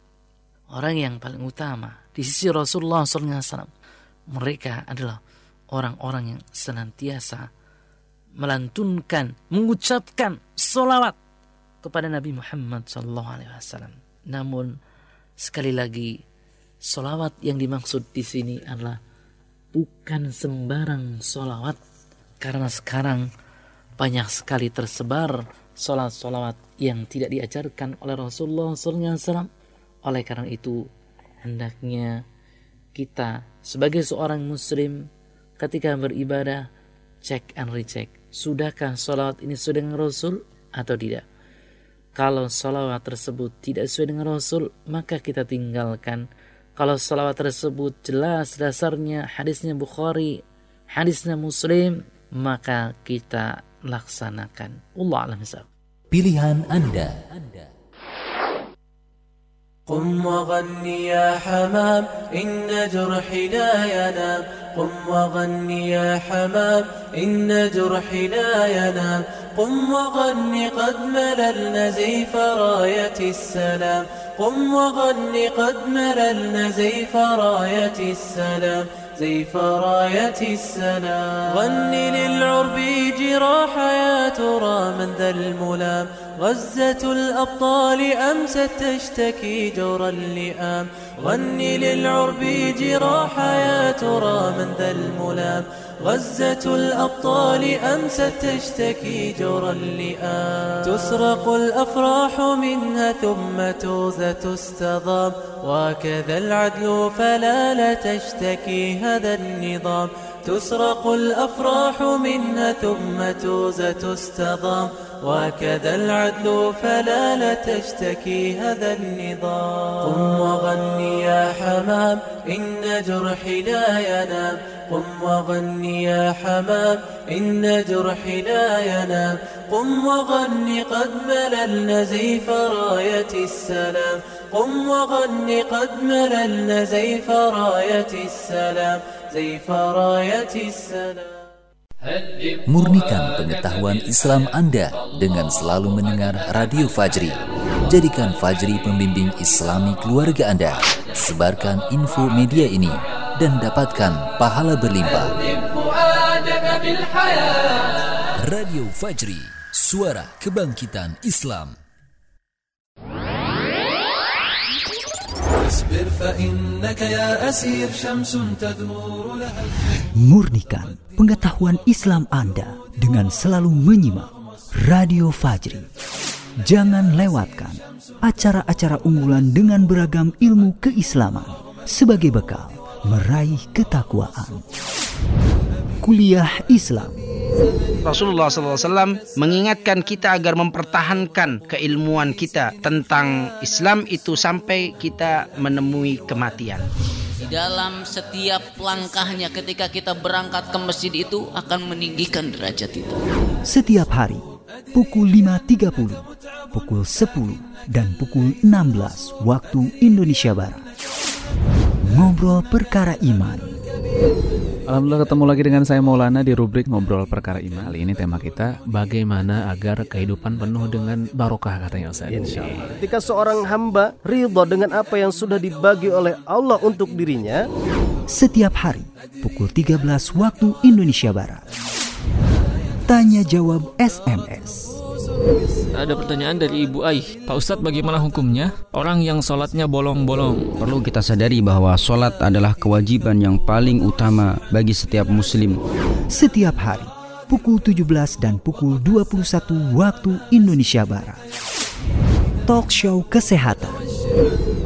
Speaker 25: Orang yang paling utama di sisi Rasulullah sallallahu alaihi wasallam. Mereka adalah orang-orang yang senantiasa melantunkan, mengucapkan solawat kepada Nabi Muhammad sallallahu alaihi wasallam. Namun sekali lagi Solawat yang dimaksud di sini adalah bukan sembarang solawat karena sekarang banyak sekali tersebar solat-solawat yang tidak diajarkan oleh Rasulullah SAW. Oleh karena itu hendaknya kita sebagai seorang muslim ketika beribadah cek and recheck. Sudahkah solawat ini sesuai dengan Rasul atau tidak? Kalau solawat tersebut tidak sesuai dengan Rasul, maka kita tinggalkan kalau salawat tersebut jelas dasarnya hadisnya Bukhari, hadisnya Muslim, maka kita laksanakan. Allah alam
Speaker 15: Pilihan Anda.
Speaker 16: قم وغن يا حمام إن جرحي لا ينام قم وغن يا حمام إن جرحي لا ينام قم وغن قد مللنا زيف راية السلام قم وغن قد مللنا زيف راية السلام زيف راية السلام. غني للعرب جراح يا ترى من ذا الملام. غزة الأبطال أمست تشتكي جور اللئام غني للعرب جراح يا ترى من ذا الملام. غزة الأبطال أمست تشتكي جور اللئام تسرق الأفراح منها ثم توزة تستضام. وكذا العدل فلا لا تشتكي هذا النظام. تسرق الأفراح منها ثم توزة تستضام. وكذا العدل فلا لا تشتكي هذا النظام. قم وغني يا حمام إن جرحي لا ينام. قم وغني يا حمام إن جرحي لا ينام. قم وغني قد مللنا زيف راية السلام. قم وغني قد مللنا زيف راية السلام. زيف راية السلام.
Speaker 15: Murnikan pengetahuan Islam Anda dengan selalu mendengar Radio Fajri. Jadikan Fajri pembimbing Islami keluarga Anda. Sebarkan info media ini dan dapatkan pahala berlimpah. Radio Fajri, suara kebangkitan Islam.
Speaker 6: Murnikan pengetahuan Islam Anda dengan selalu menyimak Radio Fajri. Jangan lewatkan acara-acara unggulan dengan beragam ilmu keislaman sebagai bekal meraih ketakwaan. Kuliah Islam
Speaker 7: Rasulullah SAW mengingatkan kita agar mempertahankan keilmuan kita tentang Islam itu sampai kita menemui kematian.
Speaker 8: Di dalam setiap langkahnya ketika kita berangkat ke masjid itu akan meninggikan derajat itu.
Speaker 6: Setiap hari pukul 5.30, pukul 10 dan pukul 16 waktu Indonesia Barat. Ngobrol perkara iman.
Speaker 26: Alhamdulillah ketemu lagi dengan saya Maulana di rubrik Ngobrol Perkara Iman. Kali ini tema kita bagaimana agar kehidupan penuh dengan barokah katanya Ustaz.
Speaker 27: Insyaallah. Ketika seorang hamba ridho dengan apa yang sudah dibagi oleh Allah untuk dirinya,
Speaker 6: setiap hari pukul 13 waktu Indonesia Barat. Tanya jawab SMS.
Speaker 11: Ada pertanyaan dari Ibu Aih Pak Ustadz bagaimana hukumnya Orang yang sholatnya bolong-bolong
Speaker 7: Perlu kita sadari bahwa sholat adalah kewajiban yang paling utama bagi setiap muslim
Speaker 6: Setiap hari pukul 17 dan pukul 21 waktu Indonesia Barat Talk show kesehatan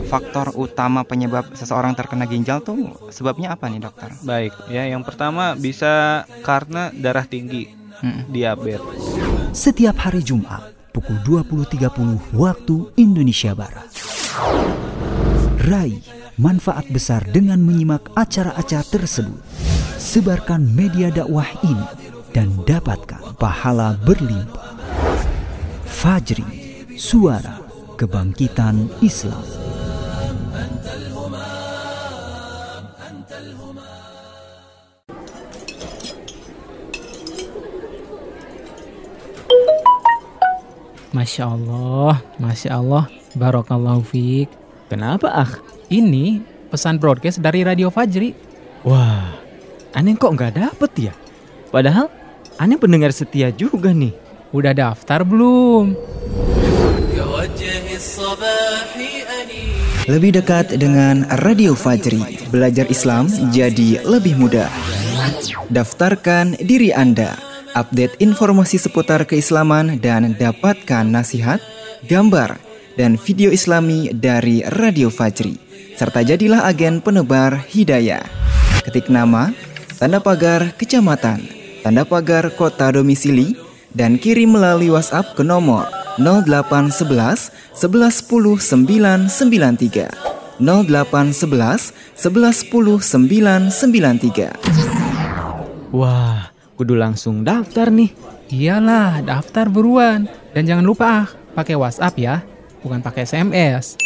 Speaker 12: Faktor utama penyebab seseorang terkena ginjal tuh sebabnya apa nih dokter?
Speaker 14: Baik, ya yang pertama bisa karena darah tinggi, hmm. diabetes.
Speaker 6: Setiap hari Jumat pukul 20.30 waktu Indonesia Barat. Raih manfaat besar dengan menyimak acara-acara tersebut. Sebarkan media dakwah ini dan dapatkan pahala berlimpah. Fajri, suara kebangkitan Islam.
Speaker 28: Masya Allah, Masya Allah, Barokallahu Fik.
Speaker 26: Kenapa ah?
Speaker 28: Ini pesan broadcast dari Radio Fajri.
Speaker 26: Wah, aneh kok nggak dapet ya? Padahal aneh pendengar setia juga nih.
Speaker 28: Udah daftar belum?
Speaker 29: Lebih dekat dengan Radio Fajri, belajar Islam jadi lebih mudah. Daftarkan diri Anda update informasi seputar keislaman dan dapatkan nasihat, gambar, dan video islami dari Radio Fajri. Serta jadilah agen penebar hidayah. Ketik nama, tanda pagar kecamatan, tanda pagar kota domisili, dan kirim melalui WhatsApp ke nomor 0811 1110 993. 0811 1110 993.
Speaker 26: Wah, kudu langsung daftar nih.
Speaker 28: Iyalah, daftar buruan. Dan jangan lupa ah, pakai WhatsApp ya, bukan pakai SMS.